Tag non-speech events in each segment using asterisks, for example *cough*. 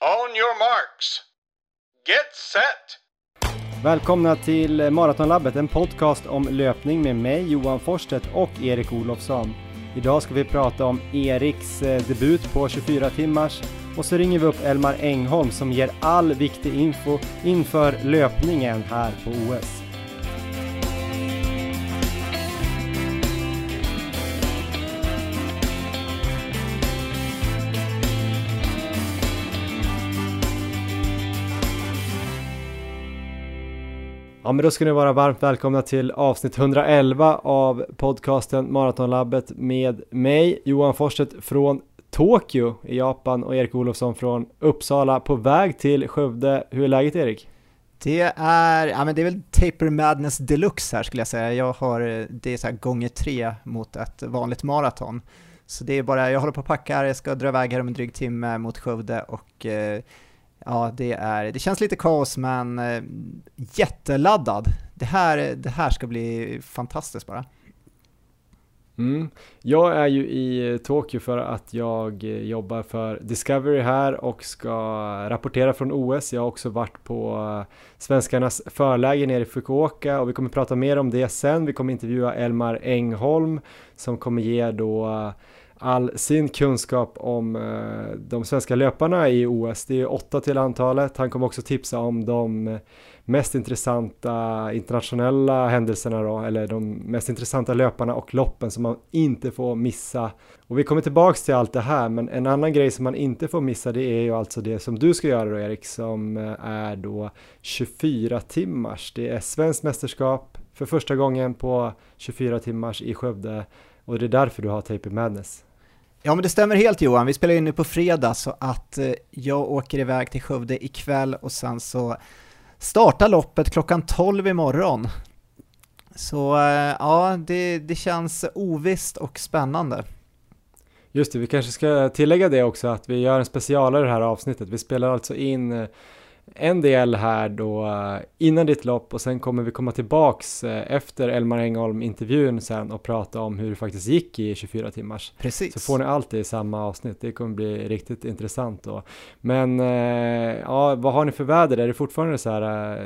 On your marks. Get set! Välkomna till Maratonlabbet, en podcast om löpning med mig Johan Forsstedt och Erik Olofsson. Idag ska vi prata om Eriks eh, debut på 24 timmars och så ringer vi upp Elmar Engholm som ger all viktig info inför löpningen här på OS. Ja men då ska ni vara varmt välkomna till avsnitt 111 av podcasten Maratonlabbet med mig Johan Forsstedt från Tokyo i Japan och Erik Olofsson från Uppsala på väg till Skövde. Hur är läget Erik? Det är, ja men det är väl Taper Madness Deluxe här skulle jag säga. Jag har, det är så här gånger tre mot ett vanligt maraton. Så det är bara, jag håller på att packa, här, jag ska dra iväg här om en dryg timme mot Skövde och eh, Ja, det, är, det känns lite kaos men eh, jätteladdad. Det här, det här ska bli fantastiskt bara. Mm. Jag är ju i Tokyo för att jag eh, jobbar för Discovery här och ska rapportera från OS. Jag har också varit på eh, svenskarnas förläge nere i Fukuoka och vi kommer prata mer om det sen. Vi kommer intervjua Elmar Engholm som kommer ge då all sin kunskap om eh, de svenska löparna i OS. Det är åtta till antalet. Han kommer också tipsa om de mest intressanta internationella händelserna då, eller de mest intressanta löparna och loppen som man inte får missa. Och vi kommer tillbaks till allt det här, men en annan grej som man inte får missa det är ju alltså det som du ska göra då Erik, som eh, är då 24 timmars. Det är svenskt mästerskap för första gången på 24 timmars i Skövde och det är därför du har Taper Madness. Ja men det stämmer helt Johan, vi spelar in nu på fredag så att eh, jag åker iväg till Skövde ikväll och sen så startar loppet klockan 12 imorgon. Så eh, ja, det, det känns ovisst och spännande. Just det, vi kanske ska tillägga det också att vi gör en specialare i det här avsnittet. Vi spelar alltså in eh, en del här då eh, innan ditt lopp och sen kommer vi komma tillbaks eh, efter Elmar Engholm intervjun sen och prata om hur det faktiskt gick i 24 timmars. Precis. Så får ni allt i samma avsnitt, det kommer bli riktigt intressant då. Men eh, ja, vad har ni för väder? Är det fortfarande så här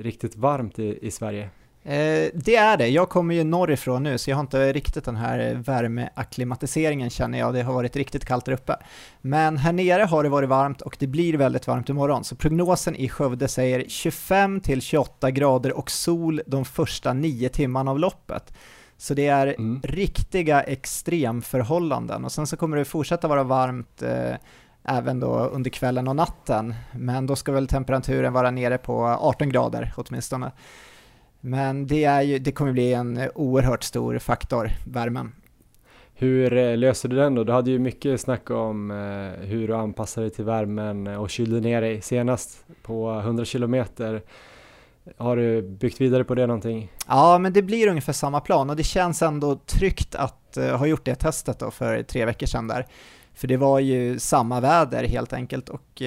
riktigt varmt i, i Sverige? Eh, det är det. Jag kommer ju norrifrån nu, så jag har inte riktigt den här värmeakklimatiseringen känner jag. Det har varit riktigt kallt där uppe. Men här nere har det varit varmt och det blir väldigt varmt imorgon. Så prognosen i Skövde säger 25 till 28 grader och sol de första nio timmarna av loppet. Så det är mm. riktiga extremförhållanden och sen så kommer det fortsätta vara varmt eh, även då under kvällen och natten. Men då ska väl temperaturen vara nere på 18 grader åtminstone. Men det, är ju, det kommer bli en oerhört stor faktor, värmen. Hur eh, löser du den då? Du hade ju mycket snack om eh, hur du anpassade dig till värmen och kylde ner dig senast på 100 kilometer. Har du byggt vidare på det någonting? Ja, men det blir ungefär samma plan och det känns ändå tryggt att ha gjort det testet då för tre veckor sedan där. För det var ju samma väder helt enkelt och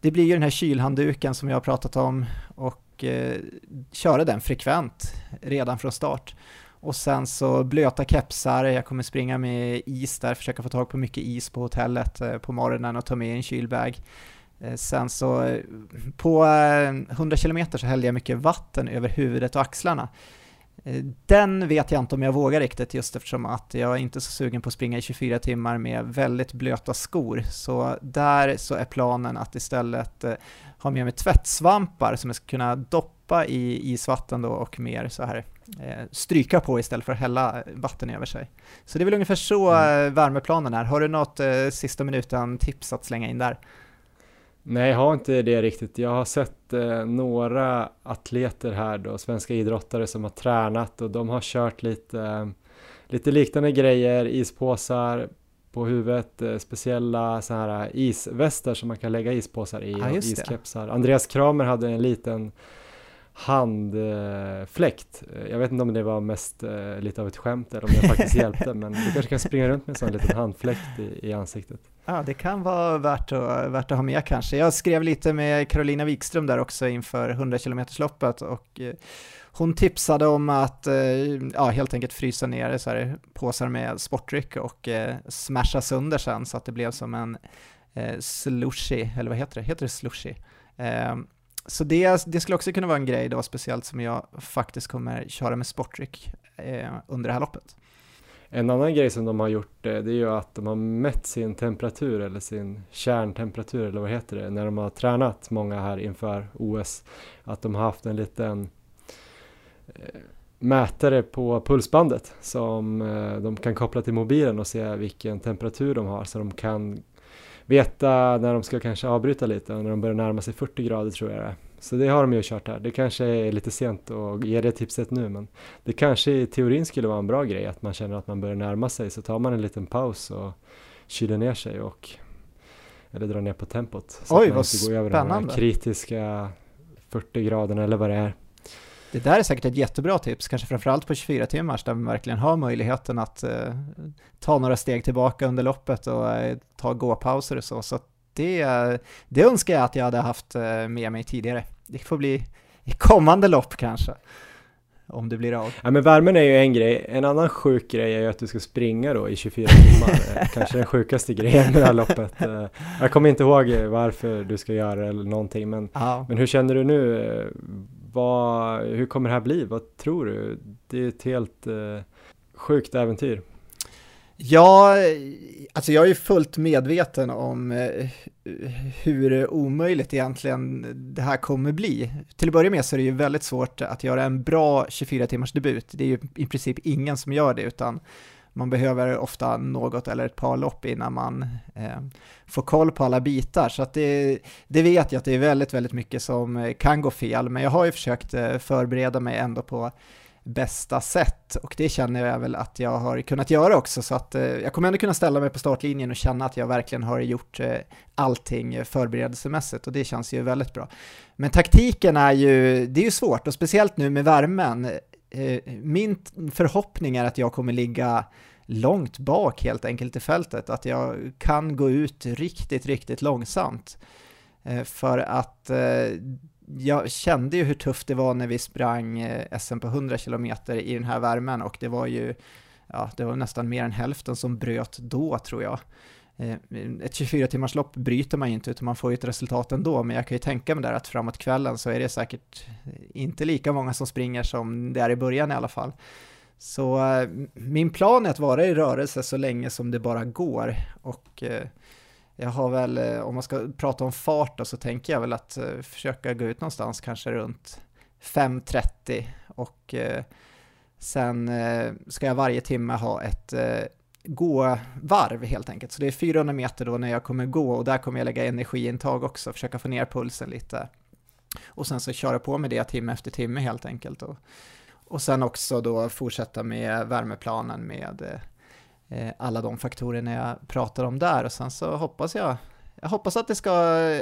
det blir ju den här kylhandduken som jag har pratat om och eh, köra den frekvent redan från start. Och sen så blöta kepsar, jag kommer springa med is där, försöka få tag på mycket is på hotellet eh, på morgonen och ta med en kylbag. Eh, sen så eh, på eh, 100 km så hällde jag mycket vatten över huvudet och axlarna. Eh, den vet jag inte om jag vågar riktigt just eftersom att jag är inte så sugen på att springa i 24 timmar med väldigt blöta skor. Så där så är planen att istället ha med mig tvättsvampar som jag ska kunna doppa i isvatten då och mer så här eh, stryka på istället för att hälla vatten över sig. Så det är väl ungefär så mm. Eh, värmeplanen är. Har du något eh, sista minuten tips att slänga in där? Nej, jag har inte det riktigt. Jag har sett eh, några atleter här då, svenska idrottare som har tränat och de har kört lite, eh, lite liknande grejer, ispåsar, på huvudet, eh, speciella så här eh, isvästar som man kan lägga ispåsar i ah, och iskepsar. Det. Andreas Kramer hade en liten handfläkt. Jag vet inte om det var mest eh, lite av ett skämt eller om det faktiskt hjälpte men du kanske kan springa runt med en sån liten handfläkt i, i ansiktet. Ja, det kan vara värt att, värt att ha med kanske. Jag skrev lite med Carolina Wikström där också inför 100 km loppet och eh, hon tipsade om att eh, ja, helt enkelt frysa ner så här, påsar med sportdryck och eh, smasha sönder sen så att det blev som en eh, slushy, eller vad heter det? Heter det slushy? Eh, så det, det skulle också kunna vara en grej då, speciellt som jag faktiskt kommer köra med sportdryck eh, under det här loppet. En annan grej som de har gjort eh, det är ju att de har mätt sin temperatur eller sin kärntemperatur eller vad heter det när de har tränat många här inför OS. Att de har haft en liten eh, mätare på pulsbandet som eh, de kan koppla till mobilen och se vilken temperatur de har så de kan veta när de ska kanske avbryta lite och när de börjar närma sig 40 grader tror jag det är. Så det har de ju kört här. Det kanske är lite sent att ge det tipset nu men det kanske i teorin skulle vara en bra grej att man känner att man börjar närma sig så tar man en liten paus och kyler ner sig och eller drar ner på tempot. Så Oj, att man vad inte går över de spännande. kritiska 40 graderna eller vad det är. Det där är säkert ett jättebra tips, kanske framförallt på 24 timmars där man verkligen har möjligheten att eh, ta några steg tillbaka under loppet och eh, ta gåpauser och så. Så att det, det önskar jag att jag hade haft eh, med mig tidigare. Det får bli i kommande lopp kanske, om det blir av. Ja men värmen är ju en grej, en annan sjuk grej är ju att du ska springa då i 24 timmar. *laughs* Kanske den sjukaste grejen med det här loppet. Eh, Jag kommer inte ihåg varför du ska göra det eller någonting men, Ja. men hur känner du nu? Vad, hur kommer det här bli? Vad tror du? Det är ett helt eh, sjukt äventyr. Ja, alltså jag är ju fullt medveten om eh, hur omöjligt egentligen det här kommer bli. Till att börja med så är det ju väldigt svårt att göra en bra 24 timmars debut. Det är ju i princip ingen som gör det utan man behöver ofta något eller ett par lopp innan man eh, får koll på alla bitar. Så att det, det vet jag att det är väldigt, väldigt mycket som eh, kan gå fel. Men jag har ju försökt eh, förbereda mig ändå på bästa sätt och det känner jag väl att jag har kunnat göra också så att eh, jag kommer ändå kunna ställa mig på startlinjen och känna att jag verkligen har gjort eh, allting förberedelsemässigt och det känns ju väldigt bra. Men taktiken är ju, det är ju svårt och speciellt nu med värmen. Eh, min förhoppning är att jag kommer ligga långt bak helt enkelt i fältet, att jag kan gå ut riktigt, riktigt långsamt. Eh, För att eh, jag kände ju hur tufft det var när vi sprang eh, SM på 100 km i den här värmen och det var ju, ja, det var nästan mer än hälften som bröt då tror jag. Eh, ett 24 timmars lopp bryter man ju inte utan man får ju ett resultat ändå, men jag kan ju tänka mig där att framåt kvällen så är det säkert inte lika många som springer som det är i början i alla fall. Så eh, min plan är att vara i rörelse så länge som det bara går och jag har väl, eh, om man ska prata om fart då, så tänker jag väl att eh, försöka gå ut någonstans kanske runt 5.30 och eh, sen ska jag varje timme ha ett gå-varv helt enkelt. Så det är 400 meter då när jag kommer gå och där kommer jag lägga energiintag också, försöka få ner pulsen lite. Och sen så köra på med det timme efter timme helt enkelt. Och, och sen också då fortsätta med värmeplanen med alla de faktorerna jag pratar om där och sen så hoppas jag, jag hoppas att det ska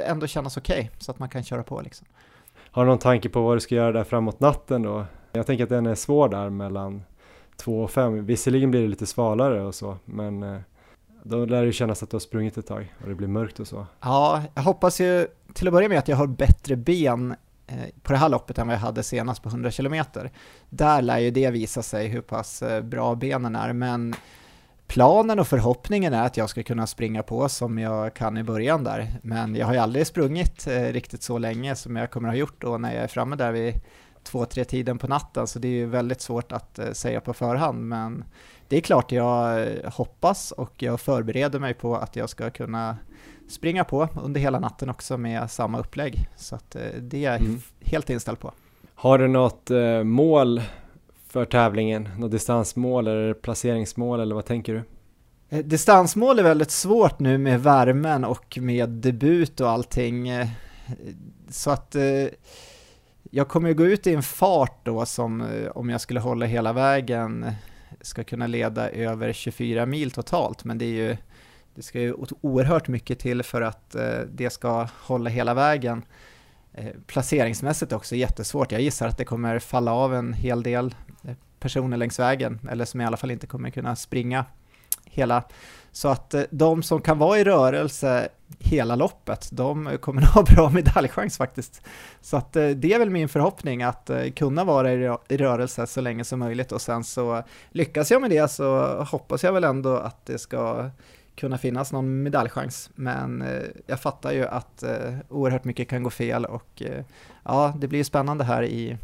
ändå kännas okej så att man kan köra på liksom. Har du någon tanke på vad du ska göra där framåt natten då? Jag tänker att den är svår där mellan 2 och 5. Visserligen blir det lite svalare och så, men eh, då lär det kännas att du har sprungit ett tag och det blir mörkt och så. Ja, jag hoppas ju till att börja med att jag har bättre ben eh, på det här loppet än vad jag hade senast på 100 km. Där lär ju det visa sig hur pass eh, bra benen är, men planen och förhoppningen är att jag ska kunna springa på som jag kan i början där. Men jag har ju aldrig sprungit eh, riktigt så länge som jag kommer ha gjort då när jag är framme där vid två, tre tiden på natten, så det är ju väldigt svårt att eh, säga på förhand. Men det är klart jag eh, hoppas och jag förbereder mig på att jag ska kunna springa på under hela natten också med samma upplägg. Så att det är jag Mm. helt inställd på. Har du något mål för tävlingen? Något distansmål eller placeringsmål eller vad tänker du? Eh, distansmål är väldigt svårt nu med värmen och med debut och allting. Eh, så att eh, jag kommer ju gå ut i en fart då som om jag skulle hålla hela vägen ska kunna leda över 24 mil totalt. Men det är ju det ska ju oerhört mycket till för att det ska hålla hela vägen. Eh, placeringsmässigt också jättesvårt. Jag gissar att det kommer falla av en hel del eh, personer längs vägen, eller som i alla fall inte kommer kunna springa hela. Så att eh, de som kan vara i rörelse hela loppet, de kommer att *laughs* ha bra medaljchans faktiskt. Så att det är väl min förhoppning att kunna vara i rörelse så länge som möjligt och sen så lyckas jag med det så hoppas jag väl ändå att det ska kunna finnas någon medaljchans. Men eh, jag fattar ju att eh, oerhört mycket kan gå fel och eh, ja, det blir spännande här i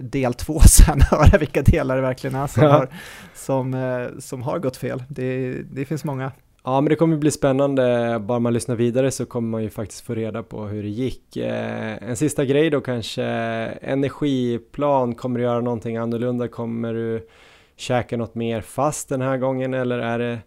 del två *laughs* sen, höra vilka delar det verkligen är som, har, som, som har gått fel. Det, det finns många. Ja, men det kommer bli spännande. Bara man lyssnar vidare så kommer man ju faktiskt få reda på hur det gick. En sista grej då kanske. Energiplan, kommer du göra någonting annorlunda? Kommer du käka något mer fast den här gången eller är det,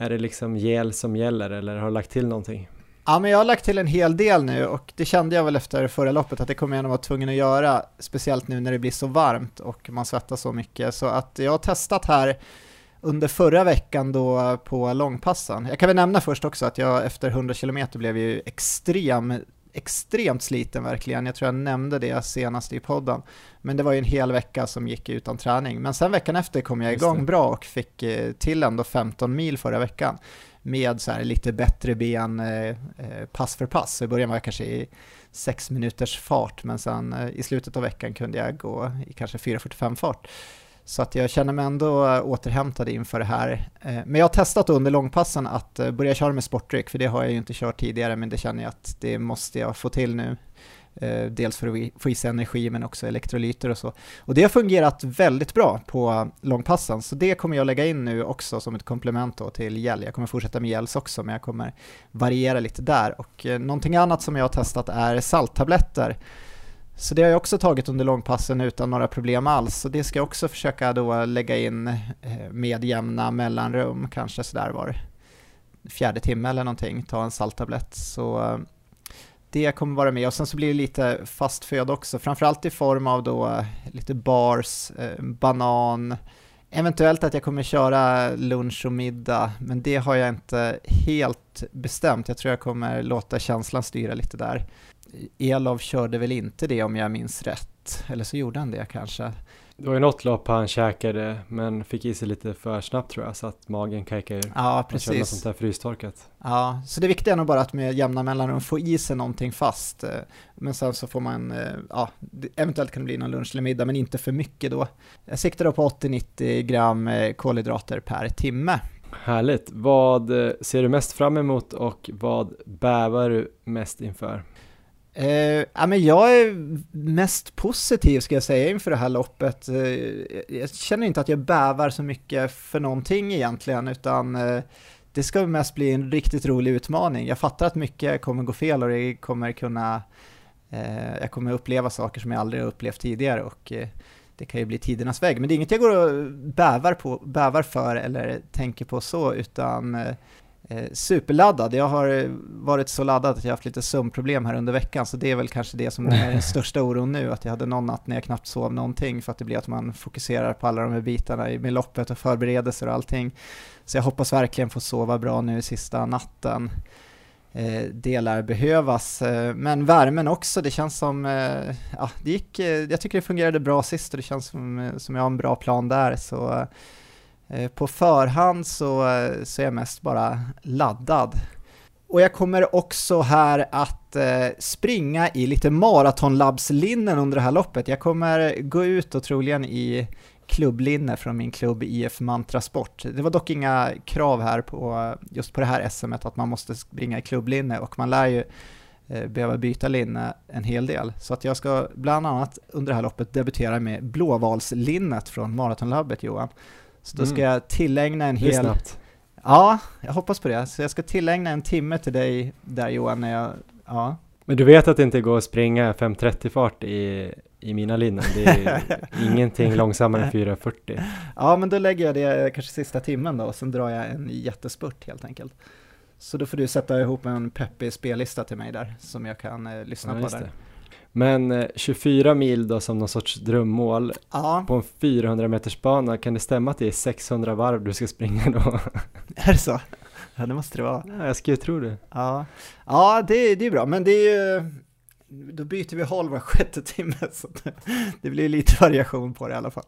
är det liksom gel som gäller eller har du lagt till någonting? Ja, men jag har lagt till en hel del nu och det kände jag väl efter förra loppet att det kommer jag nog vara tvungen att göra, speciellt nu när det blir så varmt och man svettas så mycket. Så att jag har testat här under förra veckan då på långpassen. Jag kan väl nämna först också att jag efter 100 km blev ju extrem, extremt sliten verkligen. Jag tror jag nämnde det senast i podden. Men det var ju en hel vecka som gick utan träning. Men sen veckan efter kom jag igång bra och fick eh, till ändå 15 mil förra veckan med så lite bättre ben eh, eh, pass för pass. Så i början var jag kanske i 6 minuters fart men sen i slutet av veckan kunde jag gå i kanske 4.45 fart. Så att jag känner mig ändå eh, återhämtad inför det här. Eh, men jag har testat under långpassen att eh, börja köra med sportdryck, för det har jag ju inte kört tidigare, men det känner jag att det måste jag få till nu. Dels för att få i sig energi, men också elektrolyter och så. Och det har fungerat väldigt bra på långpassen, så det kommer jag lägga in nu också som ett komplement till gel. Jag kommer fortsätta med gels också, men jag kommer variera lite där. Och någonting annat som jag har testat är salttabletter så det har jag också tagit under långpassen utan några problem alls. Så det ska jag också försöka då lägga in eh, med jämna mellanrum, kanske sådär var fjärde timme eller någonting, ta en salttablett. Så eh, det kommer vara med och sen så blir det lite fast föda också, framförallt i form av då eh, lite bars, banan, eventuellt att jag kommer köra lunch och middag, men det har jag inte helt bestämt. Jag tror jag kommer låta känslan styra lite där. Elov körde väl inte det om jag minns rätt, eller så gjorde han det kanske. Det var ju något lopp han käkade men fick i sig lite för snabbt tror jag så att magen kajkade ur. Ja, precis. Han sånt där frystorkat. Ja, så det viktiga är nog bara att med jämna mellanrum få i sig någonting fast. Eh, men sen så får man, eh, ja, eventuellt kan det bli någon lunch eller middag men inte för mycket då. Jag siktar då på 80-90 gram eh, kolhydrater per timme. Härligt. Vad ser du mest fram emot och vad bävar du mest inför? Eh, ja, men jag är mest positiv ska jag säga inför det här loppet. Eh, jag känner inte att jag bävar så mycket för någonting egentligen, utan eh, det ska mest bli en riktigt rolig utmaning. Jag fattar att mycket kommer gå fel och det kommer kunna, eh, jag kommer uppleva saker som jag aldrig har upplevt tidigare och eh, det kan ju bli tidernas väg. Men det är inget jag går och bävar, på, bävar för eller tänker på så, utan eh, superladdad. Jag har varit så laddad att jag haft lite sömnproblem här under veckan, så det är väl kanske det som är den *laughs* största oron nu, att jag hade någon natt när jag knappt sov någonting, för att det blir att man fokuserar på alla de här bitarna med loppet och förberedelser och allting. Så jag hoppas verkligen få sova bra nu sista natten. Eh, det lär behövas, eh, men värmen också, det känns som, eh, ja, det gick, eh, jag tycker det fungerade bra sist och det känns som, eh, som jag har en bra plan där, så Eh, Eh, på förhand så, eh, så är jag mest bara laddad. Och jag kommer också här att eh, springa i lite maratonlabbslinnen under det här loppet. Jag kommer gå ut och troligen i klubblinne från min klubb IF Mantra Sport. Det var dock inga krav här på just på det här SMet att man måste springa i klubblinne och man lär ju behöva byta linne en hel del. Så att jag ska bland annat under det här loppet debutera med blåvalslinnet från Maratonlabbet Johan. Så då ska mm. jag tillägna en hel... Det är snabbt. Ja, jag hoppas på det. Så jag ska tillägna en timme till dig där Johan, när jag... Ja. Men du vet att det inte går att springa 5.30 fart i, i mina linnen? Det är *laughs* ingenting långsammare än 4.40. Ja, men då lägger jag det kanske sista timmen då, och sen drar jag en jättespurt helt enkelt. Så då får du sätta ihop en peppig spellista till mig där, som jag kan eh, lyssna ja, på där. Det. Men 24 eh, mil då som någon sorts drömmål ja. på en 400 meters bana, kan det stämma att det är 600 varv du ska springa då? *laughs* Är det så? Ja det måste det vara. Ja, jag skulle tro det. Ja, ja det, det är bra, men det är ju, då byter vi håll var sjätte timme så det blir lite variation på det i alla fall.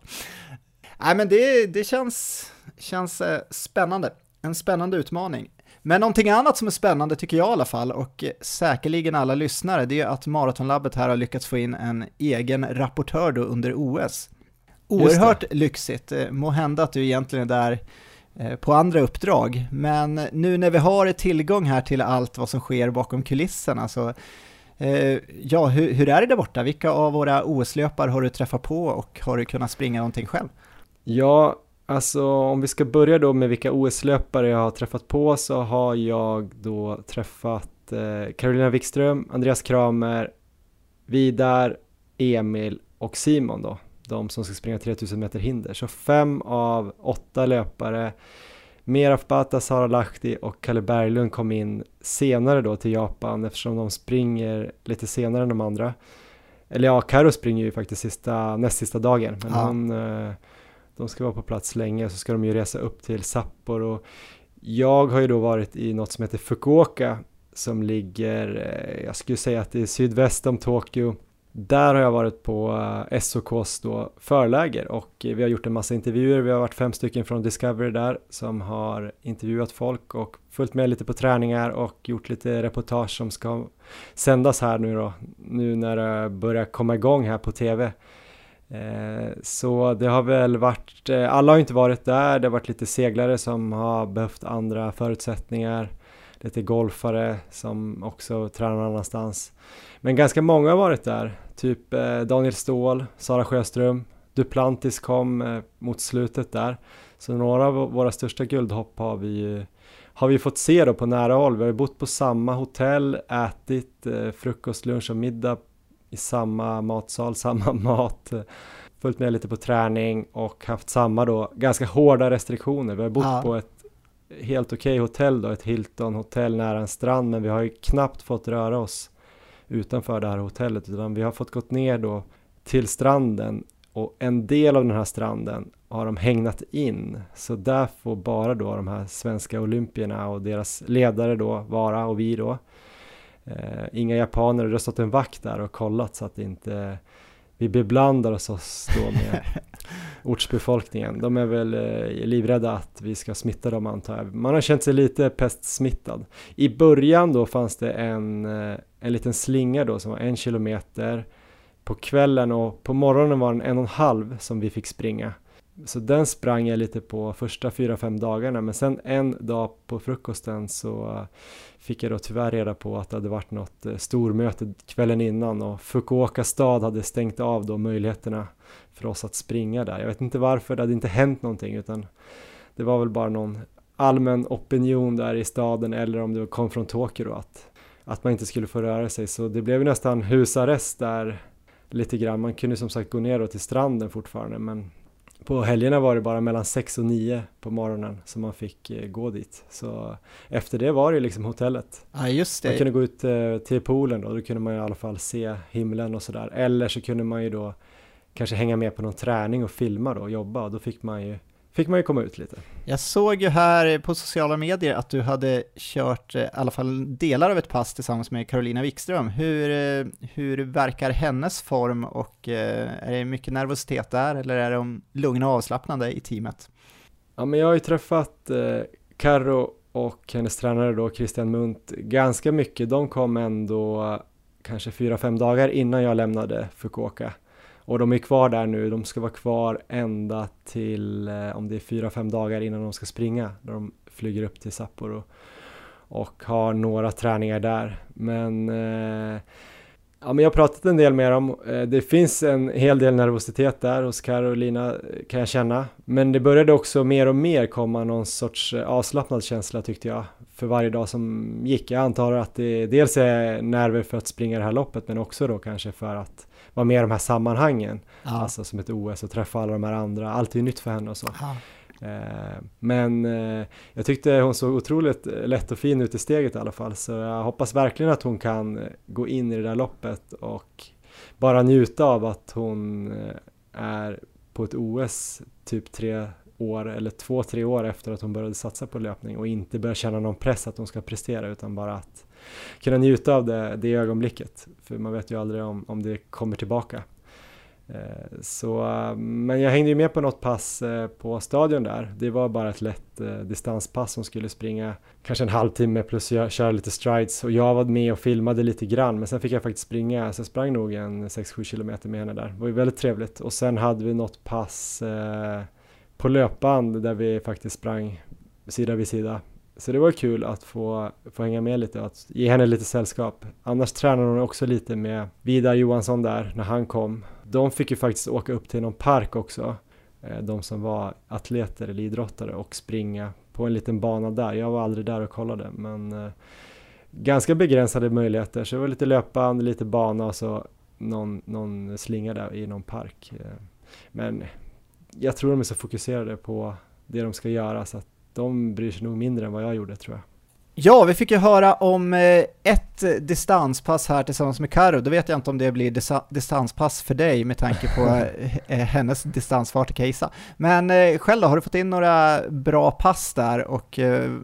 Nej men det, det känns, känns eh, spännande, en spännande utmaning. Men någonting annat som är spännande tycker jag i alla fall och säkerligen alla lyssnare det är att Maratonlabbet här har lyckats få in en egen rapportör då under OS. Oerhört lyxigt, eh, må hända att du egentligen är där eh, på andra uppdrag. Men nu när vi har tillgång här till allt vad som sker bakom kulisserna så eh, ja, hur, hur, är det där borta? Vilka av våra OS-löpare har du träffat på och har du kunnat springa någonting själv? Ja, alltså om vi ska börja då med vilka OS-löpare jag har träffat på så har jag då träffat eh, Carolina Wikström, Andreas Kramer, Vidar, Emil och Simon då, de som ska springa 3000 meter hinder. Så fem av åtta löpare, Meraf Bata, Sara Lahti och Kalle Berglund kom in senare då till Japan eftersom de springer lite senare än de andra. Eller ja, Karo springer ju faktiskt sista, näst sista dagen, men ja. hon, eh, de ska vara på plats länge så ska de ju resa upp till Sapporo. Jag har ju då varit i något som heter Fukuoka som ligger, eh, jag skulle säga att det är sydväst om Tokyo. Där har jag varit på eh, SOKs då förläger och eh, vi har gjort en massa intervjuer. Vi har varit fem stycken från Discovery där som har intervjuat folk och följt med lite på träningar och gjort lite reportage som ska sändas här nu då, nu när det börjar komma igång här på TV. Eh, så det har väl varit, eh, alla har inte varit där, det har varit lite seglare som har behövt andra förutsättningar lite golfare som också tränar någon annanstans. Men ganska många har varit där, typ eh, Daniel Ståhl, Sara Sjöström, Duplantis kom mot slutet där. Så några av våra största guldhopp har vi har vi fått se då på nära håll. Vi har ju bott på samma hotell, ätit frukost, lunch och middag i samma matsal, *laughs* samma mat, följt med lite på träning och haft samma då ganska hårda restriktioner. Vi har bott ja. på ett helt okej okay hotell då, ett Hilton hotell nära en strand, men vi har ju knappt fått röra oss utanför det här hotellet, utan vi har fått gått ner då till stranden och en del av den här stranden har de hägnat in, så där får bara då de här svenska olympierna och deras ledare då vara och vi då. Eh, inga japaner, det har stått en vakt där och kollat så att inte vi beblandar oss då med *laughs* ortsbefolkningen. De är väl eh, livrädda att vi ska smitta dem antar jag. Man har känt sig lite pestsmittad. I början då fanns det en, eh, en liten slinga då som var en kilometer på kvällen och på morgonen var den en och en halv som vi fick springa. Så den sprang jag lite på första fyra, fem dagarna men sen en dag på frukosten så fick jag då tyvärr reda på att det hade varit något eh, stormöte kvällen innan och Fukuoka stad hade stängt av då möjligheterna för oss att springa där. Jag vet inte varför, det hade inte hänt någonting utan det var väl bara någon allmän opinion där i staden eller om det kom från Tokyo att, att man inte skulle få röra sig så det blev nästan husarrest där lite grann. Man kunde som sagt gå ner till stranden fortfarande men på helgerna var det bara mellan 6 och 9 på morgonen som man fick eh, gå dit. Så efter det var det liksom hotellet. Ja, just det. Man kunde gå ut eh, till poolen då, då kunde man i alla fall se himlen och sådär. Eller så kunde man ju då kanske hänga med på någon träning och filma då och jobba och då fick man ju fick man ju komma ut lite. Jag såg ju här på sociala medier att du hade kört eh, i alla fall delar av ett pass tillsammans med Carolina Wikström. Hur, eh, hur verkar hennes form och eh, är det mycket nervositet där eller är de lugna och avslappnade i teamet? Ja, men jag har ju träffat eh, Karo och hennes tränare då Christian Munt ganska mycket. De kom ändå kanske fyra, fem dagar innan jag lämnade Fukuoka. Och de är kvar där nu, de ska vara kvar ända till eh, om det är fyra, fem dagar innan de ska springa, när de flyger upp till Sapporo och har några träningar där. Men eh, Ja, men jag har pratat en del med dem. Eh, det finns en hel del nervositet där hos Carolina kan jag känna. Men det började också mer och mer komma någon sorts eh, avslappnad känsla tyckte jag för varje dag som gick. Jag antar att det dels är nerver för att springa det här loppet men också då kanske för att vara med i de här sammanhangen. Ja. Alltså som ett OS och träffa alla de här andra. Allt är nytt för henne och så. Ja. Eh, men eh, jag tyckte hon såg otroligt lätt och fin ut i steget i alla fall så jag hoppas verkligen att hon kan gå in i det där loppet och bara njuta av att hon eh, är på ett OS typ tre år eller två, tre år efter att hon började satsa på löpning och inte börja känna någon press att hon ska prestera utan bara att kunna njuta av det, det ögonblicket. För man vet ju aldrig om, om det kommer tillbaka. Eh, så, men jag hängde ju med på något pass eh, på stadion där. Det var bara ett lätt eh, distanspass som skulle springa kanske en halvtimme plus köra lite strides och jag var med och filmade lite grann men sen fick jag faktiskt springa så jag sprang nog en 6-7 kilometer med henne där. Det var ju väldigt trevligt och sen hade vi något pass på löpband där vi faktiskt sprang sida vid sida. Så det var kul att få, få hänga med lite och att ge henne lite sällskap. Annars tränade hon också lite med Vidar Johansson där när han kom. De fick ju faktiskt åka upp till någon park också, eh, de som var atleter eller idrottare och springa på en liten bana där. Jag var aldrig där och kollade men eh, ganska begränsade möjligheter så det var lite löpband, lite bana och så någon, någon slinga där i någon park. Eh, men jag tror de är så fokuserade på det de ska göra så att de bryr sig nog mindre än vad jag gjorde tror jag. Ja, vi fick ju höra om eh, ett distanspass här tillsammans med Karo. Då vet jag inte om det blir distanspass för dig med tanke på *laughs* eh, hennes distansfart till Kajsa. Men själv då, har du fått in några bra pass där och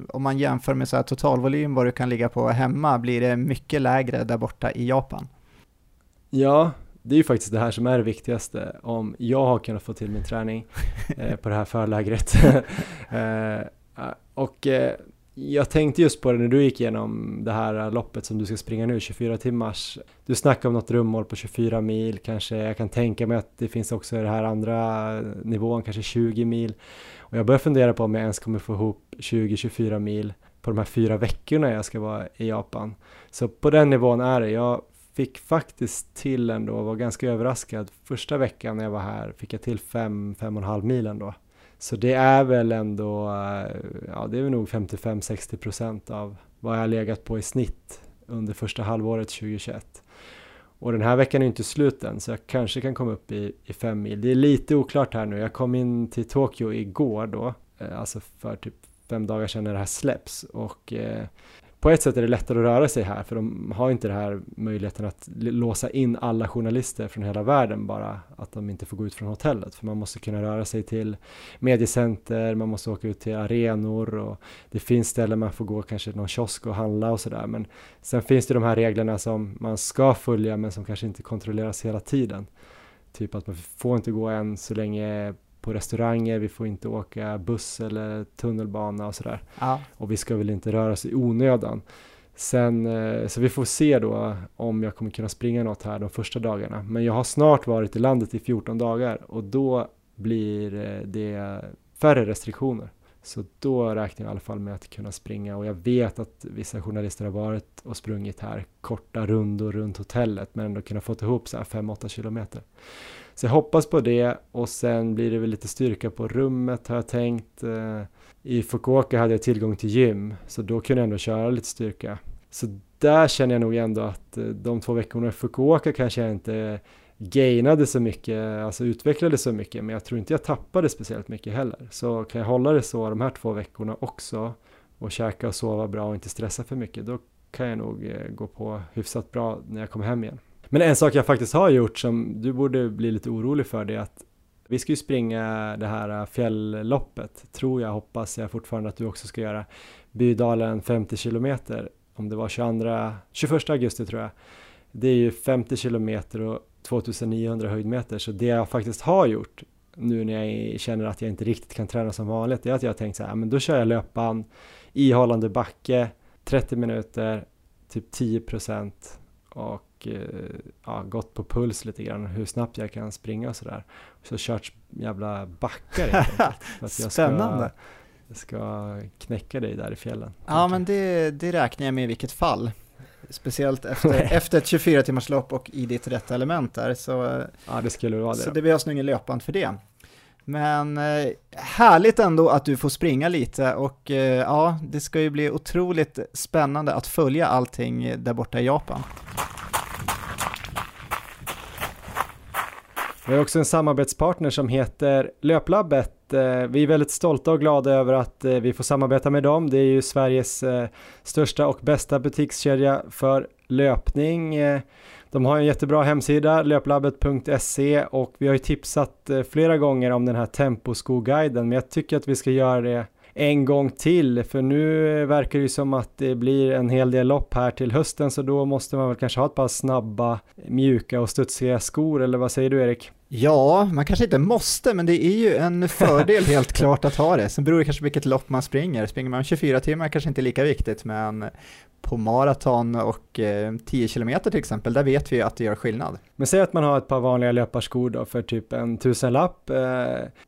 om man jämför med så här totalvolym vad du kan ligga på hemma, blir det mycket lägre där borta i Japan? Ja, det är ju faktiskt det här som är det viktigaste om jag har kunnat få till min träning eh, på det här förlägret. *laughs* eh, och eh, jag tänkte just på det när du gick igenom det här loppet som du ska springa nu, 24 timmars. Du snackade om något rummål på 24 mil, kanske jag kan tänka mig att det finns också det här andra nivån, kanske 20 mil. Och jag börjar fundera på om jag ens kommer få ihop 20-24 mil på de här fyra veckorna jag ska vara i Japan. Så på den nivån är det. Jag fick faktiskt till ändå, var ganska överraskad. Första veckan när jag var här fick jag till 5-5,5 mil ändå. Så det är väl ändå, eh, ja det är väl nog 55-60 procent av vad jag har legat på i snitt under första halvåret 2021. Och den här veckan är inte slut än så jag kanske kan komma upp i, i fem mil. Det är lite oklart här nu. Jag kom in till Tokyo igår då, eh, alltså för typ fem dagar sedan när det här släpps och eh, på ett sätt är det lättare att röra sig här för de har inte den här möjligheten att låsa in alla journalister från hela världen bara att de inte får gå ut från hotellet för man måste kunna röra sig till mediecenter, man måste åka ut till arenor och det finns ställen man får gå kanske någon kiosk och handla och sådär men sen finns det de här reglerna som man ska följa men som kanske inte kontrolleras hela tiden. Typ att man får inte gå än så länge på restauranger, vi får inte åka buss eller tunnelbana och sådär. Ja. Och vi ska väl inte röra oss i onödan. Sen, eh, så vi får se då om jag kommer kunna springa något här de första dagarna. Men jag har snart varit i landet i 14 dagar och då blir eh, det färre restriktioner. Så då räknar jag i alla fall med att kunna springa och jag vet att vissa journalister har varit och sprungit här korta rundor runt hotellet men ändå kunnat få ihop så här 5-8 kilometer. Så jag hoppas på det och sen blir det väl lite styrka på rummet har jag tänkt. Eh, I Fukuoka hade jag tillgång till gym så då kunde jag ändå köra lite styrka. Så där känner jag nog ändå att eh, de två veckorna i Fukuoka kanske jag inte gainade så mycket, alltså utvecklade så mycket, men jag tror inte jag tappade speciellt mycket heller. Så kan jag hålla det så de här två veckorna också och käka och sova bra och inte stressa för mycket, då kan jag nog eh, gå på hyfsat bra när jag kommer hem igen. Men en sak jag faktiskt har gjort som du borde bli lite orolig för det är att vi ska ju springa det här äh, fjällloppet, tror jag, hoppas jag fortfarande att du också ska göra. Bydalen 50 kilometer, om det var 22, 21 augusti tror jag. Det är ju 50 kilometer och 2900 höjdmeter, så det jag faktiskt har gjort nu när jag känner att jag inte riktigt kan träna som vanligt, är att jag har tänkt så här, men då kör jag löpband, ihållande backe, 30 minuter, typ 10 procent och och eh, ja, gått på puls lite grann hur snabbt jag kan springa och sådär. Så kört jävla backar enkelt. *laughs* Spännande! Jag ska knäcka dig där i fjällen. Ja men det, det räknar jag med i vilket fall. Speciellt efter, *laughs* efter ett 24 timmars lopp och i ditt rätta element där. Så, ja det skulle vara det. Så det behövs nog ingen löpband för det. Men eh, härligt ändå att du får springa lite och eh, ja, det ska ju bli otroligt spännande att följa allting där borta i Japan. Vi har också en samarbetspartner som heter Löplabbet. Eh, vi är väldigt stolta och glada över att eh, vi får samarbeta med dem. Det är ju Sveriges eh, största och bästa butikskedja för löpning. De har en jättebra hemsida, löplabbet.se och vi har ju tipsat flera gånger om den här temposkoguiden men jag tycker att vi ska göra det en gång till för nu verkar det ju som att det blir en hel del lopp här till hösten så då måste man väl kanske ha ett par snabba, mjuka och studsiga skor eller vad säger du Erik? Ja, man kanske inte måste, men det är ju en fördel *laughs* helt klart att ha det. Sen beror det kanske på vilket lopp man springer. Springer man 24 timmar kanske inte är lika viktigt, men på maraton och eh, 10 km till exempel, där vet vi att det gör skillnad. Men säg att man har ett par vanliga löparskor då för typ en tusenlapp. Eh,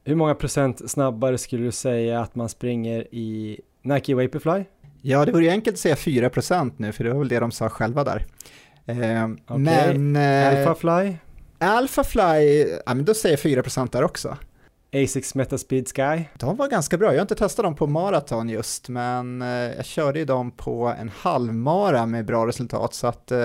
hur många procent snabbare skulle du säga att man springer i Nike Vaporfly? Ja, det vore ju enkelt att säga 4 procent nu, för det var väl det de sa själva där. Eh, okay. Men... Eh, Alphafly? Alphafly, ja men då säger jag 4 procent där också. Asics Metaspeed Sky? De var ganska bra, jag har inte testat dem på maraton just, men eh, jag körde ju dem på en halvmara med bra resultat, så att eh,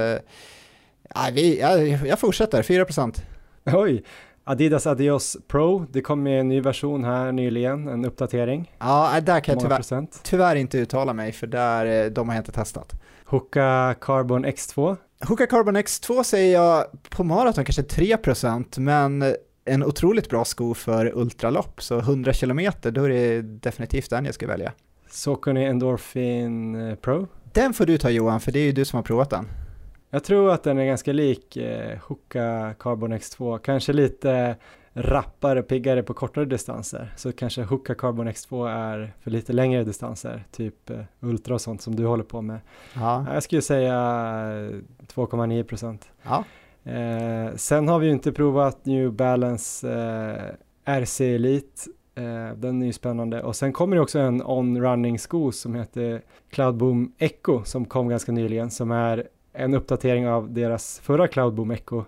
ja, vi, jag, jag fortsätter, 4 procent. Oj, Adidas Adios Pro, det kom med en ny version här nyligen, en uppdatering. Ja, där kan jag tyvärr, tyvärr, inte uttala mig för där, eh, de har jag inte testat. Hoka Carbon X2? Hoka Carbon X2 säger jag på maraton kanske 3% men en otroligt bra sko för ultralopp, så 100 km, då är det definitivt den jag ska välja. Saucony Endorphin eh, Pro? Den får du ta Johan, för det är ju du som har provat den. Jag tror att den är ganska lik eh, Hoka Carbon X2, kanske lite rappare, piggare på kortare distanser. Så kanske Hoka Carbon X2 är för lite längre distanser, typ eh, Ultra och sånt som du håller på med. Ja. Jag skulle säga 2,9 eh, procent. Ja. Eh, sen har vi ju inte provat New Balance eh, RC Elite. Eh, den är ju spännande och sen kommer det också en on-running sko som heter Cloudboom Echo som kom ganska nyligen som är en uppdatering av deras förra Cloudboom Echo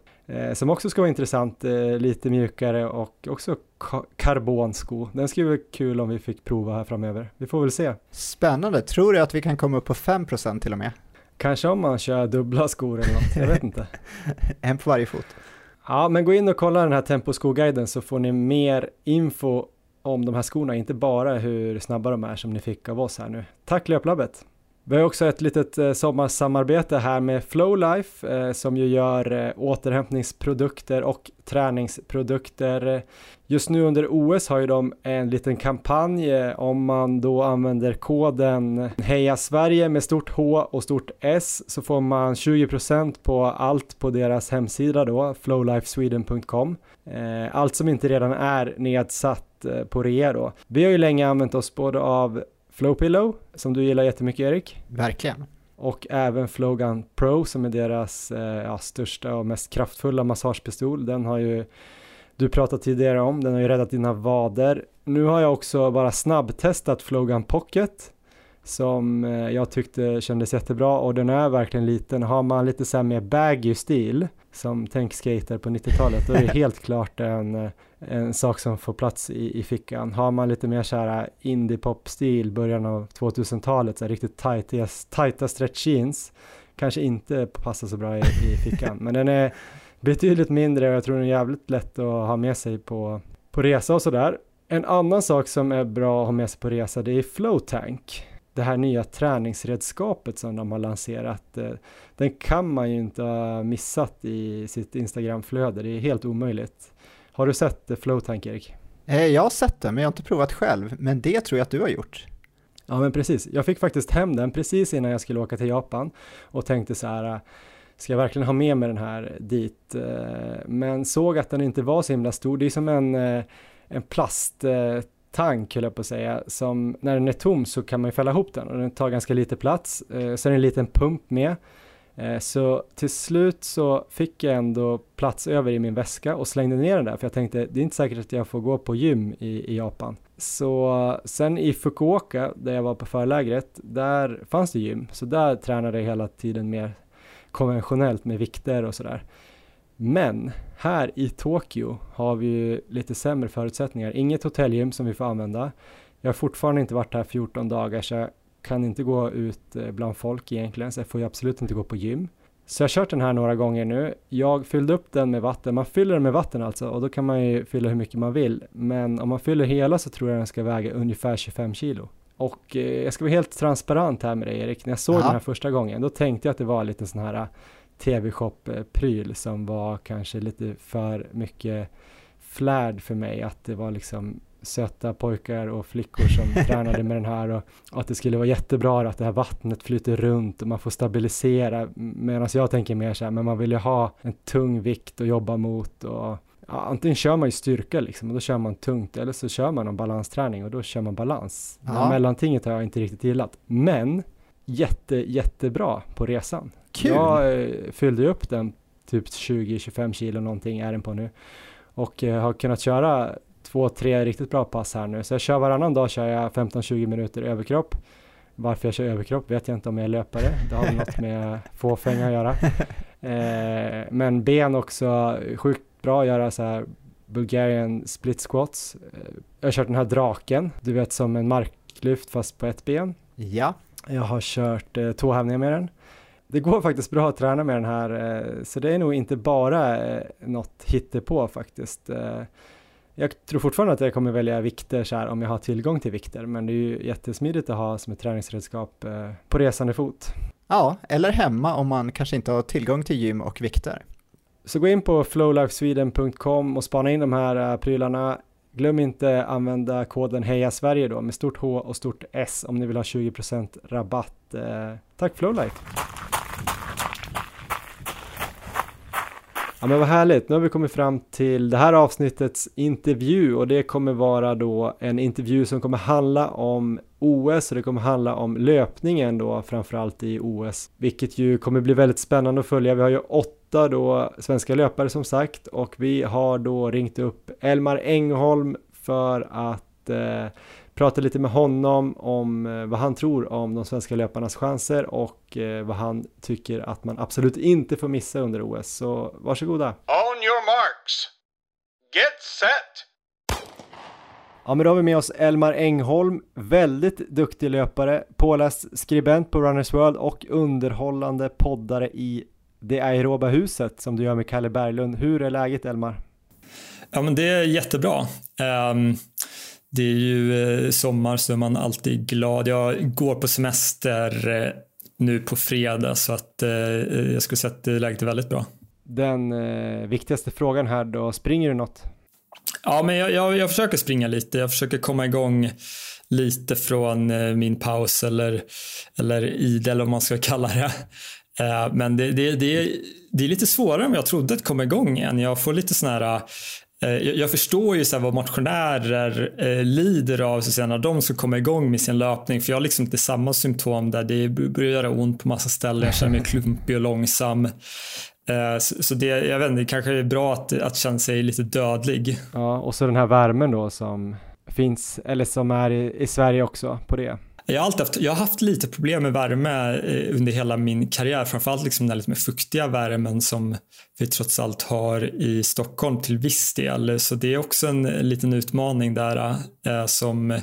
som också ska vara intressant, eh, lite mjukare och också ka karbonsko. Den skulle vara kul om vi fick prova här framöver. Vi får väl se. Spännande, tror du att vi kan komma upp på 5% till och med? Kanske om man kör dubbla skor eller något, jag vet inte. *laughs* en på varje fot. Ja, men gå in och kolla den här Temposkoguiden så får ni mer info om de här skorna, inte bara hur snabba de är som ni fick av oss här nu. Tack Löplabbet! Vi har också ett litet eh, sommarsamarbete här med Flowlife eh, som ju gör eh, återhämtningsprodukter och träningsprodukter. Just nu under OS har ju de en liten kampanj om man då använder koden Heja Sverige med stort H och stort S så får man 20% på allt på deras hemsida då, flowlifesweden.com. Allt som inte redan är nedsatt på rea då. Vi har ju länge använt oss både av Flowpillow som du gillar jättemycket Erik. Verkligen. Och även Flowgun Pro som är deras eh, ja, största och mest kraftfulla massagepistol. Den har ju du pratat tidigare om, den har ju räddat dina vader. Nu har jag också bara snabbtestat Flowgun Pocket som eh, jag tyckte kändes jättebra och den är verkligen liten. Har man lite så här mer baggy stil som tänk skater på 90-talet då är det *laughs* helt klart en, eh, en sak som får plats i, i fickan. Har man lite mer så här indie pop stil början av 2000-talet, så här riktigt tajta, tajta stretch jeans kanske inte passar så bra i, i fickan. Men den är betydligt mindre och jag tror den är jävligt lätt att ha med sig på, på resa och sådär. En annan sak som är bra att ha med sig på resa det är Flowtank det här nya träningsredskapet som de har lanserat, eh, den kan man ju inte ha missat i sitt Instagramflöde, det är helt omöjligt. Har du sett eh, Flowtank Erik? Eh, jag har sett den, men jag har inte provat själv, men det tror jag att du har gjort. Ja men precis, jag fick faktiskt hem den precis innan jag skulle åka till Japan och tänkte så här, ska jag verkligen ha med mig den här dit? Men såg att den inte var så himla stor, det är som en, en plast tank, höll jag på att säga, som när den är tom så kan man ju fälla ihop den och den tar ganska lite plats. Eh, sen är det en liten pump med. Eh, så till slut så fick jag ändå plats över i min väska och slängde ner den där för jag tänkte det är inte säkert att jag får gå på gym i, i Japan. Så sen i Fukuoka där jag var på förlägret, där fanns det gym. Så där tränade jag hela tiden mer konventionellt med vikter och sådär. Men här i Tokyo har vi ju lite sämre förutsättningar. Inget hotellgym som vi får använda. Jag har fortfarande inte varit här 14 dagar så jag kan inte gå ut eh, bland folk egentligen så jag får ju absolut inte gå på gym. Så jag har kört den här några gånger nu. Jag fyllde upp den med vatten. Man fyller den med vatten alltså och då kan man ju fylla hur mycket man vill. Men om man fyller hela så tror jag den ska väga ungefär 25 kilo. Och eh, jag ska vara helt transparent här med dig Erik. När jag såg Aha. den här första gången då tänkte jag att det var lite sån här tv-shop-pryl som var kanske lite för mycket flärd för mig. Att det var liksom söta pojkar och flickor som *laughs* tränade med den här och, att det skulle vara jättebra att det här vattnet flyter runt och man får stabilisera medan jag tänker mer så här, men man vill ju ha en tung vikt att jobba mot och ja, antingen kör man ju styrka liksom och då kör man tungt eller så kör man en balansträning och då kör man balans. Ja. Det mellantinget har jag inte riktigt gillat. Men jätte, jättebra på resan. Kul! Jag eh, fyllde upp den typ 20-25 kilo någonting är den på nu och eh, har kunnat köra två, tre riktigt bra pass här nu. Så jag kör varannan dag kör jag 15-20 minuter överkropp. Varför jag kör överkropp vet jag inte om jag är löpare. Det har något med *laughs* fåfänga att göra. Eh, men ben också sjukt bra att göra så här Bulgarian split squats. Eh, jag har kört den här draken, du vet som en marklyft fast på ett ben. Ja. Jag har kört eh, tåhävningar med den. Det går faktiskt bra att träna med den här, eh, så det är nog inte bara eh, något hittepå faktiskt. Eh, jag tror fortfarande att jag kommer välja vikter så här om jag har tillgång till vikter, men det är ju jättesmidigt att ha som ett träningsredskap eh, på resande fot. Ja, eller hemma om man kanske inte har tillgång till gym och vikter. Så gå in på flowlifesweden.com och spana in de här uh, prylarna. Glöm inte använda koden Heja Sverige då med stort H och stort S om ni vill ha 20% rabatt. Eh, tack Flowlight! Ja men vad härligt, nu har vi kommit fram till det här avsnittets intervju och det kommer vara då en intervju som kommer handla om OS och det kommer handla om löpningen då framförallt i OS, vilket ju kommer bli väldigt spännande att följa. Vi har ju åtta då svenska löpare som sagt och vi har då ringt upp Elmar Engholm för att eh, prata lite med honom om eh, vad han tror om de svenska löparnas chanser och eh, vad han tycker att man absolut inte får missa under OS. Så varsågoda! On your marks! Get set! Ja men då har vi med oss Elmar Engholm, väldigt duktig löpare, påläst skribent på Runners World och underhållande poddare i Det aeroba huset som du gör med Kalle Berglund. Hur är läget Elmar? Ja men det är jättebra. Um, det är ju eh, sommar så är man alltid glad. Jag går på semester eh, nu på fredag så att eh, jag skulle säga att läget är väldigt bra. Den viktigaste frågan här då, springer du något? Ja, men jag, jag, jag, försöker springa lite. Jag försöker komma igång lite från min paus eller, eller idel om man ska kalla det. Eh, men det, det, det, det är lite svårare än jag trodde att komma igång igen. Jag får lite sån här Eh, jag förstår ju så vad motionärer eh, lider av så säga, när de ska komma igång med sin löpning. För jag har liksom inte samma symptom där det börjar göra ont på massa ställen. Jag känner mig *laughs* klumpig och långsam. Så det, jag vet inte, det kanske är bra att, att känna sig lite dödlig. Ja, och så den här värmen då som finns, eller som är i, i Sverige också på det. Jag har, alltid haft, jag har haft lite problem med värme eh, under hela min karriär, framförallt liksom den lite mer fuktiga värmen som vi trots allt har i Stockholm till viss del. Så det är också en liten utmaning där eh, som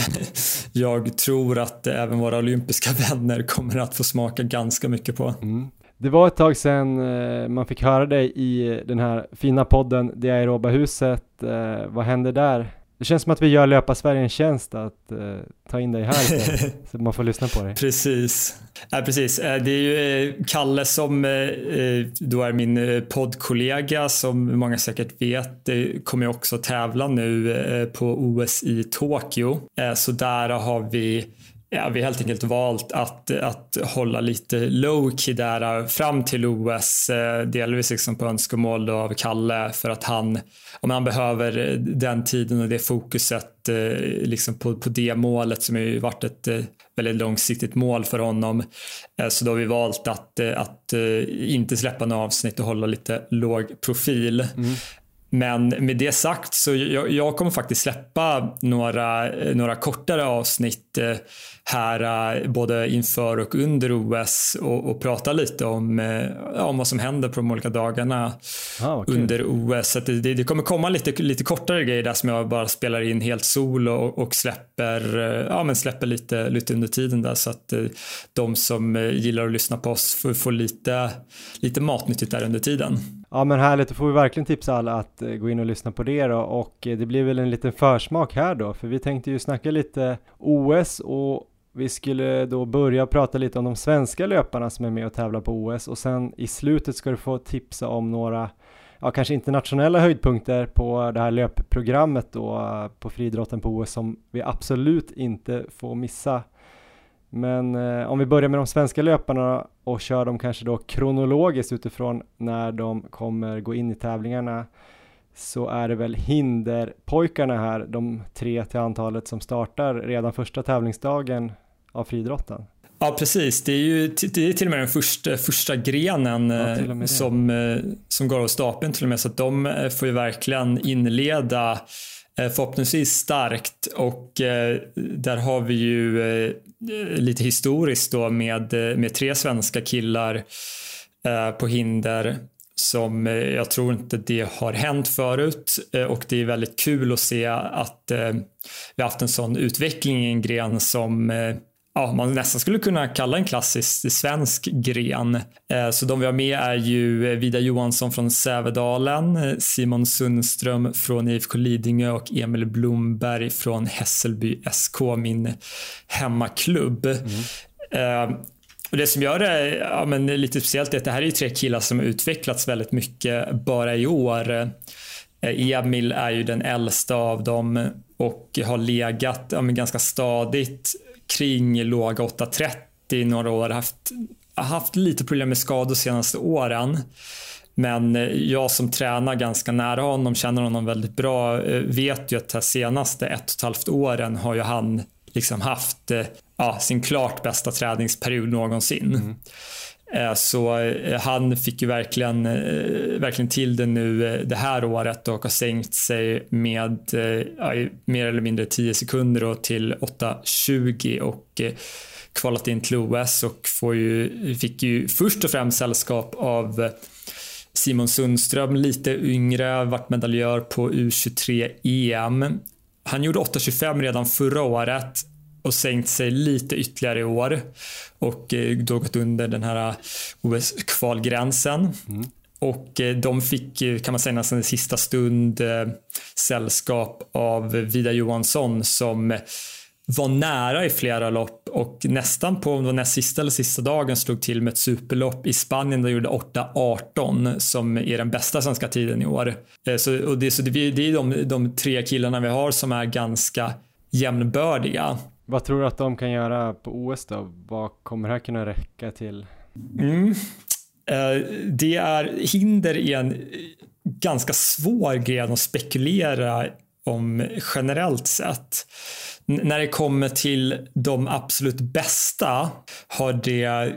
*laughs* jag tror att även våra olympiska *laughs* vänner kommer att få smaka ganska mycket på. Mm. Det var ett tag sedan eh, man fick höra dig i den här fina podden Det aeroba huset. Eh, vad hände där? Det känns som att vi gör Löpa-Sverige en tjänst att uh, ta in dig här *laughs* så man får lyssna på dig. Precis. Ja, precis. Eh, det är ju eh, Kalle som då är min poddkollega som många säkert vet kommer också tävla nu på OS i Tokyo. Så där har vi Ja, vi har helt enkelt valt att, att hålla lite low key där eh, fram till OS. Eh, delvis liksom på önskemål av Kalle för att han om han behöver eh, den tiden och det fokuset liksom på, på det målet som har varit ett väldigt långsiktigt mål för honom. Så då har vi valt att, att inte släppa några avsnitt och hålla lite låg profil. Mm. Men med det sagt så jag, jag kommer faktiskt släppa några, några kortare avsnitt här eh, både inför och under OS och, och prata lite om, eh, om vad som händer på de olika dagarna ah, under OS. Så det, det, kommer komma lite, lite kortare grejer där som jag bara spelar in helt solo och, och släpper, eh, ja, men släpper lite, lite under tiden där så att de som gillar att lyssna på oss får, får lite, lite matnyttigt där under tiden. Ja men härligt, då får vi verkligen tipsa alla att eh, gå in och lyssna på det då. Och eh, det blir väl en liten försmak här då. För vi tänkte ju snacka lite OS och vi skulle då börja prata lite om de svenska löparna som är med och tävlar på OS och sen i slutet ska du få tipsa om några, ja kanske internationella höjdpunkter på det här löpprogrammet då eh, på friidrotten på OS som vi absolut inte får missa. Men eh, om vi börjar med de svenska löparna och kör dem kanske då kronologiskt utifrån när de kommer gå in i tävlingarna så är det väl hinderpojkarna här, de tre till antalet som startar redan första tävlingsdagen av friidrotten. Ja, precis. Det är ju det är till och med den första, första grenen ja, som, som går av stapeln till och med. Så att de får ju verkligen inleda Eh, förhoppningsvis starkt och eh, där har vi ju eh, lite historiskt då med, med tre svenska killar på hinder som jag tror inte det har hänt förut och det är väldigt kul att se att vi har haft en sån utveckling i en gren som ja, man nästan skulle kunna kalla en klassisk svensk gren. Eh, så de vi har med är ju Vida Johansson från Sävedalen, eh, Simon Sundström från IFK Lidingö och Emil Blomberg från Hässelby SK, min hemmaklubb. Mm. Och det som gör det ja, men lite speciellt är att det här är tre killar som har utvecklats väldigt mycket bara i år. Emil är ju den äldsta av dem och har legat ja, ganska stadigt kring låga 8.30 några år. Haft, haft lite problem med skador de senaste åren. Men eh, jag som tränar ganska nära honom, känner honom väldigt bra, eh, vet ju att de senaste ett och ett halvt åren har ju han liksom haft eh, ja, sin klart bästa träningsperiod någonsin. Mm. Eh, så eh, han fick ju verkligen, eh, verkligen till det nu det här året och har sänkt sig med ja, mer eller mindre 10 sekunder till 8.20 och kvalat in till OS och får ju, fick ju först och främst sällskap av Simon Sundström, lite yngre, vart medaljör på U23 EM. Han gjorde 8.25 redan förra året och sänkt sig lite ytterligare i år och eh, då gått under den här eh, OS-kvalgränsen. Mm. Och eh, de fick, kan man säga nästan i sista stund, sällskap av Vida Johansson som var nära i flera lopp och nästan på om det var näst sista eller sista dagen slog till med ett superlopp i Spanien där gjorde 8.18 som är den bästa svenska tiden i år. Så, och det, så det, det är de, de tre killarna vi har som är ganska jämnbördiga. Vad tror du att de kan göra på OS då? Vad kommer det här kunna räcka till? Mm. Eh, det är hinder i en ganska svår gren att spekulera om generellt sett. när det kommer till de absolut bästa har det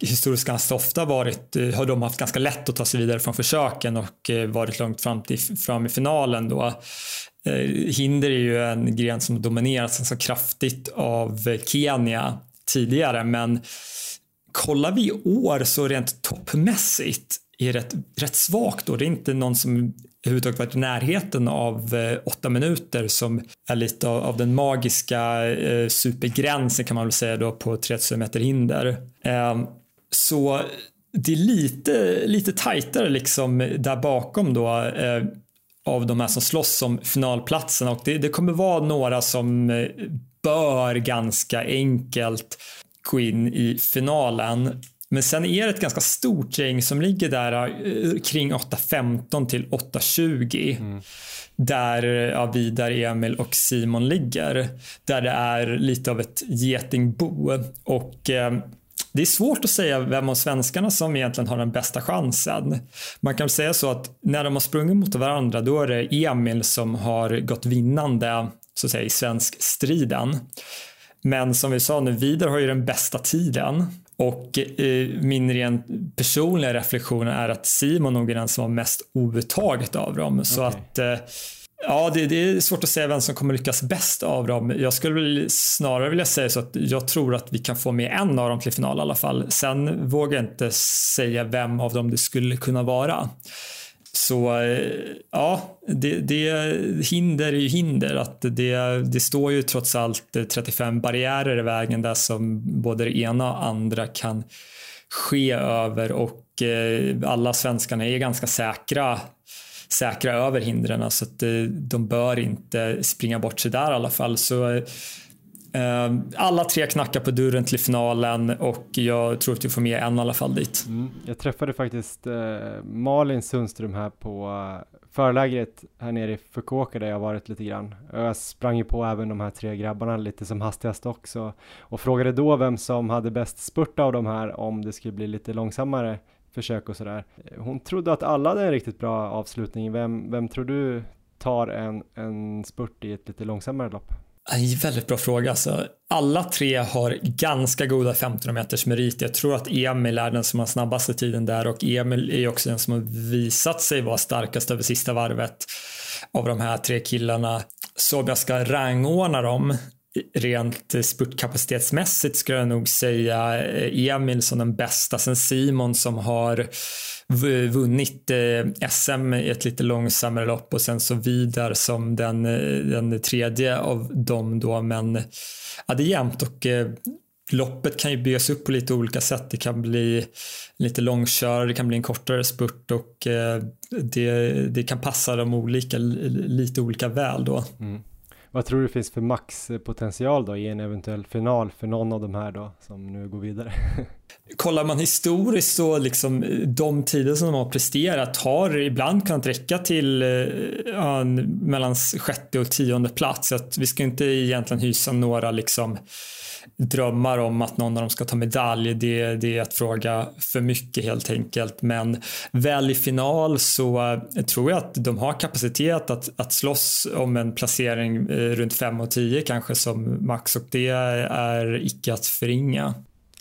historiskt ganska ofta varit, eh, har de haft ganska lätt att ta sig vidare från försöken och eh, varit långt fram, till, fram i finalen då. Eh, hinder är ju en gren som dominerats ganska kraftigt av Kenya tidigare men kollar vi i år så rent toppmässigt är rätt, rätt svagt då. Det är inte någon som överhuvudtaget varit i närheten av eh, åtta minuter som är lite av, av den magiska eh, supergränsen kan man väl säga då på 30 meter hinder. Eh, så det är lite, lite tajtare liksom där bakom då. Eh, av de här som slåss om finalplatserna och det, det kommer vara några som eh, bör ganska enkelt gå in i finalen. Men sen är det ett ganska stort gäng som ligger där eh, kring 8.15 till 8.20. Mm. Där eh, ja, Vidar, Emil och Simon ligger. Där det är lite av ett getingbo. Och eh, det är svårt att säga vem av svenskarna som egentligen har den bästa chansen. Man kan säga så att när de har sprungit mot varandra då är det Emil som har gått vinnande så att säga, i svensk striden. Men som vi sa nu, Vidar har ju den bästa tiden och eh, min rent personliga reflektion är att Simon nog är den som har mest outtaget av dem. Okay. Så att eh, Ja, det, det, är svårt att säga vem som kommer lyckas bäst av dem. Jag skulle snarare vilja säga så att jag tror att vi kan få med en av dem till final i alla fall. Sen vågar jag inte säga vem av dem det skulle kunna vara. Så eh, ja, det, det, hinder är ju hinder. Att det, det står ju trots allt 35 barriärer i vägen där som både det ena och andra kan ske över och eh, alla svenskarna är ganska säkra säkra över hindren så att eh, de bör inte springa bort sig där i alla fall. Så eh, alla tre knackar på dörren till finalen och jag tror att vi får med en i alla fall dit. Mm. Jag träffade faktiskt eh, Malin Sundström här på eh, förlägret här nere i Fukuoka där jag varit lite grann. Jag sprang ju på även de här tre grabbarna lite som hastigast också och frågade då vem som hade bäst spurt av de här om det skulle bli lite långsammare försök och sådär. Eh, hon trodde att alla hade en riktigt bra avslutning. Vem, vem tror du tar en, en spurt i ett lite långsammare lopp? En väldigt bra fråga. Alltså, alla tre har ganska goda 15 meters merit. Jag tror att Emil är den som har snabbaste tiden där och Emil är också den som har visat sig vara starkast över sista varvet av de här tre killarna. Så om jag ska rangordna dem rent spurtkapacitetsmässigt skulle jag nog säga eh, Emil som den bästa. Sen Simon som har vunnit eh, SM i ett lite långsammare lopp och sen så Vidar som den, eh, den tredje av dem då. Men ja, det är jämnt och loppet kan ju byggas upp på lite olika sätt. Det kan bli lite långkörare, det kan bli en kortare spurt och det, det kan passa dem olika, lite olika väl då. Mm. Vad tror du finns för maxpotential då i en eventuell final för någon av de här då som nu går vidare? *laughs* Kollar man historiskt så liksom eh, de tider som de har presterat har ibland kunnat räcka till eh, ja, mellan sjätte och tionde plats. Så att vi ska inte egentligen hysa några liksom drömmar om att någon av dem ska ta medalj, det, det är att fråga för mycket helt enkelt. Men väl i final så eh, tror jag att de har kapacitet att, att slåss om en placering eh, runt 5 och 10 kanske som max och det är icke att förringa.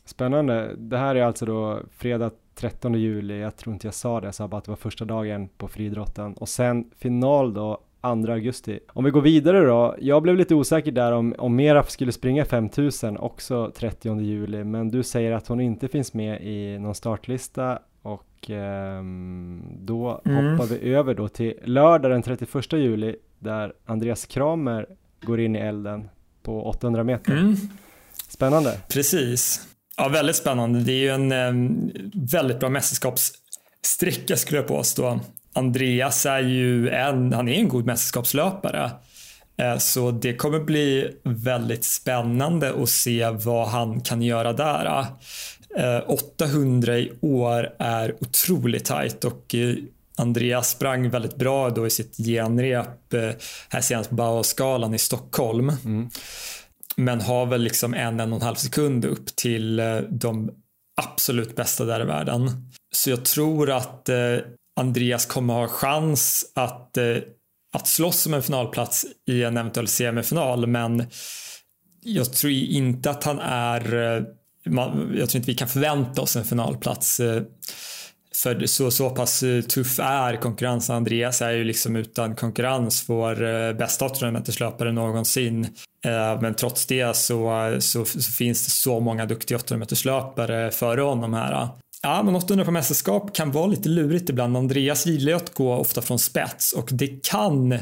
Spännande. Det här är alltså då fredag 13 juli, jag tror inte jag sa det, jag sa bara att det var första dagen på friidrotten och sen final då 2 augusti. Om vi går vidare då, jag blev lite osäker där om, om Meraf skulle springa 5000 också 30 juli, men du säger att hon inte finns med i någon startlista och eh, då mm. hoppar vi över då till lördag den 31 juli där Andreas Kramer går in i elden på 800 meter. Mm. Spännande. Precis. Ja, väldigt spännande. Det är ju en eh, väldigt bra mästerskapssträcka skulle jag påstå. Andreas är ju en, han är en god mästerskapslöpare. Eh, så det kommer bli väldigt spännande att se vad han kan göra där. 800 eh, i år är otroligt tajt och eh, Andreas sprang väldigt bra då i sitt genrep här senast på Bauhausgalan i Stockholm. Mm. Men har väl liksom en, en och en halv sekund upp till de absolut bästa där i världen. Så jag tror att Andreas kommer ha chans att, eh, att slåss om en finalplats i en eventuell semifinal men jag tror inte att han är eh, jag tror inte vi kan förvänta oss en finalplats eh, för så, så pass eh, tuff är konkurrensen. Andreas är ju liksom utan konkurrens vår eh, bästa 800-meterslöpare någonsin. Eh, men trots det så, så, så, finns det så många duktiga 800-meterslöpare före honom här. Ja, men 800 på mästerskap kan vara lite lurigt ibland. Andreas gillar ju att gå ofta från spets och det kan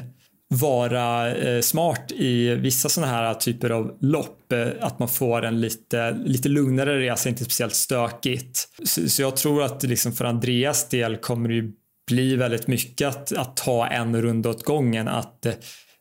vara eh, smart i vissa sådana här typer av lopp. Eh, att man får en lite, lite lugnare resa, inte speciellt stökigt. Så, så jag tror att liksom för Andreas del kommer det ju bli väldigt mycket att, att ta en runda åt gången. Att eh,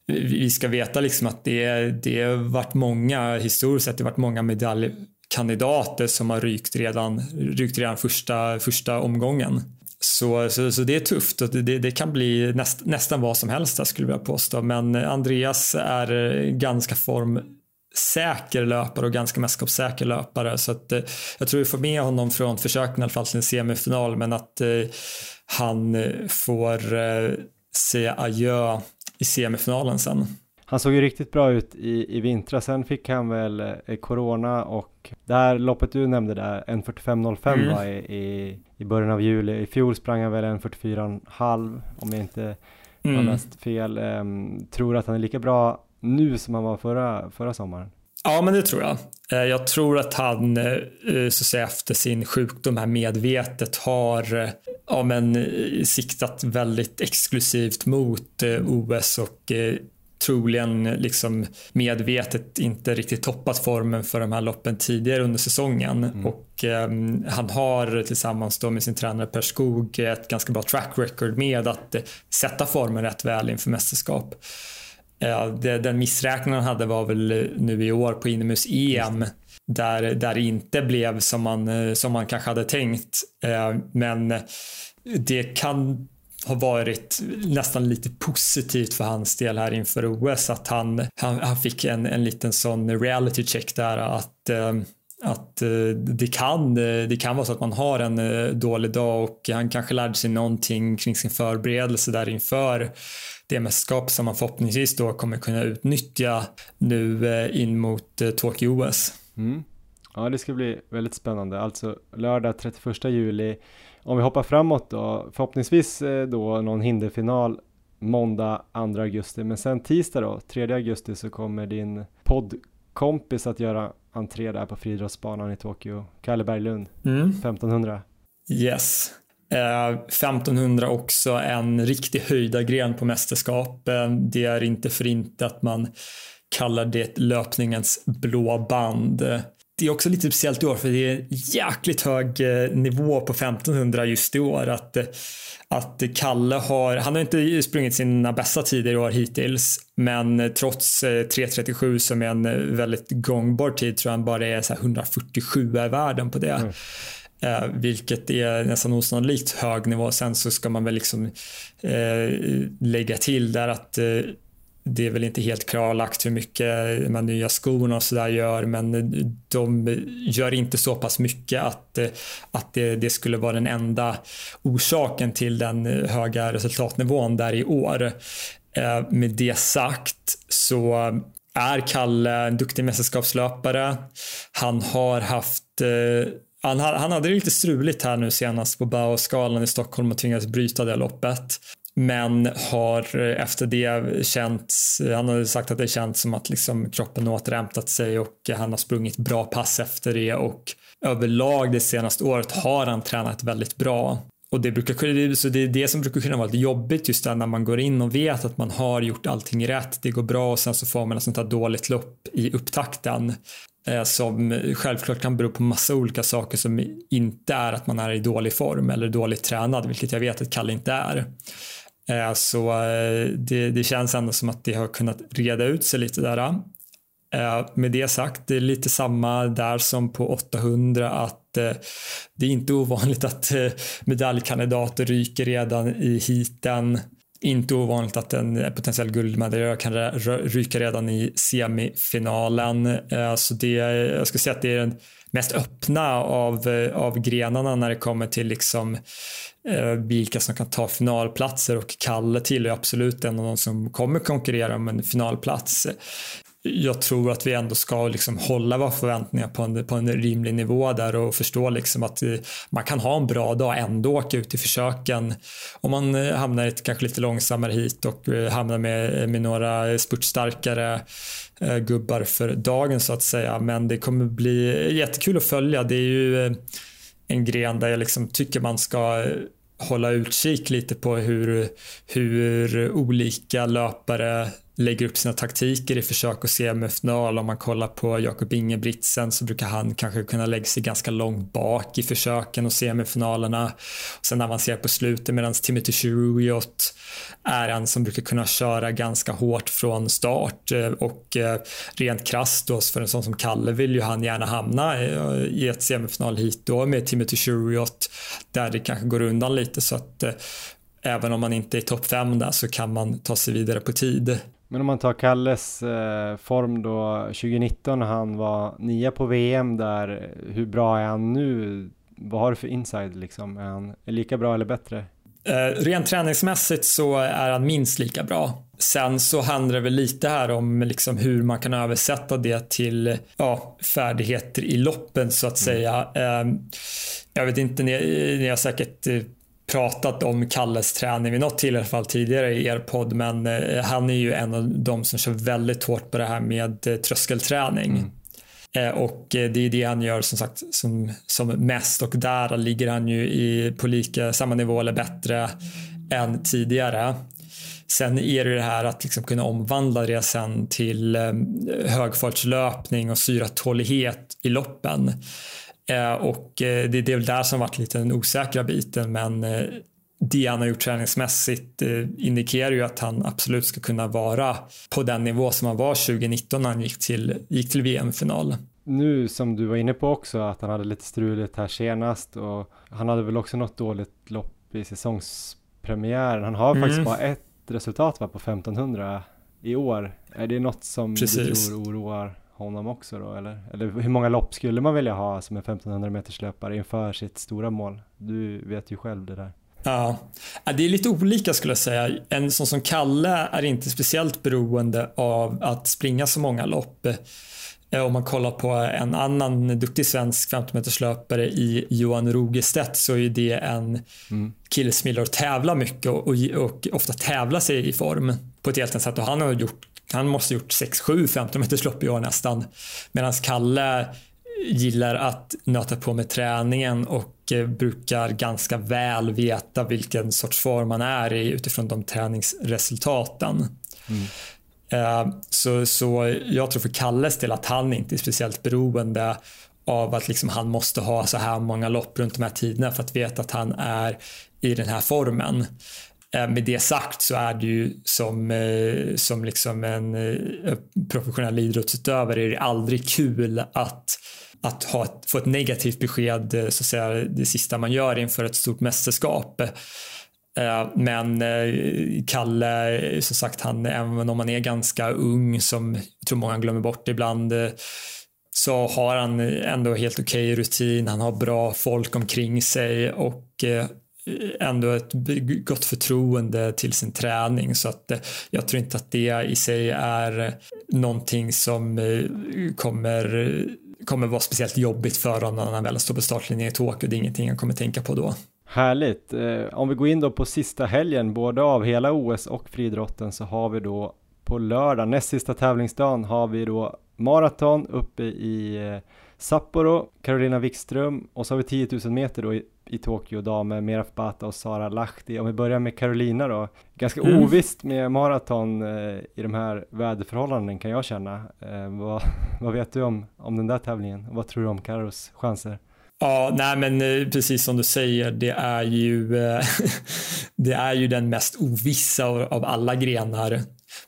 vi ska veta liksom att det, det har varit många, historiskt sett, det har varit många medalj kandidater som har rykt redan, rykt redan första, första omgången. Så, så, så, det är tufft och det, det kan bli näst, nästan vad som helst där skulle jag påstå. Men Andreas är ganska formsäker löpare och ganska mästerskapssäker löpare. Så att, eh, jag tror vi får med honom från försöken i alla fall till en semifinal men att eh, han får eh, säga adjö i semifinalen sen. Han såg ju riktigt bra ut i, i vintras, sen fick han väl eh, corona och det här loppet du nämnde där, 1.45.05 mm. var i, i, i början av juli. I fjol sprang han väl 1.44,5 om jag inte mm. har läst fel. Um, tror att han är lika bra nu som han var förra, förra sommaren? Ja, men det tror jag. Eh, jag tror att han eh, så att säga, efter sin sjukdom här medvetet har ja, men, siktat väldigt exklusivt mot OS och troligen liksom medvetet inte riktigt toppat formen för de här loppen tidigare under säsongen. Mm. Och eh, han har tillsammans med sin tränare Per Skog ett ganska bra track record med att eh, sätta formen rätt väl inför mästerskap. Eh, det, den missräkningen han hade var väl nu i år på Inemus EM där, där det inte blev som man, eh, som man kanske hade tänkt. Eh, men det kan har varit nästan lite positivt för hans del här inför OS att han, han, han fick en, en liten sån reality check där att eh, att eh, det, kan, eh, det kan vara så att man har en eh, dålig dag och han kanske lärde sig någonting kring sin förberedelse där inför det mästerskap som man förhoppningsvis då kommer kunna utnyttja nu in mot Tokyo-OS. Mm. Ja, det ska bli väldigt spännande. Alltså lördag 31 juli. Om vi hoppar framåt då, förhoppningsvis då någon hinderfinal måndag 2 augusti. Men sen tisdag då, 3 augusti så kommer din poddkompis att göra entré där på friidrottsbanan i Tokyo. Kalle Berglund, mm. 1500. Yes. Eh, 1500 också en riktig höjdargren på mästerskapen. Det är inte för inte att man kallar det löpningens blå band. Det är också lite speciellt i år för det är jäkligt hög eh, nivå på 1500 just i år. Att, att Kalle har, han har inte sprungit sina bästa tider i år hittills, men trots 3.37 eh, som är en väldigt gångbar tid tror jag han bara är så 147 i världen på det. Mm. Eh, vilket är nästan osannolikt hög nivå. Sen så ska man väl liksom eh, lägga till där att eh, det är väl inte helt klarlagt hur mycket de nya skorna och sådär gör men de gör inte så pass mycket att, att det, det, skulle vara den enda orsaken till den höga resultatnivån där i år. Eh, med det sagt så är Kalle en duktig mästerskapslöpare. Han har haft eh, han, han hade det lite struligt här nu senast på Bauskalan i Stockholm och tvingades bryta det loppet. Men har eh, efter det känts, han har sagt att det känts som att liksom kroppen återhämtat sig och han har sprungit bra pass efter det och överlag det senaste året har han tränat väldigt bra. Och det, brukar, så det är det som brukar kunna vara lite jobbigt just där när man går in och vet att man har gjort allting rätt, det går bra och sen så får man ett sånt här dåligt lopp i upptakten eh, som självklart kan bero på massa olika saker som inte är att man är i dålig form eller dåligt tränad, vilket jag vet att Kalle inte är. Eh, så eh, det, det, känns ändå som att det har kunnat reda ut sig lite där. Eh, med det sagt, det är lite samma där som på 800 att det är inte ovanligt att medaljkandidater ryker redan i hiten. Inte ovanligt att en potentiell guldmedaljör kan ryka redan i semifinalen. Så det, jag skulle säga att det är den mest öppna av, av grenarna när det kommer till liksom Eh, vilka som kan ta finalplatser och Kalle tillhör absolut en av de som kommer konkurrera om en finalplats. Jag tror att vi ändå ska liksom hålla våra förväntningar på en, på en rimlig nivå där och förstå liksom att eh, man kan ha en bra dag och ändå åka ut i försöken. Om man eh, hamnar i ett kanske lite långsammare hit och hamnar med, med några spurtstarkare gubbar för dagen så att säga. Men det kommer bli jättekul att följa. Det är ju en gren där jag liksom tycker man ska hålla utkik lite på hur, hur olika löpare lägger upp sina taktiker i försök att se med final. Om man kollar på Jakob Ingebrigtsen så brukar han kanske kunna lägga sig ganska långt bak i försöken och semifinalerna. Sen avancerar på slutet medan Timothy Cheruiyot är en som brukar kunna köra ganska hårt från start och eh, rent krasst då för en sån som Kalle vill ju han gärna hamna eh, i ett semifinal hit då med Timothy Cheruiyot där det kanske går undan lite så att eh, även om man inte är topp fem där så kan man ta sig vidare på tid. Men om man tar Kalles eh, form då 2019 när han var nia på VM där, hur bra är han nu? Vad har du för inside liksom? Är han lika bra eller bättre? Eh, rent träningsmässigt så är han minst lika bra. Sen så handlar det väl lite här om liksom hur man kan översätta det till ja, färdigheter i loppen så att mm. säga. Eh, jag vet inte, ni, ni har säkert eh, pratat om Kalles träning vid något tillfälle tidigare i er podd men eh, han är ju en av de som kör väldigt hårt på det här med eh, tröskelträning. Mm. Eh, och det är det han gör som sagt som, som mest och där ligger han ju i, på lika, samma nivå eller bättre än tidigare. Sen är det det här att liksom kunna omvandla det sen till högfartslöpning och syratålighet i loppen. Eh, och eh, det, är väl där som varit lite den osäkra biten men eh, det han har gjort träningsmässigt indikerar ju att han absolut ska kunna vara på den nivå som han var 2019 när han gick till, gick till VM-final. Nu som du var inne på också att han hade lite struligt här senast och han hade väl också något dåligt lopp i säsongspremiären. Han har mm. faktiskt bara ett resultat va, på 1500 i år. Är det något som Precis. du tror oroar honom också då eller? Eller hur många lopp skulle man vilja ha som en 1500 meters löpare inför sitt stora mål? Du vet ju själv det där. Ja, det är lite olika skulle jag säga. En sån som Kalle är inte speciellt beroende av att springa så många lopp. Eh, om man kollar på en annan duktig svensk 50 meterslöpare i Johan Rogestedt så är det en mm. kille som gillar att tävla mycket och, och, och, ofta tävla sig i form på ett helt annat sätt. Och han har gjort han måste gjort 6-7 15 meterslopp i år nästan. Medan Kalle gillar att nöta på med träningen och eh, brukar ganska väl veta vilken sorts form man är i utifrån de träningsresultaten. Mm. Eh, så, så jag tror för Kalles del att han inte är speciellt beroende av att liksom han måste ha så här många lopp runt de här tiderna för att veta att han är i den här formen. Eh, med det sagt så är det ju som, eh, som liksom en eh, professionell idrottsutövare är det aldrig kul att att ha ett, få ett negativt besked så att säga, det sista man gör inför ett stort mästerskap. Men Kalle, som sagt, han, även om han är ganska ung, som jag tror många glömmer bort ibland, så har han ändå helt okej okay rutin. Han har bra folk omkring sig och Eh, ändå ett gott förtroende till sin träning så att eh, jag tror inte att det i sig är eh, någonting som kommer kommer vara speciellt jobbigt för honom när han väl står på startlinjen i Tokyo. Det är ingenting han kommer tänka på då. Härligt. Om vi går in då på sista helgen, både av hela OS och friidrotten, så har vi då på lördag, näst sista tävlingsdagen, har vi då maraton uppe i Sapporo, Carolina Wikström och så har vi 10 000 meter då i, i Tokyo damer, Meraf Bata och Sara Lahti. Om vi börjar med Carolina då, ganska mm. ovisst med maraton eh, i de här väderförhållanden kan jag känna. Eh, vad, *laughs* vad vet du om, om den där tävlingen? Vad tror du om Karos chanser? Ja, nej men eh, precis som du säger, det är ju, eh, *laughs* det är ju den mest ovissa av, alla grenar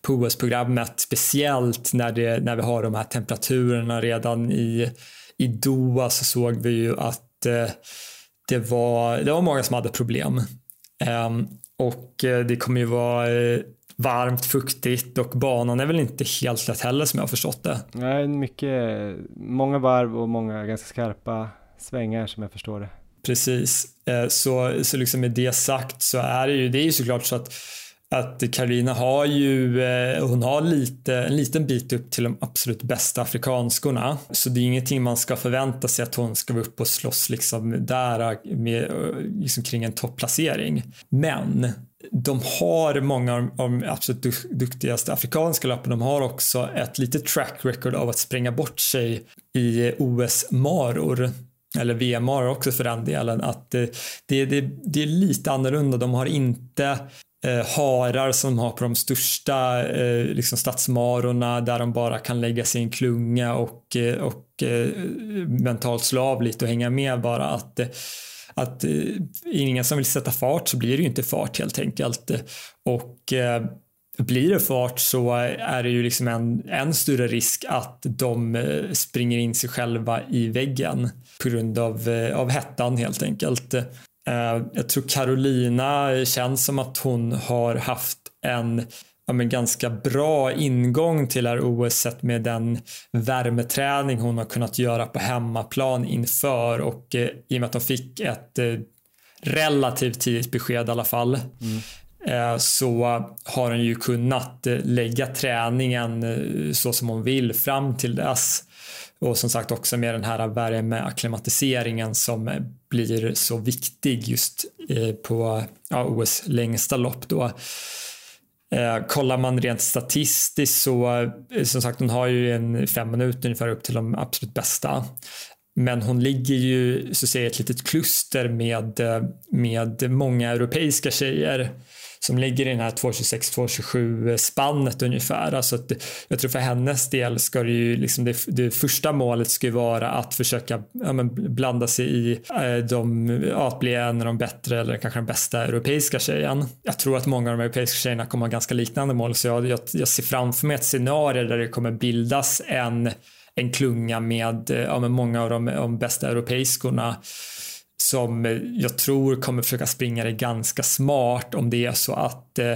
på OS-programmet, speciellt när, det, när vi har de här temperaturerna redan i, i Doha så såg vi ju att eh, det, var, det var många som hade problem. Ehm, och det kommer ju vara varmt, fuktigt och banan är väl inte helt lätt heller som jag har förstått det. Nej, mycket, många varv och många ganska skarpa svängar som jag förstår det. Precis, eh, så, så liksom med det sagt så är det ju, det är ju såklart så att att Karina har ju, eh, hon har lite, en liten bit upp till de absolut bästa afrikanskorna. Så det är ingenting man ska förvänta sig att hon ska vara uppe och slåss liksom där eh, med, liksom kring en topplacering. Men de har många av de absolut duktigaste afrikanska löparna. De har också ett litet track record av att spränga bort sig i OS-maror eller VM-maror också för den delen, att det, det, det, det är lite annorlunda. De har inte eh, harar som de har på de största eh, liksom stadsmarorna där de bara kan lägga sig i en klunga och, eh, och eh, mentalt slå av lite och hänga med bara att eh, att eh, ingen som vill sätta fart så blir det ju inte fart helt enkelt. Och eh, blir det fart så är det ju liksom en, en större risk att de eh, springer in sig själva i väggen på grund av, eh, av hettan helt enkelt. Eh, jag tror Carolina känns som att hon har haft en ja, men ganska bra ingång till det här OS med den värmeträning hon har kunnat göra på hemmaplan inför och eh, i och med att de fick ett eh, relativt tidigt besked i alla fall mm. eh, så har hon ju kunnat eh, lägga träningen så som hon vill fram till dess. Och som sagt också med den här värmeacklimatiseringen som blir så viktig just eh, på ja, OS längsta lopp då. Eh, kollar man rent statistiskt så, eh, som sagt hon har ju en fem minuter ungefär upp till de absolut bästa. Men hon ligger ju så att säga ett litet kluster med, eh, med många europeiska tjejer som ligger i den här 226-227 spannet ungefär. Alltså att, jag tror för hennes del ska det ju liksom det, det första målet ska ju vara att försöka ja, men blanda sig i eh, de, ja, att bli en av de bättre eller kanske den bästa europeiska tjejen. Jag tror att många av de europeiska tjejerna kommer ha ganska liknande mål så jag, jag, jag ser framför mig ett scenario där det kommer bildas en en klunga med, eh, ja, med många av de, de bästa europeiskorna som eh, jag tror kommer försöka springa det ganska smart om det är så att eh,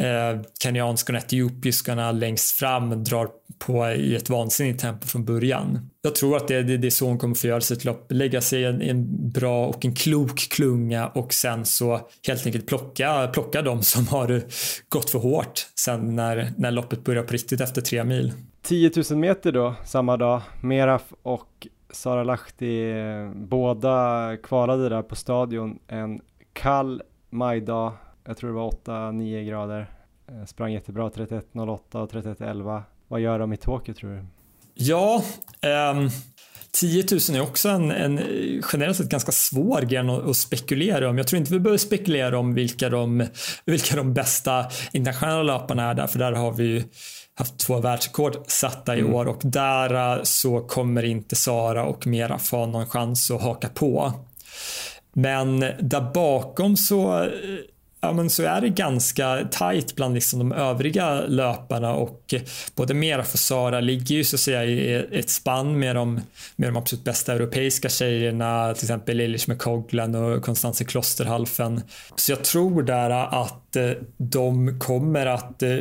eh kenyanskarna och etiopiskarna längst fram drar på i ett vansinnigt tempo från början. Jag tror att det, det, det är så hon kommer få göra sitt lopp. Lägga sig i en, en, bra och en klok klunga och sen så helt enkelt plocka, plocka de som har gått för hårt sen när, när loppet börjar på riktigt efter tre mil. 10 000 meter då, samma dag. Meraf och Sara Lahti, båda kvalade där på stadion en kall majdag. Jag tror det var 8-9 grader. Eh, sprang jättebra, 31.08 och 31.11. Vad gör de i Tokyo tror du? Ja, um, 10 000 är också en, en generellt sett ganska svår grej att, att, spekulera om. Jag tror inte vi behöver spekulera om vilka de, vilka de bästa internationella löparna är där, för där har vi ju haft två världsrekord satta i mm. år och där uh, så kommer inte Sara och Mera få någon chans att haka på. Men där bakom så ja, men så är det ganska tajt bland liksom de övriga löparna och eh, både Mera och Sara ligger ju så att säga i ett spann med de, med de absolut bästa europeiska tjejerna, till exempel Lilish McCoglan och Konstanze Klosterhalfen. Så jag tror där att eh, de kommer att eh,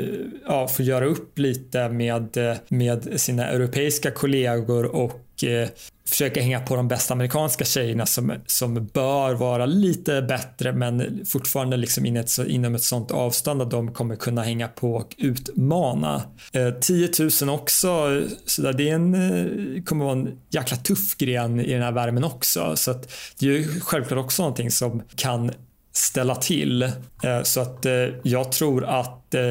ja, få göra upp lite med, med sina europeiska kollegor och eh, försöka hänga på de bästa amerikanska tjejerna som, som bör vara lite bättre men fortfarande liksom in ett, inom ett sånt avstånd att de kommer kunna hänga på och utmana. Eh, 10 000 också, så där, det är en, eh, kommer vara en jäkla tuff gren i den här värmen också. Så att det är ju självklart också någonting som kan ställa till. Eh, så att eh, jag tror att eh,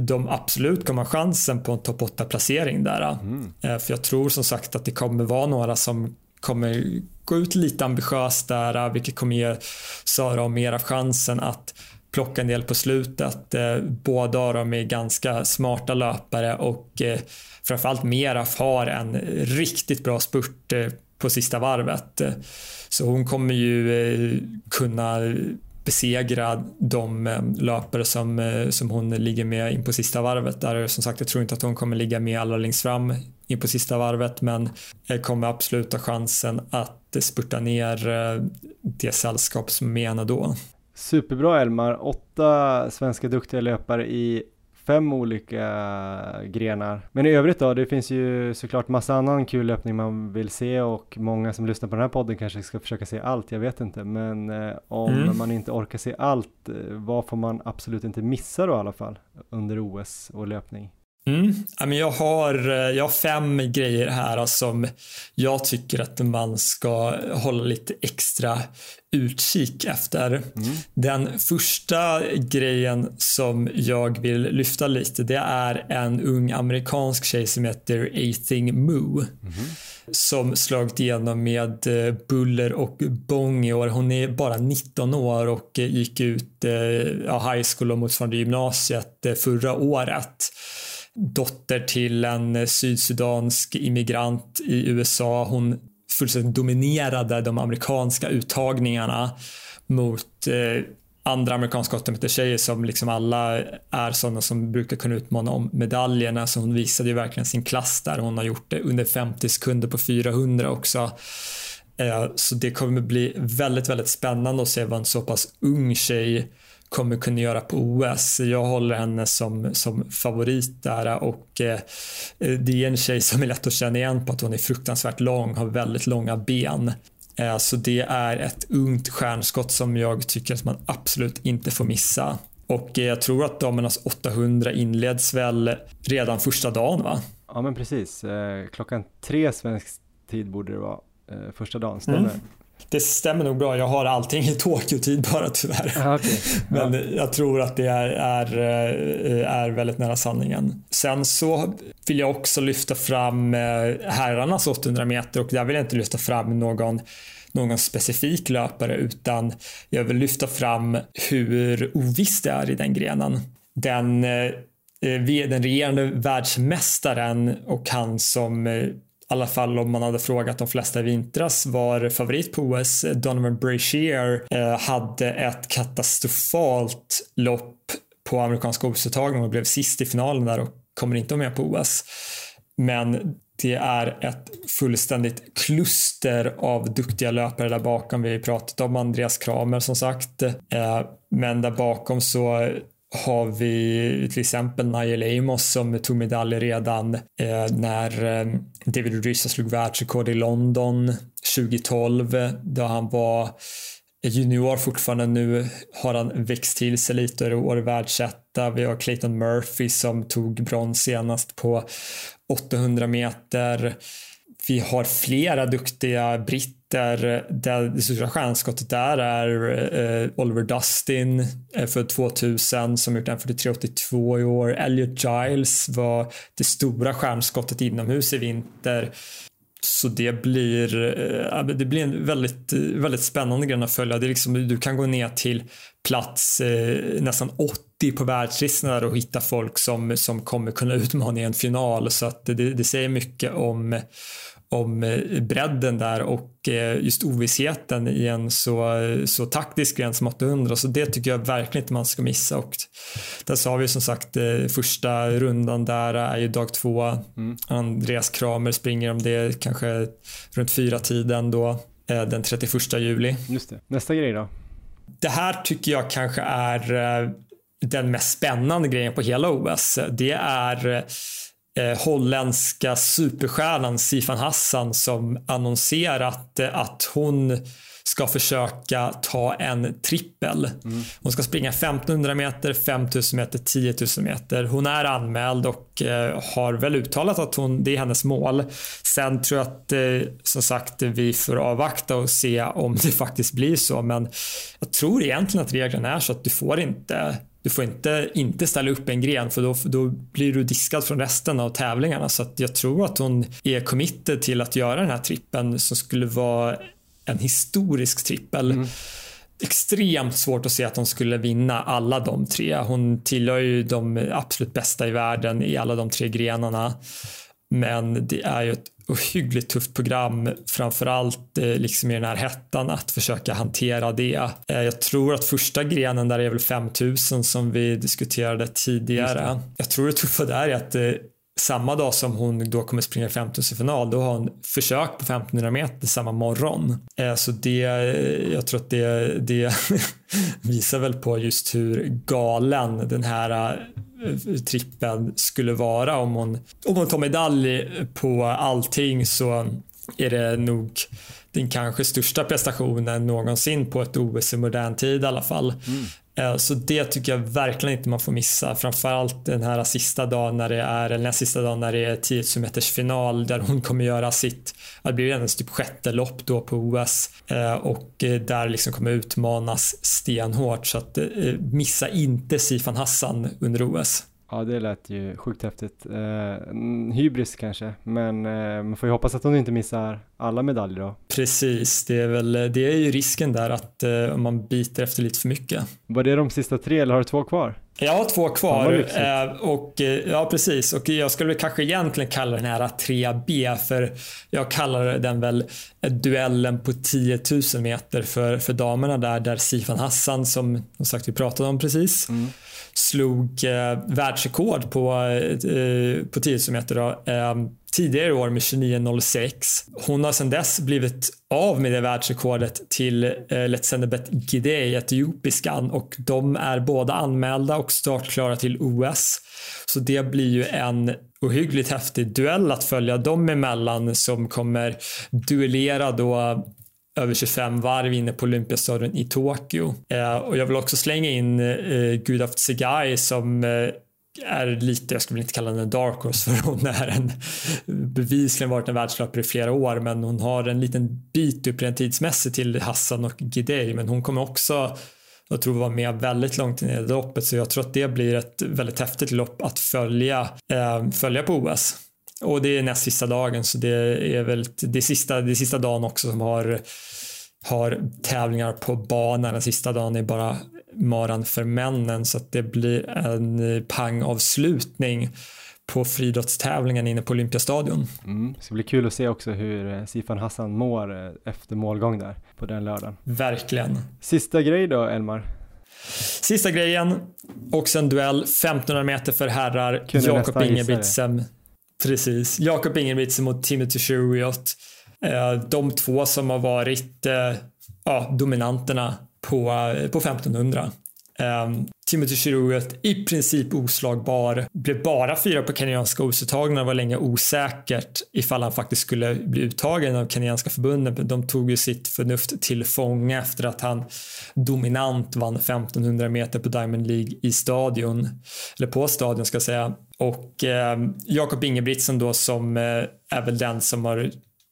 de absolut kommer ha chansen på en topp 8 placering där. Mm. För jag tror som sagt att det kommer vara några som kommer gå ut lite ambitiöst där, vilket kommer ge Sara och Mera chansen att plocka en del på slutet. Båda av dem är ganska smarta löpare och framförallt Meraf har en riktigt bra spurt på sista varvet. Så hon kommer ju kunna besegra de eh, löpare som, eh, som hon ligger med in på sista varvet. Där som sagt, jag tror inte att hon kommer ligga med allra längst fram in på sista varvet, men kommer absolut ha chansen att spurta ner eh, det sällskap som är med henne då. Superbra Elmar, åtta svenska duktiga löpare i fem olika grenar. Men i övrigt då, det finns ju såklart massa annan kul löpning man vill se och många som lyssnar på den här podden kanske ska försöka se allt, jag vet inte. Men eh, om mm. man inte orkar se allt, eh, vad får man absolut inte missa då i alla fall under OS och löpning? Mm. Jag, har, eh, jag har fem grejer här som jag tycker att man ska hålla lite extra utkik efter. Mm. Den första grejen som jag vill lyfta lite det är en ung amerikansk tjej som heter Athing Moo. Mm. Som slagit igenom med eh, buller och bång i år. Hon är bara 19 år och gick ut ja, high school och motsvarande gymnasiet förra året dotter till en sydsudansk immigrant i USA. Hon fullständigt dominerade de amerikanska uttagningarna mot eh, andra amerikanska 8 tjejer som liksom alla är sådana som brukar kunna utmana om medaljerna. Så hon visade ju verkligen sin klass där. Hon har gjort det under 50 sekunder på 400 också. Eh, så det kommer bli väldigt, väldigt spännande att se vad en så pass ung tjej kommer kunna göra på OS. Jag håller henne som, som favorit där och eh, det är en tjej som är lätt att känna igen på att hon är fruktansvärt lång, har väldigt långa ben. Eh, så det är ett ungt stjärnskott som jag tycker att man absolut inte får missa. Och eh, jag tror att damernas 800 inleds väl redan första dagen va? Ja men precis, eh, klockan tre svensk tid borde det vara eh, första dagen, stämmer? Mm. Det stämmer nog bra. Jag har allting i Tokyo-tid bara tyvärr. Ah, okay. *laughs* Men ja. jag tror att det är, är, eh, är väldigt nära sanningen. Sen så vill jag också lyfta fram eh, herrarnas 800 meter och där vill jag inte lyfta fram någon någon specifik löpare utan jag vill lyfta fram hur ovisst det är i den grenen. Den, eh, den regerande världsmästaren och han som alla fall om man hade frågat de flesta i vintras var favorit på OS. Donovan Brashear eh, hade ett katastrofalt lopp på amerikanska OS-uttagningen och blev sist i finalen där och kommer inte med på OS. Men det är ett fullständigt kluster av duktiga löpare där bakom. Vi har ju pratat om Andreas Kramer som sagt. Eh, men där bakom så har vi till exempel Nigel Amos som tog medalj redan eh, när eh, David Rissa slog världsrekord i London 2012 då han var junior fortfarande. Nu har han växt till sig lite och är år världsetta. Vi har Clayton Murphy som tog brons senast på 800 meter. Vi har flera duktiga britter. Det stora stjärnskottet där är eh, Oliver Dustin eh, för 2000 som gjort en 43,82 i år. Elliot Giles var det stora stjärnskottet inomhus i vinter. Så det blir, eh, det blir en väldigt, väldigt spännande grej att följa. Det är liksom, du kan gå ner till plats eh, nästan 80 på världslistan och hitta folk som, som kommer kunna utmana i en final. Så att det, det säger mycket om, om eh, bredden där och eh, just ovissheten i en så, så taktisk gräns som 800 så det tycker jag verkligen inte man ska missa och där sa vi som sagt eh, första rundan där är ju dag två mm. Andreas Kramer springer om det kanske runt fyra tiden då den 31 juli. Just det. Nästa grej då? Det här tycker jag kanske är den mest spännande grejen på hela OS. Det är eh, holländska superstjärnan Sifan Hassan som annonserat eh, att hon ska försöka ta en trippel. Mm. Hon ska springa 1500 meter, 5000 meter, 10 000 meter. Hon är anmäld och eh, har väl uttalat att hon, det är hennes mål. Sen tror jag att eh, som sagt vi får avvakta och se om det *laughs* faktiskt blir så. Men jag tror egentligen att reglerna är så att du får inte du får inte, inte ställa upp en gren för då, då blir du diskad från resten av tävlingarna. Så att jag tror att hon är committed till att göra den här trippen som skulle vara en historisk trippel. Mm. Extremt svårt att se att hon skulle vinna alla de tre. Hon tillhör ju de absolut bästa i världen i alla de tre grenarna. Men det är ju ett ohyggligt tufft program, framförallt eh, liksom i den här hettan att försöka hantera det. Eh, jag tror att första grenen där är väl 5000 som vi diskuterade tidigare. Jag tror det tuffa där är att eh, samma dag som hon då kommer springa 5000 final, då har hon försök på 1500 meter samma morgon. Så det, jag tror att det, det *laughs* visar väl på just hur galen den här trippen skulle vara om hon, om hon tar medalj på allting så är det nog den kanske största prestationen någonsin på ett OS i modern tid i alla fall. Mm. Eh, så det tycker jag verkligen inte man får missa. Framförallt den här sista dagen när det är, eller den sista dagen när det är 10 meters final där hon kommer göra sitt, det blir hennes typ sjätte lopp då på OS eh, och eh, där liksom kommer utmanas stenhårt så att missa inte Sifan Hassan under OS. Ja, det lät ju sjukt häftigt. Eh, hybris kanske, men eh, man får ju hoppas att hon inte missar alla medaljer då. Precis, det är väl det är ju risken där att eh, man biter efter lite för mycket. Var det de sista tre eller har du två kvar? Jag har två kvar. Eh, och, eh, ja, precis. Och jag skulle väl kanske egentligen kalla den här 3B för jag kallar den väl duellen på 10 000 meter för, för damerna där, där Sifan Hassan som, som sagt vi pratade om precis. Mm slog eh, världsrekord på, eh, på 10 meter då, eh, tidigare i år med 29.06. Hon har sedan dess blivit av med det världsrekordet till eh, Letsenebet Gidey, etiopiskan och de är båda anmälda och startklara till OS. Så det blir ju en ohyggligt häftig duell att följa dem emellan som kommer duellera då över 25 varv inne på Olympiastadion i Tokyo. Eh, och jag vill också slänga in eh, Gudaf Tsegai som eh, är lite, jag skulle inte kalla henne dark horse *laughs* för hon är en bevisligen varit en världslöpare i flera år men hon har en liten bit upp rent tidsmässigt till Hassan och Gidey men hon kommer också jag tror vara med väldigt långt in i loppet så jag tror att det blir ett väldigt häftigt lopp att följa, eh, följa på OS. Och det är näst sista dagen så det är väl det sista, det sista dagen också som har, har tävlingar på banan. Den sista dagen är bara maran för männen så att det blir en pangavslutning på friidrottstävlingen inne på Olympiastadion. Mm. Det ska bli kul att se också hur eh, Sifan Hassan mår eh, efter målgång där på den lördagen. Verkligen. Sista grej då, Elmar? Sista grejen, också en duell, 1500 meter för herrar, Jakob Ingebrigtsen Precis. Jakob Ingebrigtsen mot Timothy Cheruiyot. Eh, de två som har varit eh, ja, dominanterna på, eh, på 1500. Timothy Cheruiyot i princip oslagbar. Blev bara fyra på kenyanska OS-uttagna. var länge osäkert ifall han faktiskt skulle bli uttagen av kenyanska förbundet. De tog ju sitt förnuft till fånga efter att han dominant vann 1500 meter på Diamond League i stadion. Eller på stadion ska jag säga. Och eh, Jakob Ingebrigtsen då som eh, är väl den som har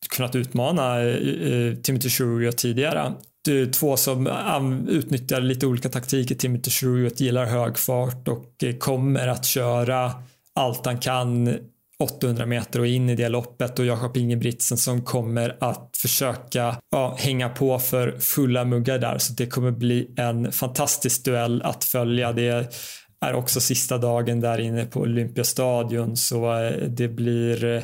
kunnat utmana eh, eh Timothy Cheruiyot tidigare två som eh, utnyttjar lite olika taktiker. Timothy Shrewitt gillar hög fart och eh, kommer att köra allt han kan 800 meter och in i det loppet och Jakob Ingebrigtsen som kommer att försöka ja, hänga på för fulla muggar där så det kommer bli en fantastisk duell att följa. Det är också sista dagen där inne på Olympiastadion så eh, det blir eh,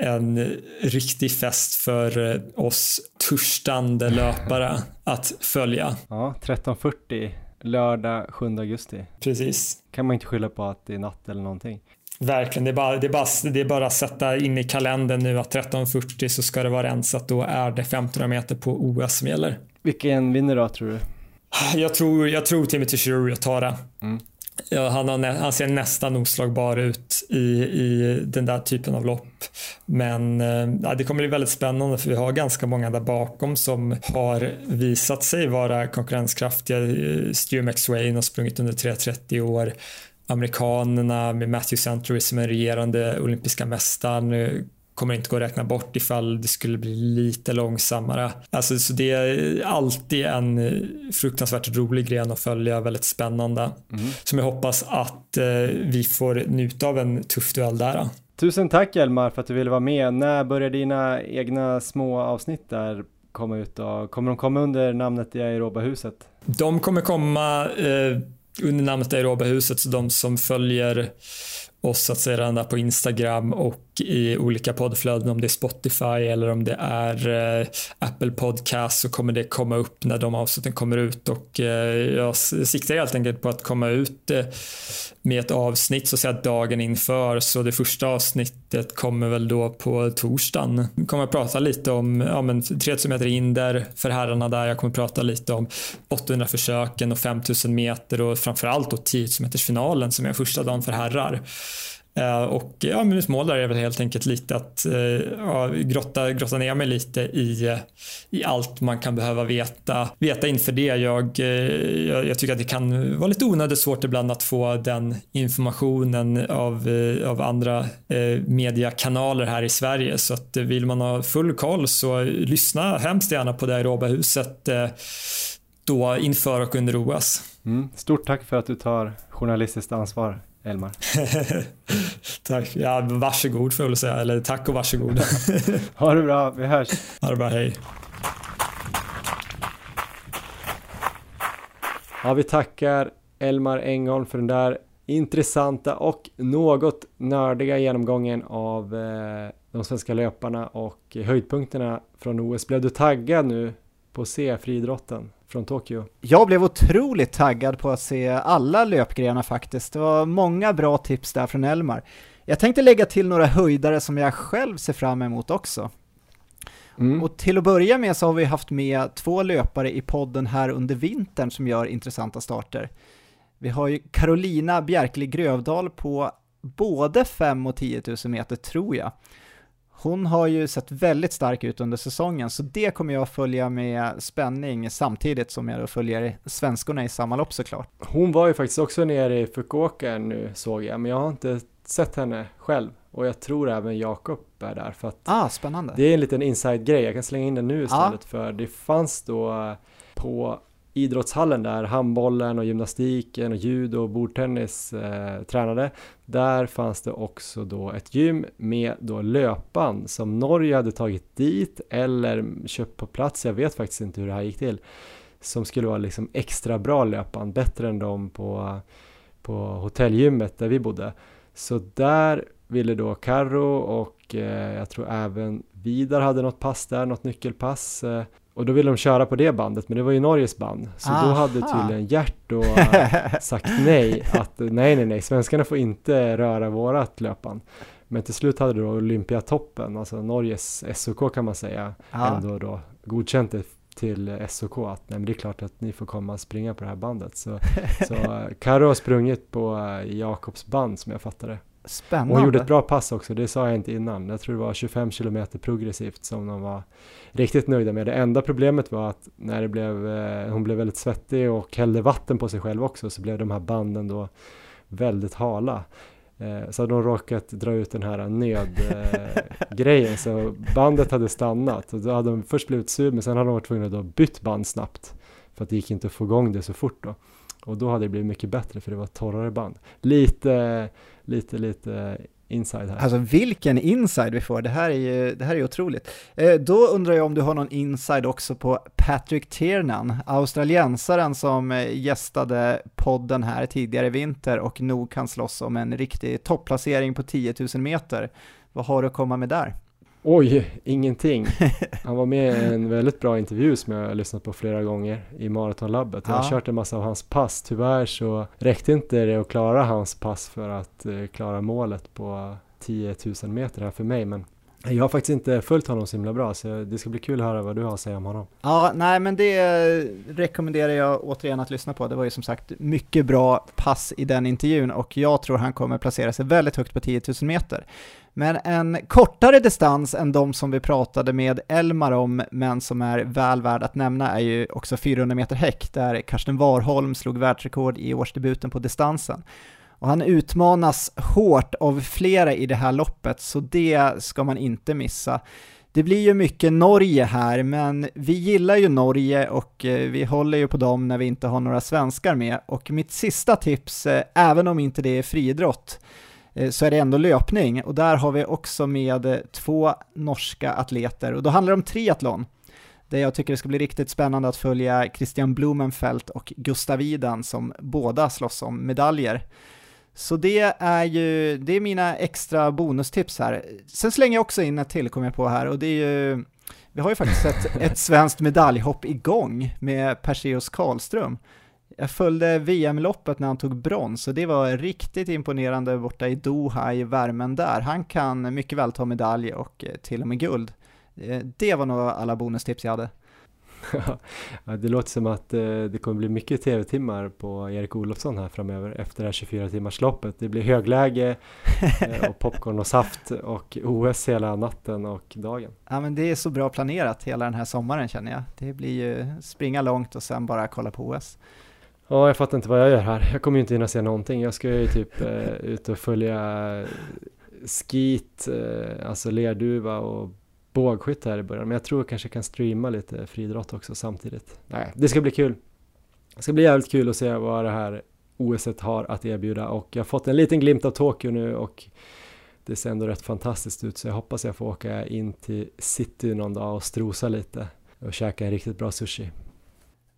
en riktig fest för oss törstande löpare att följa. Ja, 13.40 lördag 7 augusti. Precis. Kan man inte skylla på att det är natt eller någonting. Verkligen, det är, bara, det, är bara, det är bara att sätta in i kalendern nu att 13.40 så ska det vara rensat. Då är det 1500 meter på OS som gäller. Vilken vinner då tror du? Jag tror, jag tror Timothy Shrew tar det. Mm. Ja, han, har, han, ser nästan oslagbar ut i, i den där typen av lopp. Men eh, ja, det kommer bli väldigt spännande för vi har ganska många där bakom som har visat sig vara konkurrenskraftiga. Eh, Stu McSwain har sprungit under 3.30 år. Amerikanerna med Matthew Century som är regerande olympiska mästaren kommer inte gå att räkna bort ifall det skulle bli lite långsammare. Alltså, så det är alltid en fruktansvärt rolig gren att följa, väldigt spännande. Mm. Som jag hoppas att eh, vi får njuta av en tuff duell där. Tusen tack Elmar för att du ville vara med. När börjar dina egna små avsnitt där komma ut? Då? Kommer de komma under namnet i Aerobahuset? De kommer komma eh, under namnet Aerobahuset, så de som följer oss att säga redan där på Instagram och i olika poddflöden om det är Spotify eller om det är eh, Apple Podcast så kommer det komma upp när de avsnitten kommer ut och eh, jag siktar helt enkelt på att komma ut eh, med ett avsnitt så att säga dagen inför så det första avsnittet kommer väl då på torsdagen. Jag kommer att prata lite om ja, men 3000 meter inder för herrarna där. Jag kommer att prata lite om 800 försöken och 5000 meter och framförallt då 10 meters finalen som är första dagen för herrar. Eh, och ja, mitt mål där är väl helt enkelt lite att eh, ja, grotta, grotta ner mig lite i, i allt man kan behöva veta, veta inför det. Jag, eh, jag, jag, tycker att det kan vara lite onödigt svårt ibland att få den informationen av, av andra mediekanaler här i Sverige. Så att vill man ha full koll så lyssna hemskt gärna på det aeroba huset då inför och under OS. Mm. Stort tack för att du tar journalistiskt ansvar. Elmar. *laughs* tack. Ja, varsågod får jag väl säga. Eller tack och varsågod. *laughs* ha det bra, vi hörs. Ha det bra, hej. Ja, vi tackar Elmar Engholm för den där intressanta och något nördiga genomgången av eh, de svenska löparna och höjdpunkterna från OS. Blev du taggad nu på att se friidrotten? Från Tokyo? Jag blev otroligt taggad på att se alla löpgrenar faktiskt. Det var många bra tips där från Elmar. Jag tänkte lägga till några höjdare som jag själv ser fram emot också. Mm. Och till att börja med så har vi haft med två löpare i podden här under vintern som gör intressanta starter. Vi har ju Carolina Bjärkli Grövdal på både 5 och 10 000 meter tror jag. Hon har ju sett väldigt stark ut under säsongen, så det kommer jag följa med spänning samtidigt som jag då följer svenskorna i samma lopp såklart. Hon var ju faktiskt också nere i Fukuoka nu såg jag, men jag har inte sett henne själv och jag tror även Jakob är där för att ah, spännande. det är en liten inside-grej, jag kan slänga in den nu istället ah. för det fanns då på idrottshallen där handbollen och gymnastiken och judo och bordtennis eh, tränade. Där fanns det också då ett gym med då löpan som Norge hade tagit dit eller köpt på plats. Jag vet faktiskt inte hur det här gick till. Som skulle vara liksom extra bra löpan, bättre än de på, på hotellgymmet där vi bodde. Så där ville då Carro och eh, jag tror även Vidar hade något pass där, något nyckelpass. Eh, och då ville de köra på det bandet, men det var ju Norges band. Så Aha. då hade tydligen Gert då sagt nej, att nej, nej, nej, svenskarna får inte röra vårat löpband. Men till slut hade då Olympiatoppen, alltså Norges SOK kan man säga, Aha. ändå då godkänt det till SOK att nej, men det är klart att ni får komma och springa på det här bandet. Så, så *laughs* Karo har sprungit på Jakobs band som jag fattade. Spännande. Och hon gjorde ett bra pass också, det sa jag inte innan. Jag tror det var 25 kilometer progressivt som de var riktigt nöjda med. Det enda problemet var att när det blev, eh, hon blev väldigt svettig och hällde vatten på sig själv också så blev de här banden då väldigt hala. Eh, så hade de råkat dra ut den här nödgrejen eh, så bandet hade stannat och då hade de först blivit sur men sen hade de varit tvungna att byta band snabbt för att det gick inte att få igång det så fort då. Och då hade det blivit mycket bättre för det var torrare band. Lite, lite, lite inside här. Alltså vilken inside vi får, det här är ju, det här är otroligt. Eh, då undrar jag om du har någon inside också på Patrick Tiernan, australiensaren som eh, gästade podden här tidigare i vinter och nog kan slåss om en riktig topplacering på 10 000 meter. Vad har du att komma med där? Oj, ingenting. *laughs* Han var med i en väldigt bra intervju som jag har lyssnat på flera gånger i Maratonlabbet. Jag har ja. kört en massa av hans pass. Tyvärr så räckte inte det att klara hans pass för att uh, klara målet på 10 000 meter här för mig. Men jag har faktiskt inte följt honom så himla bra, så det ska bli kul att höra vad du har att säga om honom. Ja, nej men det rekommenderar jag återigen att lyssna på. Det var ju som sagt mycket bra pass i den intervjun och jag tror han kommer placera sig väldigt högt på 10 000 meter. Men en kortare distans än de som vi pratade med Elmar om, men som är väl värd att nämna, är ju också 400 meter häck, där Karsten Warholm slog världsrekord i årsdebuten på distansen. Och han utmanas hårt av flera i det här loppet, så det ska man inte missa. Det blir ju mycket Norge här, men vi gillar ju Norge och eh, vi håller ju på dem när vi inte har några svenskar med. Och mitt sista tips, eh, även om inte det är friidrott, Eh, så är det ändå löpning och där har vi också med eh, två norska atleter och då handlar det om triathlon där jag tycker det ska bli riktigt spännande att följa Christian Blumenfeldt och Gustav Idan som båda slåss om medaljer. Så det är ju, det är mina extra bonustips här. Sen slänger jag också in ett till, kommer jag på här, och det är ju, vi har ju faktiskt ett, ett svenskt medaljhopp igång med Perseus Karlström. Jag följde VM-loppet när han tog brons och det var riktigt imponerande borta i Doha i värmen där. Han kan mycket väl ta medalj och eh, till och med guld. Eh, det var nog alla bonustips jag hade. *laughs* ja, det låter som att eh, det kommer bli mycket tv-timmar på Erik Olofsson här framöver efter det här 24 timmars loppet. Det blir högläge *laughs* och popcorn och saft och OS hela natten och dagen. Ja men det är så bra planerat hela den här sommaren känner jag. Det blir ju springa långt och sen bara kolla på OS. Ja, jag fattar inte vad jag gör här. Jag kommer ju inte hinna se någonting. Jag ska ju typ eh, ut och följa skit, eh, alltså lerduva och bågskytte här i början. Men jag tror jag kanske kan streama lite friidrott också samtidigt. Nej, det ska bli kul. Det ska bli jävligt kul att se vad det här OS har att erbjuda och jag har fått en liten glimt av Tokyo nu och det ser ändå rätt fantastiskt ut så jag hoppas jag får åka in till city någon dag och strosa lite och käka en riktigt bra sushi.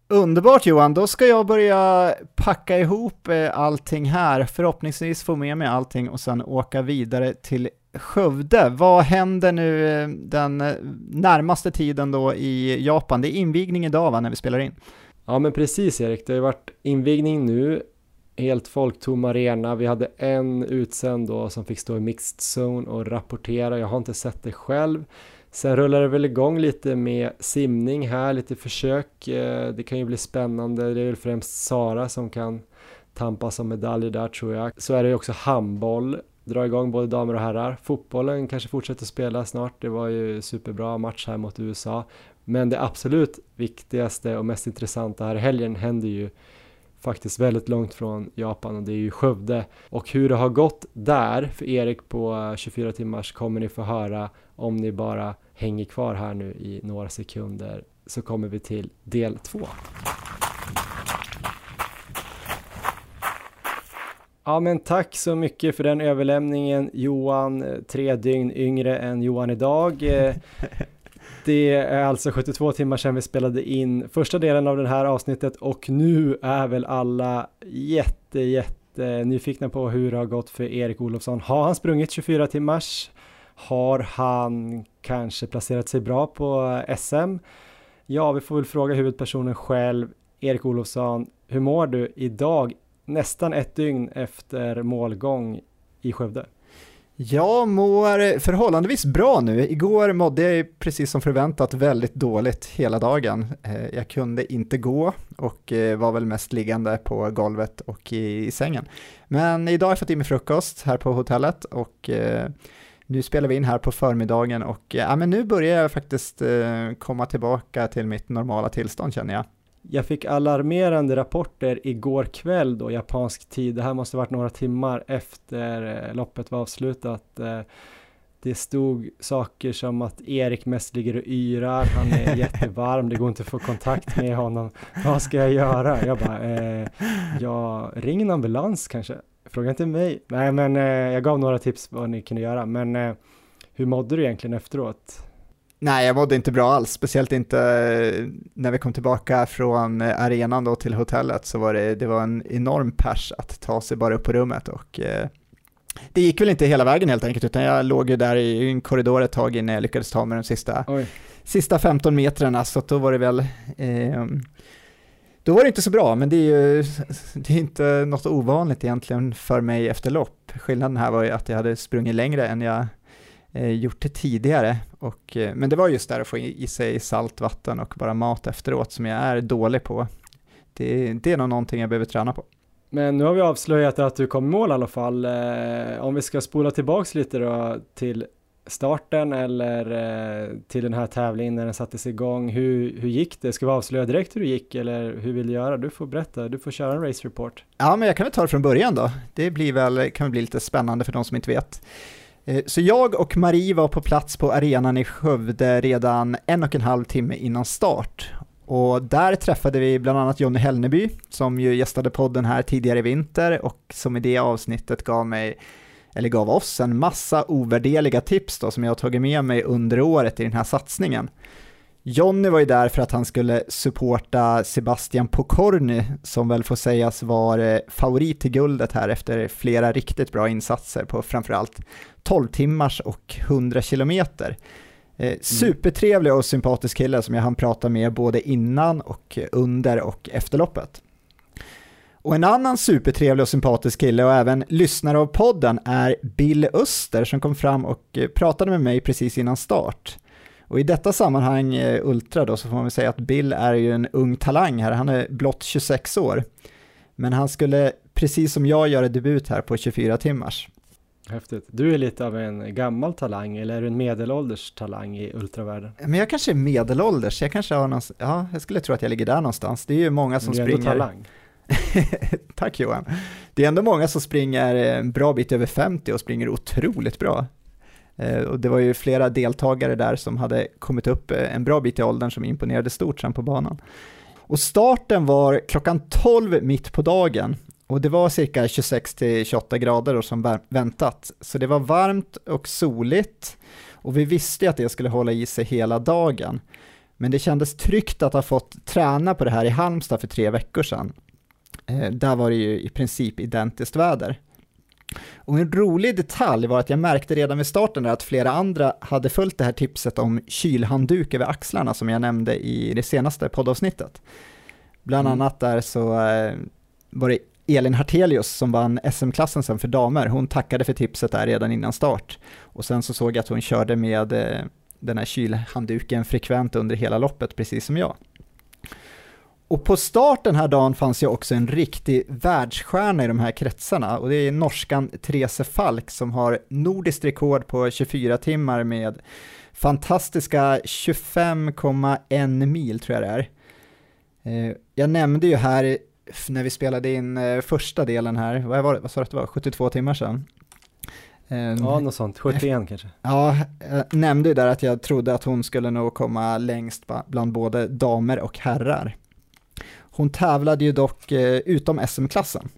Underbart Johan, då ska jag börja packa ihop eh, allting här, förhoppningsvis få med mig allting och sen åka vidare till Skövde. Vad händer nu eh, den eh, närmaste tiden då i Japan? Det är invigning idag va, när vi spelar in? Ja men precis Erik, det har ju varit invigning nu, helt folktom arena. Vi hade en utsänd då som fick stå i mixed zone och rapportera. Jag har inte sett det själv. Sen rullar det väl igång lite med simning här, lite försök. Eh, det kan ju bli spännande. Det är väl främst Sara som kan tampas om medaljer där tror jag. Så är det ju också handboll. Dra igång både damer och herrar. Fotbollen kanske fortsätter spela snart. Det var ju superbra match här mot USA. Men det absolut viktigaste och mest intressanta här i helgen händer ju faktiskt väldigt långt från Japan och det är ju Skövde. Och hur det har gått där för Erik på 24 timmars kommer ni få höra om ni bara hänger kvar här nu i några sekunder så kommer vi till del två. Ja men tack så mycket för den överlämningen Johan, tre dygn yngre än Johan idag. *laughs* Det är alltså 72 timmar sedan vi spelade in första delen av det här avsnittet och nu är väl alla jätte, jätte nyfikna på hur det har gått för Erik Olofsson. Har han sprungit 24 timmars? Har han kanske placerat sig bra på SM? Ja, vi får väl fråga huvudpersonen själv. Erik Olofsson, hur mår du idag, nästan ett dygn efter målgång i Skövde? Jag mår förhållandevis bra nu. Igår mådde jag precis som förväntat väldigt dåligt hela dagen. Eh, jag kunde inte gå och eh, var väl mest liggande på golvet och i sängen. Men idag har jag fått i mig frukost här på hotellet och eh, nu spelar vi in här på förmiddagen och ja, men nu börjar jag faktiskt komma tillbaka till mitt normala tillstånd känner jag. Jag fick alarmerande rapporter igår kväll då, japansk tid. Det här måste varit några timmar efter eh, loppet var avslutat. Eh, det stod saker som att Erik mest ligger och yrar, han är *laughs* jättevarm, det går inte att få kontakt med honom. Vad ska jag göra? Jag bara, eh, ja, ring en ambulans kanske. Fråga inte mig. Nej, men eh, jag gav några tips vad ni kunde göra. Men eh, hur mådde du egentligen efteråt? Nej, jag mådde inte bra alls, speciellt inte eh, när vi kom tillbaka från eh, arenan då till hotellet så var det, det var en enorm pers att ta sig bara upp på rummet och eh, det gick väl inte hela vägen helt enkelt utan jag låg ju där i en korridor ett tag innan jag lyckades ta mig de sista, sista 15 metrarna så då var det väl eh, då var det inte så bra, men det är ju *laughs* det är inte något ovanligt egentligen för mig efter lopp. Skillnaden här var ju att jag hade sprungit längre än jag eh, gjort det tidigare. Och, eh, men det var just där att få i sig saltvatten och bara mat efteråt som jag är dålig på. Det, det är nog någonting jag behöver träna på. Men nu har vi avslöjat att du kom i mål i alla fall. Eh, om vi ska spola tillbaks lite då till starten eller eh, till den här tävlingen när den sattes igång. Hur, hur gick det? Ska vi avslöja direkt hur det gick eller hur vill du göra? Du får berätta, du får köra en race report. Ja, men jag kan väl ta det från början då. Det blir väl, kan väl bli lite spännande för de som inte vet. Eh, så jag och Marie var på plats på arenan i Skövde redan en och en halv timme innan start. Och där träffade vi bland annat Jonny Hellneby, som ju gästade podden här tidigare i vinter och som i det avsnittet gav mig, eller gav oss en massa ovärdeliga tips då som jag har tagit med mig under året i den här satsningen. Jonny var ju där för att han skulle supporta Sebastian Pokorny som väl får sägas vara eh, favorit till guldet här efter flera riktigt bra insatser på framförallt 12 timmars och 100 kilometer. Eh, mm. supertrevlig och sympatisk kille som jag hann prata med både innan och under och efter loppet. Och en annan supertrevlig och sympatisk kille och även lyssnare av podden är Bill Öster som kom fram och eh, pratade med mig precis innan start. Och i detta sammanhang, eh, Ultra då, så får man väl säga att Bill är ju en ung talang här, han är blott 26 år. Men han skulle, precis som jag, göra debut här på 24 timmars. Häftigt. Du är lite av en gammal talang eller är du en medelålders talang i ultravärlden? Men jag kanske är medelålders, jag kanske har någon, ja, jag skulle tro att jag ligger där någonstans. Det är ju många som springer. Du är ändå talang. *laughs* Tack Johan. Det är ändå många som springer en bra bit över 50 och springer otroligt bra. Eh, och det var ju flera deltagare där som hade kommit upp eh, en bra bit i åldern som imponerade stort sen på banan. Och starten var klockan 12 mitt på dagen och det var cirka 26-28 grader som väntat. Så det var varmt och soligt och vi visste att det skulle hålla i sig hela dagen. Men det kändes tryggt att ha fått träna på det här i Halmstad för tre veckor sedan. Eh, där var det ju i princip identiskt väder. Och en rolig detalj var att jag märkte redan vid starten att flera andra hade följt det här tipset om kylhandduk över axlarna som jag nämnde i det senaste poddavsnittet. Bland mm. annat där så eh, var det Elin Hartelius som vann SM-klassen sen för damer, hon tackade för tipset där redan innan start. Och sen så såg jag att hon körde med eh, den här kylhandduken frekvent under hela loppet, precis som jag. Och på start den här dagen fanns ju också en riktig världsstjärna i de här kretsarna och det är norskan Therese Falk som har nordiskt rekord på 24 timmar med fantastiska 25,1 mil tror jag det är. Eh, jag nämnde ju här när vi spelade in eh, första delen här, vad, var det, vad sa du att det var, 72 timmar sedan? Ehm, ja, något sånt, 71 kanske. Ja, jag nämnde ju där att jag trodde att hon skulle nog komma längst bland både damer och herrar. Hon tävlade ju dock eh, utom SM-klassen.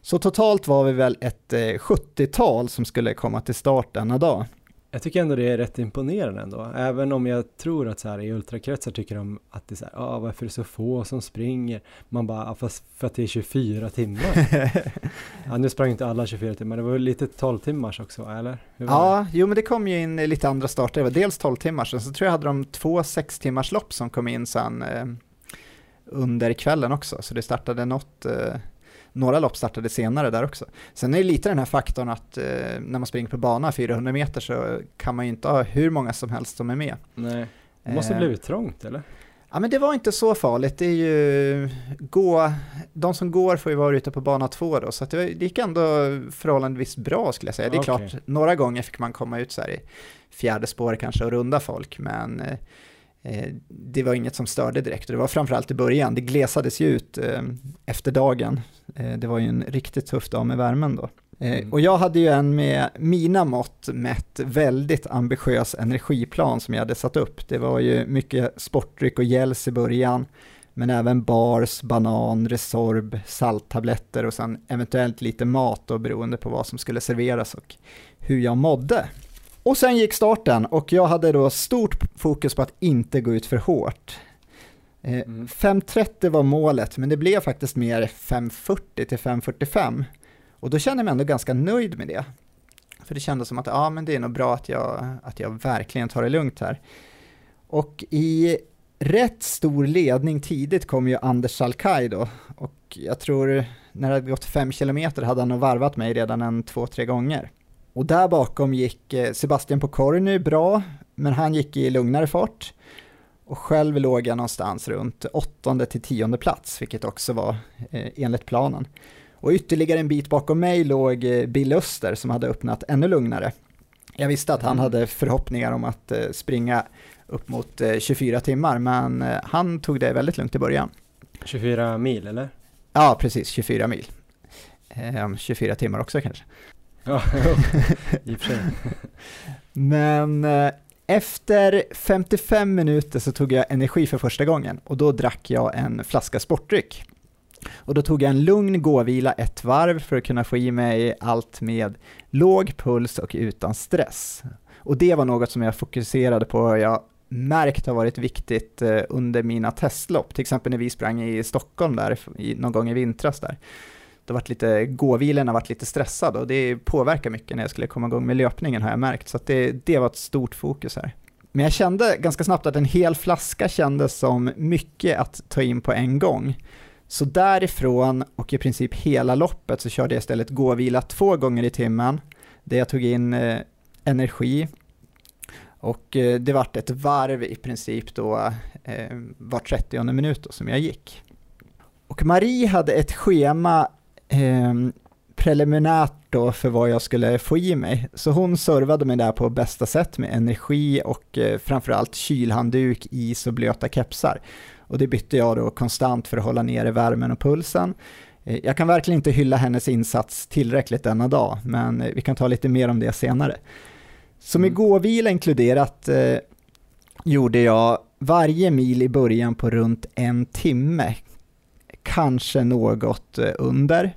Så totalt var vi väl ett 70-tal eh, som skulle komma till start denna dag. Jag tycker ändå det är rätt imponerande ändå, även om jag tror att så här i ultrakretsar tycker de att det är så här, ah, varför är det så få som springer? Man bara, ah, fast för att det är 24 timmar. *laughs* ja, nu sprang inte alla 24 timmar, det var lite 12 timmars också, eller? Ja, jo men det kom ju in lite andra starter, det var dels 12 timmars, och så tror jag hade de två 6 timmars lopp som kom in sen eh, under kvällen också, så det startade något, eh, några lopp startade senare där också. Sen är det lite den här faktorn att eh, när man springer på bana 400 meter så kan man ju inte ha hur många som helst som är med. Nej, det måste Eh, blivit trångt eller? Ja men det var inte så farligt, det är ju gå, de som går får ju vara ute på bana två då, så att det, var- det gick ändå förhållandevis bra skulle jag säga. Det är Okej. klart, några gånger fick man komma ut så här i fjärde spår kanske och runda folk, men eh, eh, det var inget som störde direkt och det var framförallt i början, det glesades ju ut eh, efter dagen. Eh, det var ju en riktigt tuff dag med värmen då. Eh, Mm. Och jag hade ju en med mina mått mätt väldigt ambitiös energiplan som jag hade satt upp. Det var ju mycket sportdryck och gels i början, men även bars, banan, Resorb, salttabletter och sen eventuellt lite mat då, beroende på vad som skulle serveras och hur jag mådde. Och sen gick starten och jag hade då stort fokus på att inte gå ut för hårt. Eh, Mm. 5.30 var målet, men det blev faktiskt mer 5.40 till 5.45. Och då kände jag mig ändå ganska nöjd med det. För det kändes som att ja, men det är nog bra att jag, att jag verkligen tar det lugnt här. Och i rätt stor ledning tidigt kom ju Anders Salkai då. Och jag tror när det hade gått fem kilometer hade han nog varvat mig redan en två, tre gånger. Och där bakom gick eh, Sebastian Pokorny bra, men han gick i lugnare fart. Och själv låg jag någonstans runt åttonde till tionde plats, vilket också var eh, enligt planen. Och ytterligare en bit bakom mig låg eh, Bill Öster som hade öppnat ännu lugnare. Jag visste att han Mm. hade förhoppningar om att eh, springa upp mot eh, 24 timmar, men han tog det väldigt lugnt i början. 24 mil eller? Ja, precis, 24 mil. Eh, 24 timmar också kanske. Ja, *laughs* i och för sig. *laughs* Men eh, efter 55 minuter så tog jag energi för första gången och då drack jag en flaska sportdryck. Och då tog jag en lugn gåvila ett varv för att kunna få i mig allt med låg puls och utan stress. Och det var något som jag fokuserade på och jag märkt har varit viktigt eh, under mina testlopp, till exempel när vi sprang i Stockholm där någon gång i vintras där. Det har varit lite, gåvilorna har varit lite stressad och det påverkar mycket när jag skulle komma igång med löpningen har jag märkt, så att det, det var ett stort fokus här. Men jag kände ganska snabbt att en hel flaska kändes som mycket att ta in på en gång. Så därifrån och i princip hela loppet så körde jag istället gåvila två gånger i timmen, där jag tog in eh, energi. Och eh, det vart ett varv i princip då eh, var 30 minut då, som jag gick. Och Marie hade ett schema eh, preliminärt då för vad jag skulle få i mig. Så hon servade mig där på bästa sätt med energi och eh, framförallt kylhandduk, is och blöta kepsar. Och det bytte jag då konstant för att hålla nere värmen och pulsen. Eh, Jag kan verkligen inte hylla hennes insats tillräckligt denna dag, men eh, vi kan ta lite mer om det senare. Så med Mm. gåvila inkluderat eh, gjorde jag varje mil i början på runt en timme, kanske något eh, under.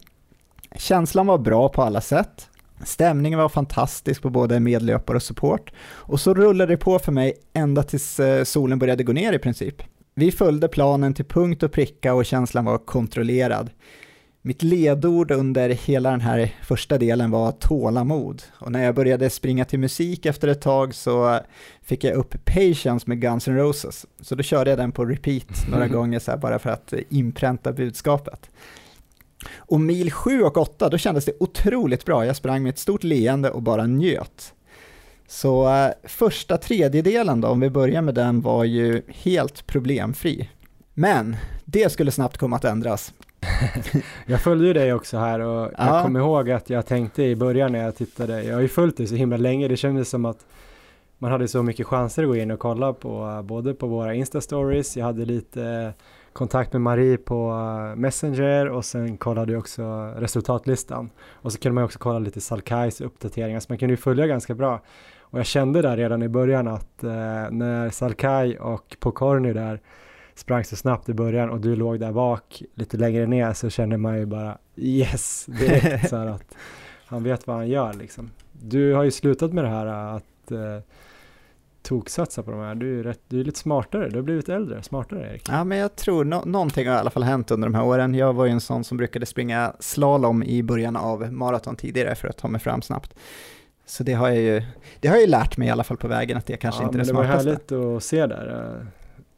Känslan var bra på alla sätt. Stämningen var fantastisk på både medlöpare och support. Och så rullade det på för mig ända tills eh, solen började gå ner i princip. Vi följde planen till punkt och pricka och känslan var kontrollerad. Mitt ledord under hela den här första delen var tålamod. Och när jag började springa till musik efter ett tag så fick jag upp Patience med Guns N' Roses. Så då körde jag den på repeat några gånger så här bara för att inpränta budskapet. Och mil 7 och 8, då kändes det otroligt bra. Jag sprang med ett stort leende och bara njöt. Så eh, första tredjedelen då, om vi börjar med den, var ju helt problemfri. Men det skulle snabbt komma att ändras. *laughs* Jag följde ju dig också här och Ja. jag kommer ihåg att jag tänkte i början när jag tittade, jag har ju följt dig så himla länge, det kändes som att man hade så mycket chanser att gå in och kolla på både på våra Insta-stories, jag hade lite kontakt med Marie på Messenger och sen kollade jag också resultatlistan. Och så kunde man också kolla lite Salkais uppdateringar, så man kunde ju följa ganska bra. Och jag kände där redan i början att eh, när Salkai och Pokorny där sprang så snabbt i början och du låg där bak lite längre ner så kände man ju bara yes, direkt så här att han vet vad han gör liksom. Du har ju slutat med det här att eh, toksatsa på de här. Du är, rätt, du är lite smartare, du har blivit äldre, smartare Erik. Ja, men jag tror no någonting har i alla fall hänt under de här åren. Jag var ju en sån som brukade springa slalom i början av maraton tidigare för att ta mig fram snabbt. Så det har jag ju, det har jag ju lärt mig i alla fall på vägen att det kanske ja, inte är men det det var smartaste. härligt att se där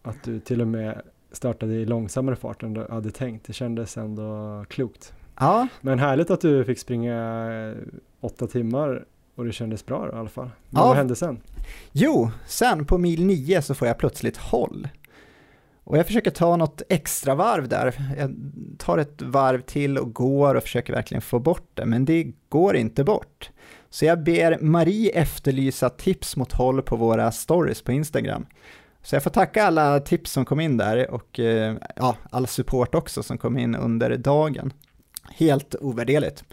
att du till och med startade i långsammare fart än du hade tänkt. Det kändes ändå klokt. Ja. Men härligt att du fick springa åtta timmar och det kändes bra i alla fall. Men Ja. vad hände sen? Jo, sen på mil 9 så får jag plötsligt håll. Och jag försöker ta något extra varv där. Jag tar ett varv till och går och försöker verkligen få bort det, men det går inte bort. Så jag ber Marie efterlysa tips mot håll på våra stories på Instagram. Så jag får tacka alla tips som kom in där och eh, ja, all support också som kom in under dagen. Helt ovärderligt.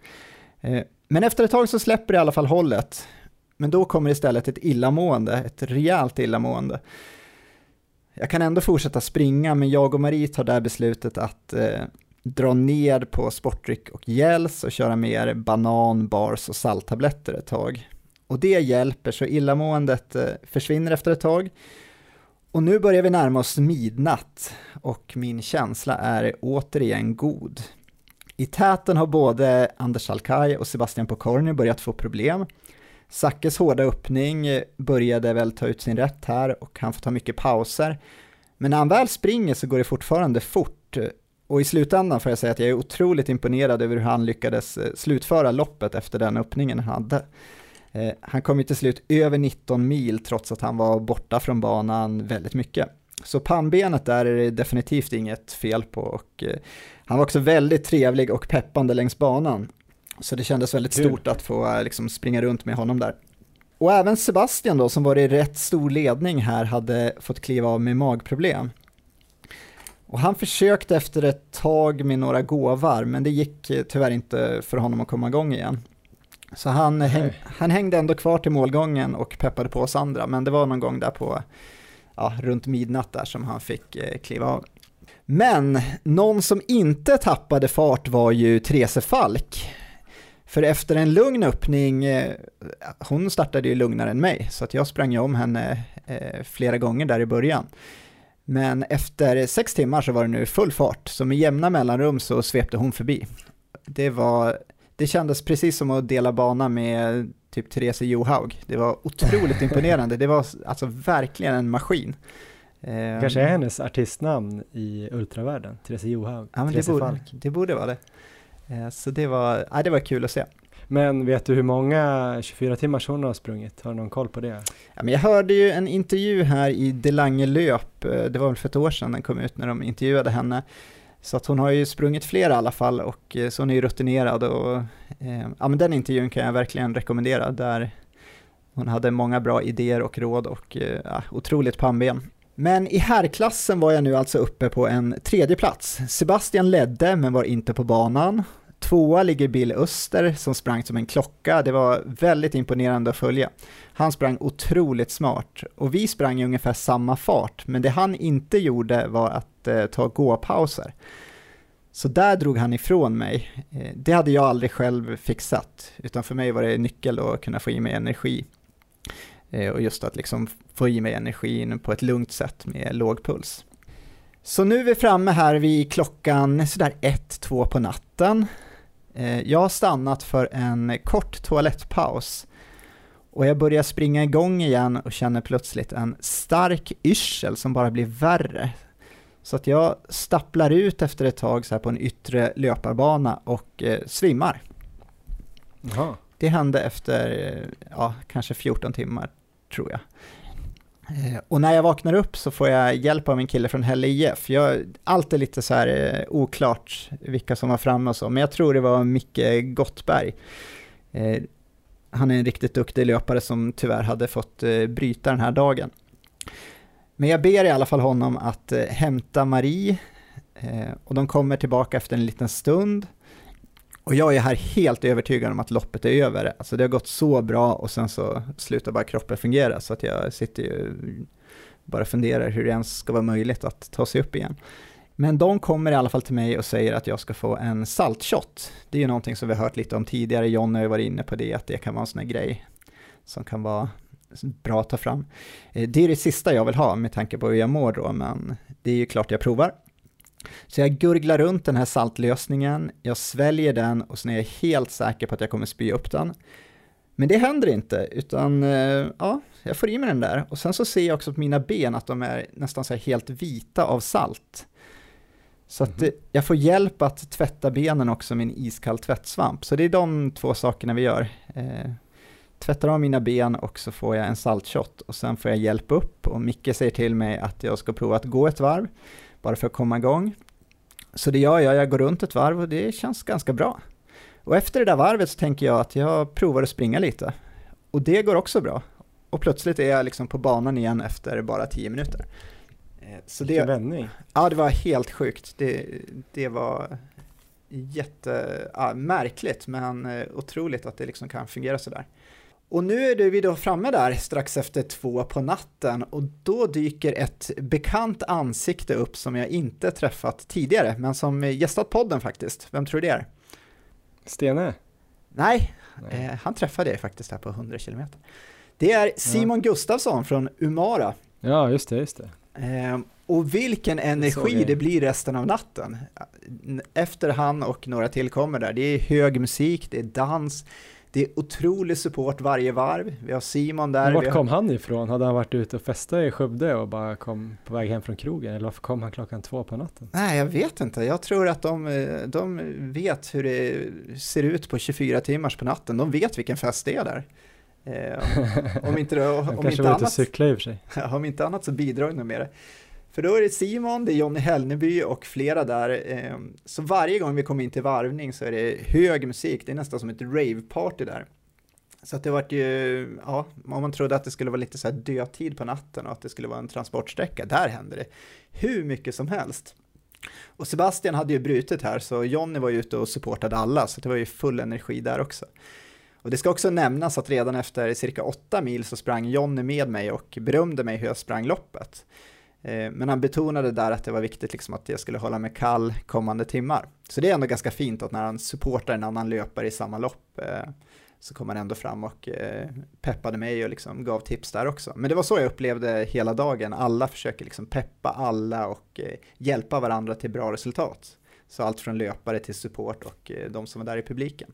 Eh, men efter ett tag så släpper i alla fall hållet. Men då kommer istället ett illamående, ett rejält illamående. Jag kan ändå fortsätta springa, men jag och Marie tar där beslutet att eh, dra ner på sportdryck och gels och köra mer banan, bars och salttabletter ett tag. Och det hjälper, så illamåendet eh, försvinner efter ett tag. Och nu börjar vi närma oss midnatt och min känsla är återigen god. I täten har både Anders Alkaj och Sebastian Pokorny börjat få problem. Sackes hårda öppning började väl ta ut sin rätt här och han får ta mycket pauser. Men när han väl springer så går det fortfarande fort. Och i slutändan får jag säga att jag är otroligt imponerad över hur han lyckades eh, slutföra loppet efter den öppningen han hade. Eh, Han kom ju till slut över 19 mil trots att han var borta från banan väldigt mycket. Så pannbenet där är det definitivt inget fel på och eh, han var också väldigt trevlig och peppande längs banan. Så det kändes väldigt Kul. stort att få eh, liksom springa runt med honom där. Och även Sebastian då, som var i rätt stor ledning här, hade fått kliva av med magproblem. Och han försökte efter ett tag med några gåvar, men det gick tyvärr inte för honom att komma igång igen. Så han, häng, han hängde ändå kvar till målgången och peppade på oss andra, men det var någon gång där på, ja, runt midnatt där som han fick eh, kliva av. Men någon som inte tappade fart var ju Therese Falk. För efter en lugn öppning, eh, hon startade ju lugnare än mig, så att jag sprang ju om henne eh, flera gånger där i början. Men efter sex timmar så var det nu full fart, så med jämna mellanrum så svepte hon förbi. Det var, det kändes precis som att dela bana med typ Therese Johaug. Det var otroligt imponerande, det var alltså verkligen en maskin. Eh, Kanske är hennes artistnamn i ultravärlden, Therese Johaug, Ja, men det Therese borde, Falk. det borde vara det. Eh, Så det var, ja, det var kul att se. Men vet du hur många 24 timmars hon har sprungit? Har du någon koll på det? Ja, men jag hörde ju en intervju här i Delange löp, eh, det var väl för ett år sedan den kom ut när de intervjuade henne. Så att hon har ju sprungit flera i alla fall och eh, så hon är ju rutinerad och eh, ja men den intervjun kan jag verkligen rekommendera där hon hade många bra idéer och råd och eh, otroligt pannben. Men i herrklassen var jag nu alltså uppe på en tredje plats. Sebastian ledde men var inte på banan. Tvåa ligger Bill Öster som sprang som en klocka. Det var väldigt imponerande att följa. Han sprang otroligt smart och vi sprang i ungefär samma fart, men det han inte gjorde var att eh, ta gåpauser. Så där drog han ifrån mig. Eh, det hade jag aldrig själv fixat, utan för mig var det nyckel att kunna få i mig energi. Eh, och just att liksom få i mig energin på ett lugnt sätt med låg puls. Så nu är vi framme här vid klockan sådär ett, två på natten. Eh, Jag har stannat för en kort toalettpaus och jag börjar springa igång igen och känner plötsligt en stark yrsel som bara blir värre. Så att jag stapplar ut efter ett tag så här på en yttre löparbana och eh, svimmar. Jaha. Det hände efter, eh, ja, kanske 14 timmar tror jag. Eh, och när jag vaknar upp så får jag hjälp av min kille från Hälle IF. Jag, allt är lite så här eh, oklart vilka som var framme och så, men jag tror det var Micke Gottberg. Eh, han är en riktigt duktig löpare som tyvärr hade fått bryta den här dagen. Men jag ber i alla fall honom att hämta Marie och de kommer tillbaka efter en liten stund. Och jag är här helt övertygad om att loppet är över. Alltså det har gått så bra och sen så slutar bara kroppen fungera så att jag sitter ju bara och funderar hur det ens ska vara möjligt att ta sig upp igen. Men de kommer i alla fall till mig och säger att jag ska få en saltshot. Det är ju någonting som vi har hört lite om tidigare, John har ju varit inne på det, att det kan vara en sån här grej som kan vara bra att ta fram. Eh, det är det sista jag vill ha med tanke på hur jag mår då, men det är ju klart jag provar. Så jag gurglar runt den här saltlösningen, jag sväljer den och sen är jag helt säker på att jag kommer spy upp den. Men det händer inte, utan eh, ja, jag får i mig den där. Och sen så ser jag också på mina ben att de är nästan så helt vita av salt. Så att mm. jag får hjälp att tvätta benen också med en iskall tvättsvamp. Så det är de två sakerna vi gör. Eh, tvättar av mina ben och så får jag en saltshot och sen får jag hjälp upp och Micke säger till mig att jag ska prova att gå ett varv bara för att komma igång. Så det gör jag, jag går runt ett varv och det känns ganska bra. Och efter det där varvet så tänker jag att jag provar att springa lite. Och det går också bra. Och plötsligt är jag liksom på banan igen efter bara tio minuter. Eh, så det, vändning. Ja, det var helt sjukt. Det, det var jätte, ja, märkligt men eh, otroligt att det liksom kan fungera sådär. Och nu är vi då framme där strax efter två på natten och då dyker ett bekant ansikte upp som jag inte träffat tidigare, men som gästat podden faktiskt. Vem tror du det är? Stene? Nej, Nej. Eh, han träffade jag faktiskt här på 100 km. Det är Simon ja. Gustafsson från Umara. Ja, just det, just det. Eh, och vilken energi det blir resten av natten. Efter han och några till kommer där, det är hög musik, det är dans, det är otrolig support varje varv. Vi har Simon där. vart har... kom han ifrån? Hade han varit ute och festat i Skövde och bara kom på väg hem från krogen? Eller varför kom han klockan två på natten? Nej, jag vet inte. Jag tror att de, de vet hur det ser ut på 24 timmars på natten. De vet vilken fest det är där. Eh, om inte, om, *laughs* om var ute och cykla i och för sig. *laughs* om inte annat så bidrar de med det. För då är det Simon, det är Jonny Hellneby och flera där. Ehm, så varje gång vi kommer in till varvning så är det hög musik, det är nästan som ett rave-party där. Så att det vart ju, ja, om man trodde att det skulle vara lite så här dödtid på natten och att det skulle vara en transportsträcka, där händer det hur mycket som helst. Och Sebastian hade ju brutit här, så Jonny var ju ute och supportade alla, så det var ju full energi där också. Och det ska också nämnas att redan efter cirka åtta mil så sprang Jonny med mig och berömde mig hur jag sprang loppet. Eh, men han betonade där att det var viktigt liksom att jag skulle hålla mig kall kommande timmar. Så det är ändå ganska fint att när han supportar en annan löpare i samma lopp eh, så kom han ändå fram och eh, peppade mig och liksom gav tips där också. Men det var så jag upplevde hela dagen. Alla försöker liksom peppa alla och hjälpa varandra till bra resultat. Så allt från löpare till support och de som var där i publiken.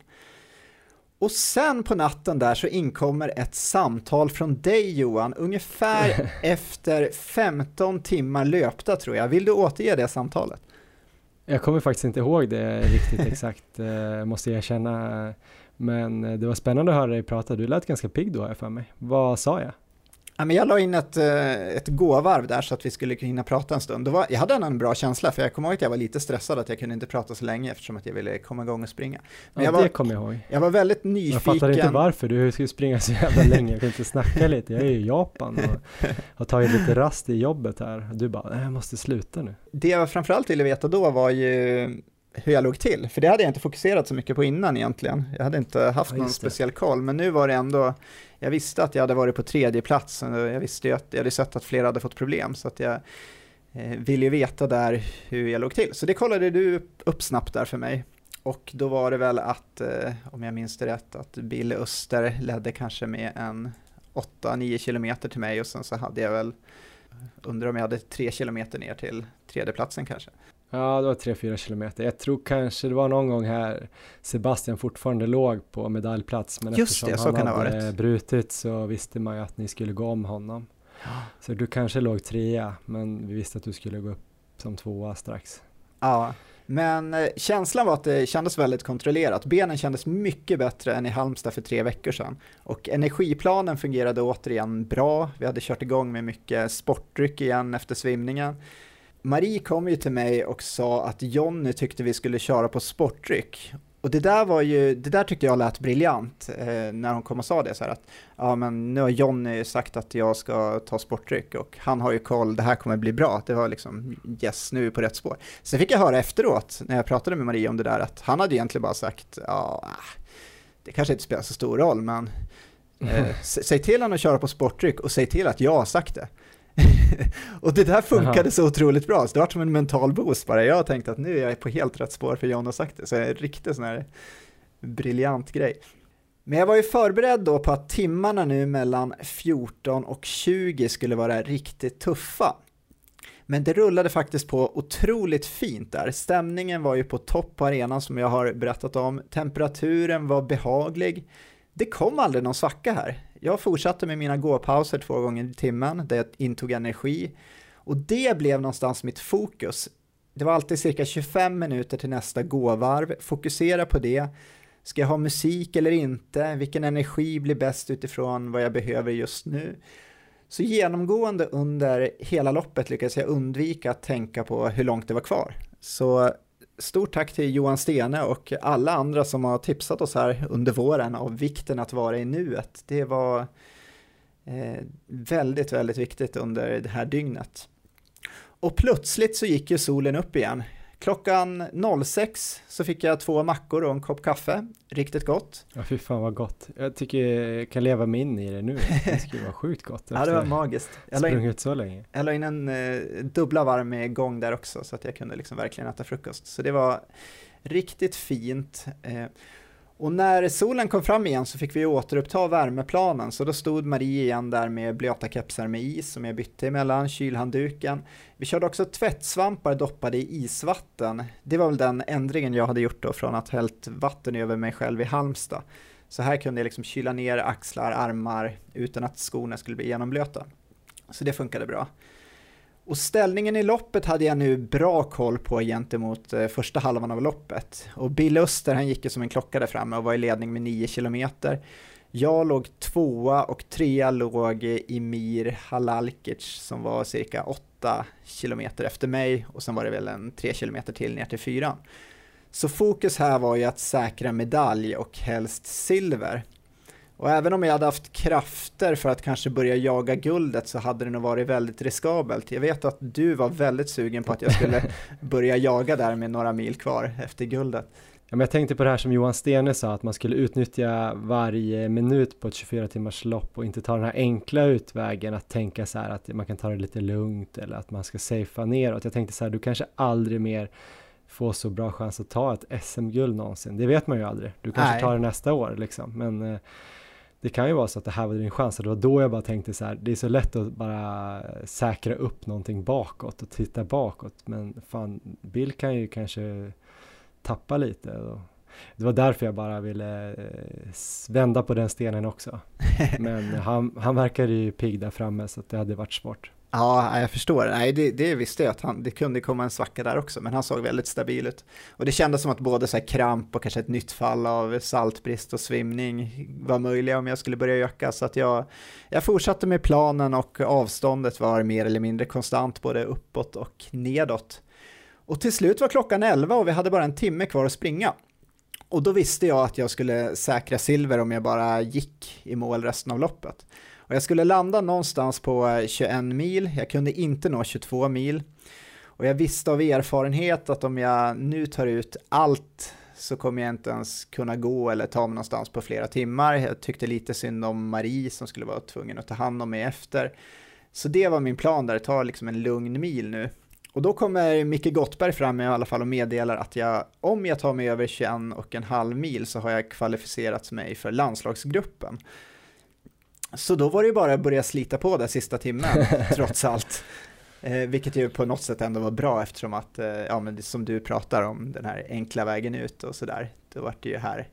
Och sen på natten där så inkommer ett samtal från dig Johan, ungefär *laughs* efter 15 timmar löpta tror jag. Vill du återge det samtalet? Jag kommer faktiskt inte ihåg det riktigt *laughs* exakt, eh, måste jag erkänna. Men det var spännande att höra dig prata, du lät ganska pigg då jag för mig. Vad sa jag? Ja, men jag la in ett, eh, ett gåvarv där så att vi skulle hinna prata en stund. Var, jag hade en bra känsla, för jag kommer ihåg att jag var lite stressad att jag kunde inte prata så länge eftersom att jag ville komma igång och springa. Men ja, jag var, det kommer jag ihåg. Jag var väldigt nyfiken. Jag fattar inte varför, du skulle springa så jävla länge, jag kan inte snacka lite. Jag är i Japan och *laughs* har tagit lite rast i jobbet här. Du bara, jag måste sluta nu. Det jag framförallt ville veta då var ju hur jag låg till, för det hade jag inte fokuserat så mycket på innan egentligen. Jag hade inte haft ja, någon speciell koll, men nu var det ändå, jag visste att jag hade varit på tredje plats, jag visste ju att jag hade sett att flera hade fått problem, så att jag eh, ville ju veta där hur jag låg till. Så det kollade du upp snabbt där för mig. Och då var det väl att, eh, om jag minns det rätt, att Bill Öster ledde kanske med en 8-9 kilometer till mig och sen så hade jag väl, undrar om jag hade 3 kilometer ner till tredjeplatsen kanske. Ja, det var 3-4 kilometer. Jag tror kanske det var någon gång här Sebastian fortfarande låg på medaljplats. Men Just eftersom det, han hade brutit så visste man ju att ni skulle gå om honom. Så du kanske låg trea, men vi visste att du skulle gå upp som tvåa strax. Ja, men eh, känslan var att det kändes väldigt kontrollerat. Benen kändes mycket bättre än i Halmstad för tre veckor sedan. Och energiplanen fungerade återigen bra. Vi hade kört igång med mycket sportdryck igen efter svimningen. Marie kom ju till mig och sa att Jonny tyckte vi skulle köra på sportdryck. Och det där var ju, det där tyckte jag lät briljant eh, när hon kom och sa det så här att ja men nu har Jonny sagt att jag ska ta sportdryck och han har ju koll, det här kommer bli bra. Det var liksom yes, nu är vi på rätt spår. Sen fick jag höra efteråt när jag pratade med Marie om det där att han hade egentligen bara sagt ja, det kanske inte spelar så stor roll men eh, *laughs* säg till honom att köra på sportdryck och säg till att jag har sagt det. *laughs* och det där funkade Aha. så otroligt bra, så det var som en mental boost bara. Jag tänkte att nu är jag på helt rätt spår för John har sagt det, så det är en riktigt sån här briljant grej. Men jag var ju förberedd då på att timmarna nu mellan 14 och 20 skulle vara riktigt tuffa. Men det rullade faktiskt på otroligt fint där. Stämningen var ju på topp på arenan som jag har berättat om. Temperaturen var behaglig. Det kom aldrig någon svacka här. Jag fortsatte med mina gåpauser två gånger i timmen där jag intog energi och det blev någonstans mitt fokus. Det var alltid cirka 25 minuter till nästa gåvarv, fokusera på det. Ska jag ha musik eller inte? Vilken energi blir bäst utifrån vad jag behöver just nu? Så genomgående under hela loppet lyckades jag undvika att tänka på hur långt det var kvar. Så stort tack till Johan Stene och alla andra som har tipsat oss här under våren av vikten att vara i nuet. Det var eh, väldigt, väldigt viktigt under det här dygnet. Och plötsligt så gick ju solen upp igen. Klockan 06 så fick jag två mackor och en kopp kaffe. Riktigt gott. Ja, fy fan vad gott. Jag tycker jag kan leva mig in i det nu. Det skulle *laughs* vara sjukt gott. ja, det var magiskt. Jag la in, så länge. Jag la in en eh, dubbla varv med gång där också så att jag kunde liksom verkligen äta frukost. Så det var riktigt fint. Eh, och när solen kom fram igen så fick vi återuppta värmeplanen, så då stod Marie igen där med blöta kepsar med is som jag bytte emellan, kylhandduken. Vi körde också tvättsvampar doppade i isvatten. Det var väl den ändringen jag hade gjort då från att hällt vatten över mig själv i Halmstad. Så här kunde jag liksom kyla ner axlar, armar utan att skorna skulle bli genomblöta. Så det funkade bra. Och ställningen i loppet hade jag nu bra koll på gentemot eh, första halvan av loppet. Och Bill Öster han gick ju som en klocka där framme och var i ledning med 9 kilometer. Jag låg tvåa och trea låg Emir Halalkic som var cirka 8 kilometer efter mig och sen var det väl en 3 kilometer till ner till fyran. Så fokus här var ju att säkra medalj och helst silver. Och även om jag hade haft krafter för att kanske börja jaga guldet så hade det nog varit väldigt riskabelt. Jag vet att du var väldigt sugen på att jag skulle *laughs* börja jaga där med några mil kvar efter guldet. Ja, men jag tänkte på det här som Johan Stene sa, att man skulle utnyttja varje minut på ett 24 timmars lopp och inte ta den här enkla utvägen att tänka så här att man kan ta det lite lugnt eller att man ska safea neråt. Jag tänkte så här, du kanske aldrig mer får så bra chans att ta ett SM-guld någonsin. Det vet man ju aldrig. Du kanske Nej. tar det nästa år liksom, men eh, det kan ju vara så att det här var din chans. Det var då jag bara tänkte så här, det är så lätt att bara säkra upp någonting bakåt och titta bakåt. Men fan, Bill kan ju kanske tappa lite. Det var därför jag bara ville eh, vända på den stenen också. *laughs* Men han, han verkade ju pigg där framme så det hade varit svårt. Ja, jag förstår. Nej, det, det visste jag att han, det kunde komma en svacka där också, men han såg väldigt stabil ut. Och det kändes som att både så kramp och kanske ett nytt fall av saltbrist och svimning var möjliga om jag skulle börja öka, så att jag, jag fortsatte med planen och avståndet var mer eller mindre konstant både uppåt och nedåt. Och till slut var klockan 11 och vi hade bara en timme kvar att springa. Och då visste jag att jag skulle säkra silver om jag bara gick i mål resten av loppet. Och jag skulle landa någonstans på eh, 21 mil, jag kunde inte nå 22 mil. Och jag visste av erfarenhet att om jag nu tar ut allt så kommer jag inte ens kunna gå eller ta mig någonstans på flera timmar. Jag tyckte lite synd om Marie som skulle vara tvungen att ta hand om mig efter. Så det var min plan där, ta liksom en lugn mil nu. Och då kommer Micke Gottberg fram i alla fall och meddelar att jag, om jag tar mig över 21 och en halv mil så har jag kvalificerat mig för landslagsgruppen. Så då var det ju bara att börja slita på där sista timmen, *laughs* trots allt. Eh, vilket ju på något sätt ändå var bra eftersom att, eh, ja men som du pratar om, den här enkla vägen ut och sådär, då vart det ju här,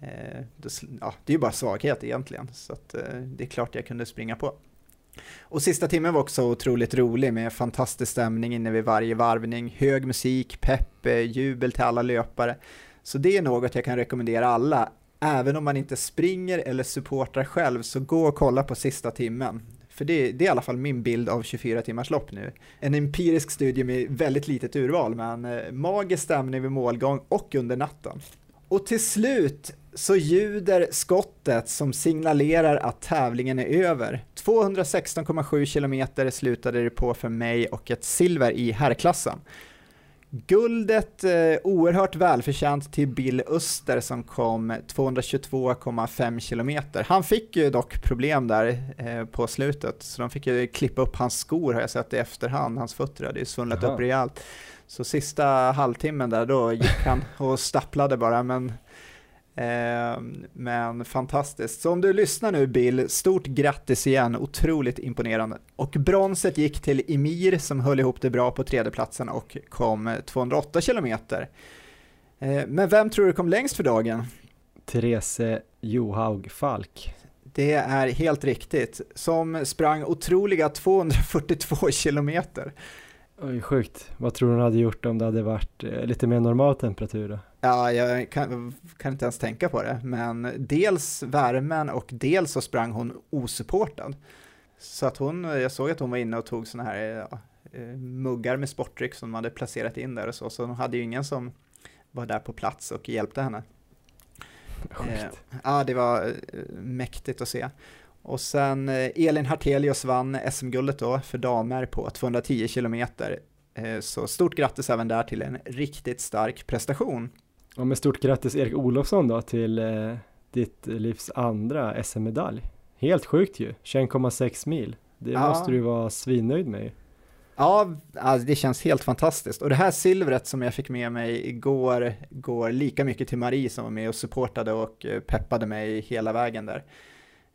eh, då, ja det är ju bara svaghet egentligen, så att eh, det är klart jag kunde springa på. Och sista timmen var också otroligt rolig med fantastisk stämning inne vid varje varvning, hög musik, pepp, eh, jubel till alla löpare. Så det är något jag kan rekommendera alla, även om man inte springer eller supportar själv, så gå och kolla på sista timmen. För det, det är i alla fall min bild av 24 timmars lopp nu. En empirisk studie med väldigt litet urval, men eh, magisk stämning vid målgång och under natten. Och till slut så ljuder skottet som signalerar att tävlingen är över. 216,7 kilometer slutade det på för mig och ett silver i herrklassen. Guldet eh, oerhört välförtjänt till Bill Öster som kom 222,5 kilometer. Han fick ju dock problem där eh, på slutet, så de fick ju klippa upp hans skor har jag sett i efterhand. Hans fötter hade ju svullnat upp rejält. Så sista halvtimmen där, då gick han och stapplade bara, men men fantastiskt. Så om du lyssnar nu Bill, stort grattis igen, otroligt imponerande. Och bronset gick till Emir som höll ihop det bra på tredjeplatsen och kom 208 kilometer. Ehm, men vem tror du kom längst för dagen? Therese Johaug Falk. Det är helt riktigt, som sprang otroliga 242 kilometer. Oj, sjukt. Vad tror du hon hade gjort om det hade varit eh, lite mer normal temperatur då? Ja, jag kan, kan, inte ens tänka på det, men dels värmen och dels så sprang hon osupportad. Så att hon, jag såg att hon var inne och tog sådana här ja, eh, muggar med sportdryck som de hade placerat in där och så, så hon hade ju ingen som var där på plats och hjälpte henne. Eh, ja, det var eh, mäktigt att se. Och sen eh, Elin Hartelius vann SM-guldet då för damer på 210 kilometer. Så stort grattis även där till en riktigt stark prestation. Ja, men stort grattis Erik Olofsson då till eh, ditt livs andra SM-medalj. Helt sjukt ju, 21,6 mil. Det ja. måste du vara svinnöjd med Ja, alltså det känns helt fantastiskt. Och det här silvret som jag fick med mig igår går lika mycket till Marie som var med och supportade och eh, peppade mig hela vägen där.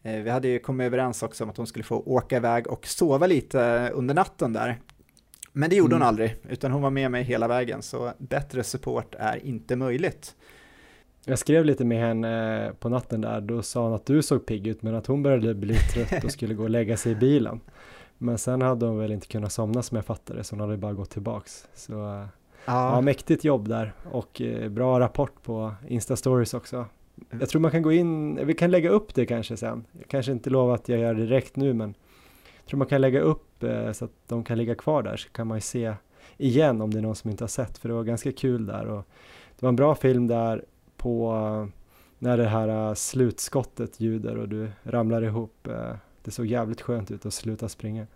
Eh, vi hade ju kommit överens också om att hon skulle få åka iväg och sova lite under natten där. Men det gjorde mm. hon aldrig, utan hon var med mig hela vägen, så bättre support är inte möjligt. Jag skrev lite med henne på natten där, då sa hon att du såg pigg ut, men att hon började bli trött och skulle gå och lägga sig i bilen. Men sen hade hon väl inte kunnat somna som jag fattade, så hon hade bara gått tillbaks. Så ja, ja mäktigt jobb där och eh, bra rapport på Insta-stories också. Jag tror man kan gå in, vi kan lägga upp det kanske sen. Jag kanske inte lovar att jag gör det direkt nu men jag tror man kan lägga upp eh, Eh, så att de kan ligga kvar där så kan man ju se igen om det är någon som inte har sett för det var ganska kul där och det var en bra film där på eh, när det här eh, slutskottet ljuder och du ramlar ihop. Det såg jävligt skönt ut att sluta springa.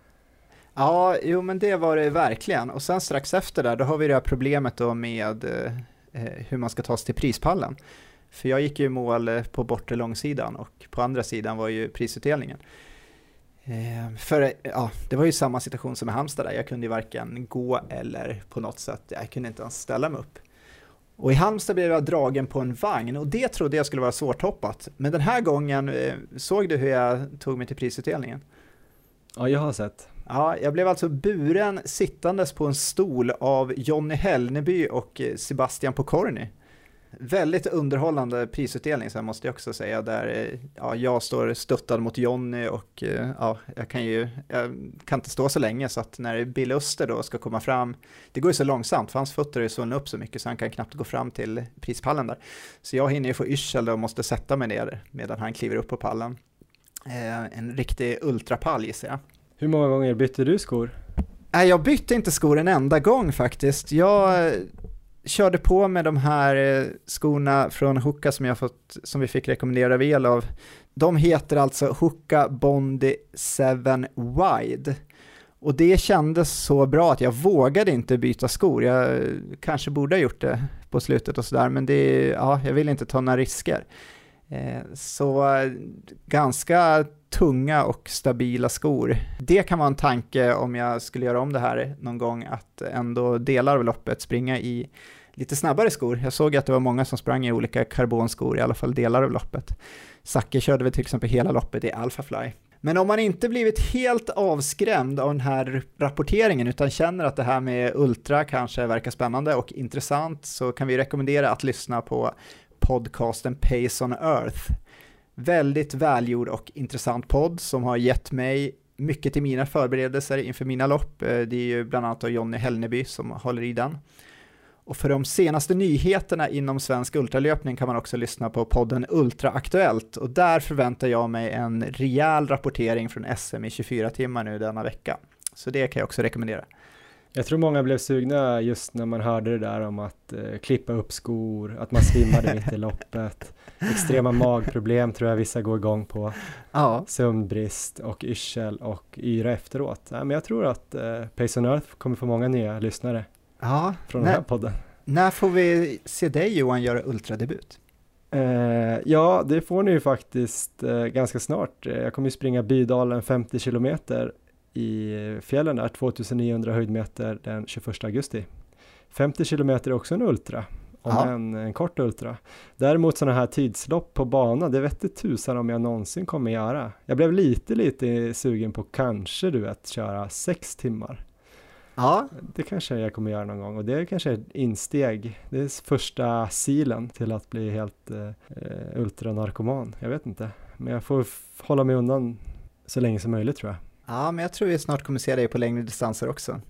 Ja, jo men det var det verkligen. Och sen strax efter där, då har vi det här problemet då med eh, hur man ska ta sig till prispallen. För jag gick ju i mål på bortre långsidan och på andra sidan var ju prisutdelningen. Eh, för ja, det var ju samma situation som i Halmstad där, jag kunde ju varken gå eller på något sätt, jag kunde inte ens ställa mig upp. Och i Halmstad blev jag dragen på en vagn och det trodde jag skulle vara svårtoppat. Men den här gången, eh, såg du hur jag tog mig till prisutdelningen? Ja, jag har sett. Ja, jag blev alltså buren sittandes på en stol av Jonny Hellneby och Sebastian Pokorny väldigt underhållande prisutdelning, så här måste jag också säga, där ja, jag står stöttad mot Jonny och ja, jag kan ju, jag kan inte stå så länge så att när Bill Öster då ska komma fram, det går ju så långsamt för hans fötter är svullna upp så mycket så han kan knappt gå fram till prispallen där. Så jag hinner ju få yrsel och måste sätta mig ner medan han kliver upp på pallen. Eh, en riktig ultrapall gissar jag. Hur många gånger bytte du skor? Nej, jag bytte inte skor en enda gång faktiskt. Jag körde på med de här eh, skorna från Hoka som, jag fått, som vi fick rekommendera el av. De heter alltså Hoka Bondi 7 Wide. Och det kändes så bra att jag vågade inte byta skor. Jag kanske borde ha gjort det på slutet och sådär, men det, ja, jag vill inte ta några risker. Eh, så eh, ganska tunga och stabila skor. Det kan vara en tanke om jag skulle göra om det här någon gång, att ändå delar av loppet springa i lite snabbare skor. Jag såg att det var många som sprang i olika karbonskor, i alla fall delar av loppet. Zacke körde väl till exempel hela loppet i Alphafly. Men om man inte blivit helt avskrämd av den här rapporteringen utan känner att det här med Ultra kanske verkar spännande och intressant så kan vi rekommendera att lyssna på podcasten Pace on Earth. Väldigt välgjord och intressant podd som har gett mig mycket till mina förberedelser inför mina lopp. Eh, det är ju bland annat Jonny Hellneby som håller i den. Och för de senaste nyheterna inom svensk ultralöpning kan man också lyssna på podden Ultraaktuellt och där förväntar jag mig en rejäl rapportering från SM i 24 timmar nu denna vecka. Så det kan jag också rekommendera. Jag tror många blev sugna just när man hörde det där om att eh, klippa upp skor, att man svimmade mitt i loppet. Extrema magproblem tror jag vissa går igång på. Ja. Sömnbrist och yrsel och yra efteråt. Ja, men jag tror att eh, Pace on Earth kommer få många nya lyssnare ja, från när, den här podden. När får vi se dig Johan göra ultradebut? Eh, ja, det får ni ju faktiskt eh, ganska snart. Jag kommer ju springa Bydalen 50 kilometer i fjällen där, 2900 höjdmeter den 21 augusti. 50 kilometer är också en ultra, om en, en kort ultra. Däremot sådana här tidslopp på bana, det vette tusan om jag någonsin kommer göra. Jag blev lite, lite sugen på kanske du vet köra sex timmar. Ja. Det kanske jag kommer göra någon gång och det är kanske ett insteg. Det är första silen till att bli helt eh, ultranarkoman. Jag vet inte, men jag får hålla mig undan så länge som möjligt tror jag. Ja, men jag tror vi snart kommer se dig på längre distanser också.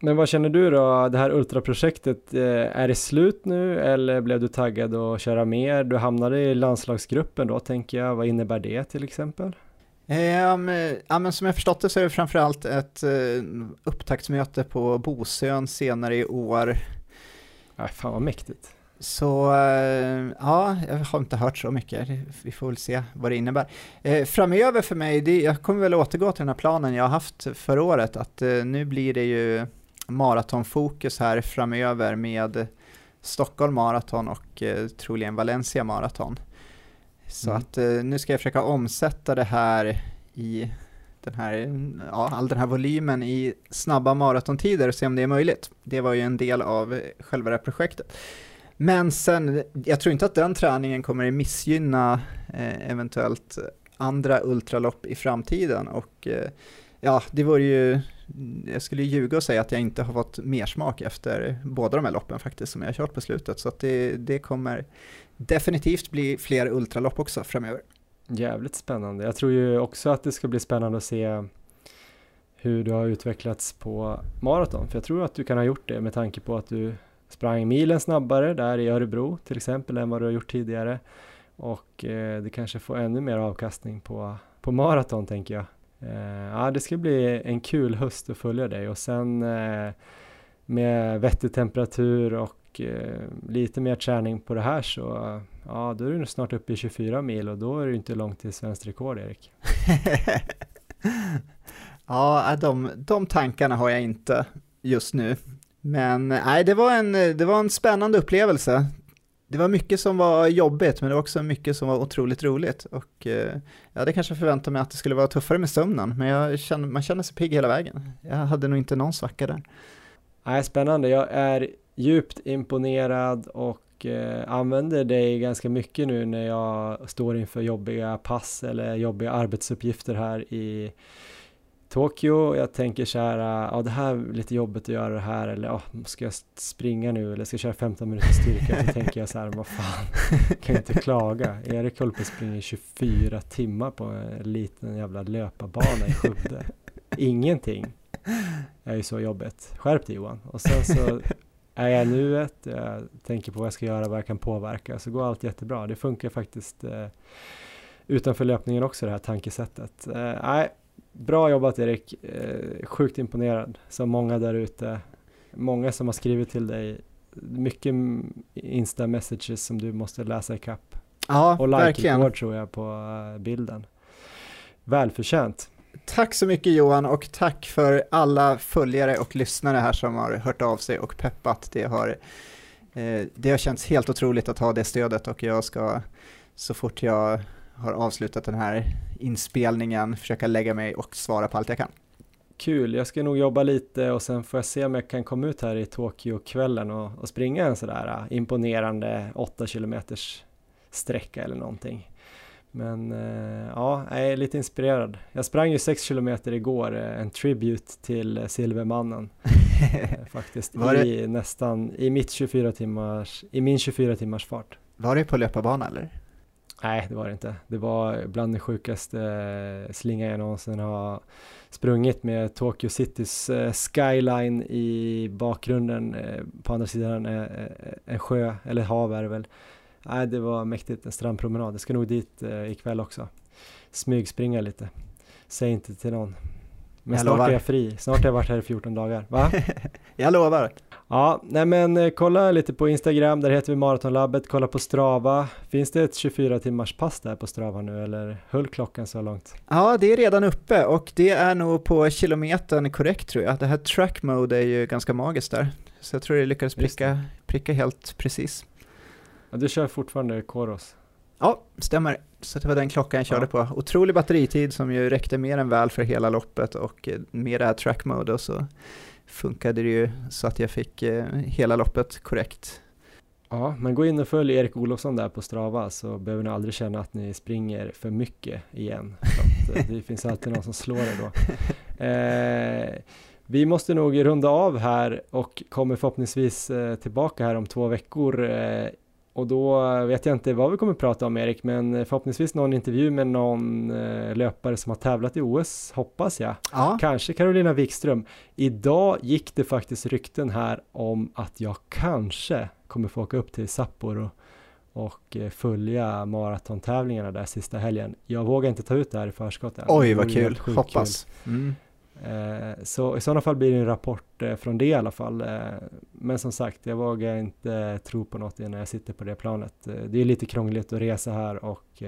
Men vad känner du då, det här ultraprojektet, eh, är det slut nu eller blev du taggad att köra mer? Du hamnade i landslagsgruppen då tänker jag, vad innebär det till exempel? Um, ja, men som jag förstått det så är det framförallt ett uh, upptaktsmöte på Bosön senare i år. Ja, fan vad mäktigt. Så uh, ja, jag har inte hört så mycket. Vi får väl se vad det innebär. Uh, framöver för mig, det, jag kommer väl återgå till den här planen jag har haft förra året, att nu blir det ju maratonfokus här framöver med Stockholm Marathon och troligen Valencia Marathon. Så mm. att eh, nu ska jag försöka omsätta det här i den här, ja, all den här volymen i snabba maratontider och se om det är möjligt. Det var ju en del av själva det här projektet. Men sen, jag tror inte att den träningen kommer att missgynna eh, eventuellt andra ultralopp i framtiden och eh, ja, det vore ju, jag skulle ljuga och säga att jag inte har fått mer smak efter båda de här loppen faktiskt som jag har kört på slutet så att det, det kommer definitivt bli fler ultralopp också framöver. Jävligt spännande. Jag tror ju också att det ska bli spännande att se hur du har utvecklats på maraton. För jag tror att du kan ha gjort det med tanke på att du sprang milen snabbare där i Örebro till exempel än vad du har gjort tidigare. Och eh, det kanske får ännu mer avkastning på, på maraton tänker jag. Eh, ja, det ska bli en kul höst att följa dig och sen eh, med vettig temperatur och eh, lite mer träning på det här så ja, då är du snart uppe i 24 mil och då är det inte långt till svenskt rekord Erik. *laughs* ja, de, de tankarna har jag inte just nu. Men nej, det var, en, det var en spännande upplevelse. Det var mycket som var jobbigt, men det var också mycket som var otroligt roligt. Och eh, jag hade kanske förväntat mig att det skulle vara tuffare med sömnen, men jag kände, man känner sig pigg hela vägen. Jag hade nog inte någon svacka där. Nej, spännande. Jag är djupt imponerad och eh, använder dig ganska mycket nu när jag står inför jobbiga pass eller jobbiga arbetsuppgifter här i Tokyo. Jag tänker så här, ja det här är lite jobbigt att göra det här eller ja, ska jag springa nu eller ska jag köra 15 minuter styrka? Så tänker jag så här, vad fan, *laughs* kan jag inte klaga. Erik håller på att springa 24 timmar på en liten jävla löparbana i Skövde. Ingenting är ju så jobbigt. Skärp dig Johan. Och sen så är jag nuet, jag tänker på vad jag ska göra, vad jag kan påverka, så går allt jättebra. Det funkar faktiskt eh, utanför löpningen också det här tankesättet. Eh, bra jobbat Erik, eh, sjukt imponerad, som många där ute. Många som har skrivit till dig, mycket Insta-messages som du måste läsa i kapp. Ja, Och like tror jag på eh, bilden. Välförtjänt. Tack så mycket Johan och tack för alla följare och lyssnare här som har hört av sig och peppat. Det har, eh, det har känts helt otroligt att ha det stödet och jag ska så fort jag har avslutat den här inspelningen försöka lägga mig och svara på allt jag kan. Kul, jag ska nog jobba lite och sen får jag se om jag kan komma ut här i Tokyo-kvällen och, och springa en sådär äh, imponerande 8 kilometers sträcka eller någonting. Men eh, ja, jag är lite inspirerad. Jag sprang ju 6 kilometer igår, eh, en tribute till Silvermannen. *laughs* Faktiskt, i nästan, i mitt 24 timmars, i min 24 timmars fart. Var det på löparbana eller? Nej, det var det inte. Det var bland det sjukaste slinga jag någonsin har sprungit med Tokyo Citys skyline i bakgrunden på andra sidan en sjö, eller hav är det väl nej, det var mäktigt, en strandpromenad. Jag ska nog dit eh, ikväll också. Smygspringa lite. Säg inte till någon. Men jag snart lovar. är jag fri. Snart har jag varit här i 14 dagar. Va? *laughs* jag lovar. Ja, nej men eh, kolla lite på Instagram, där heter vi Maratonlabbet. Kolla på Strava. Finns det ett 24 timmars pass där på Strava nu eller höll klockan så långt? Ja, det är redan uppe och det är nog på kilometern korrekt tror jag. Det här track mode är ju ganska magiskt där. Så jag tror det lyckades pricka, pricka helt precis. Ja, du kör fortfarande Koros? Ja, stämmer. Så det var den klockan jag körde ja. på. Otrolig batteritid som ju räckte mer än väl för hela loppet och med det här track mode så funkade det ju så att jag fick eh, hela loppet korrekt. Ja, men gå in och följ Erik Olofsson där på Strava så behöver ni aldrig känna att ni springer för mycket igen. Att, eh, *laughs* det finns alltid någon som slår er då. Eh, vi måste nog runda av här och kommer förhoppningsvis eh, tillbaka här om två veckor eh, och då vet jag inte vad vi kommer prata om Erik, men förhoppningsvis någon intervju med någon eh, löpare som har tävlat i OS, hoppas jag. Ja, Kanske Carolina Wikström. Idag gick det faktiskt rykten här om att jag kanske kommer få åka upp till Sapporo och eh, följa maratontävlingarna där sista helgen. Jag vågar inte ta ut det här i förskott än. oj vad kul, hoppas. Mm. Eh, Så i sådana fall blir det en rapport eh, från det i alla fall. Eh, Men som sagt, jag vågar inte tro på något innan jag sitter på det planet. Det är lite krångligt att resa här och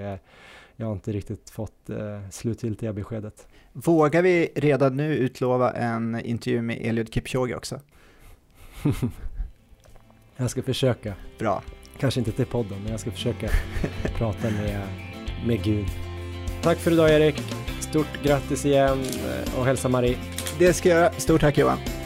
jag har inte riktigt fått slutgiltiga beskedet. Vågar vi redan nu utlova en intervju med Eliud Kipchoge också? *laughs* Jag ska försöka, Bra. kanske inte till podden, men jag ska försöka prata med, med Gud. Tack för idag Erik, stort grattis igen eh, och hälsa Marie. Det ska jag göra. Stort tack Johan.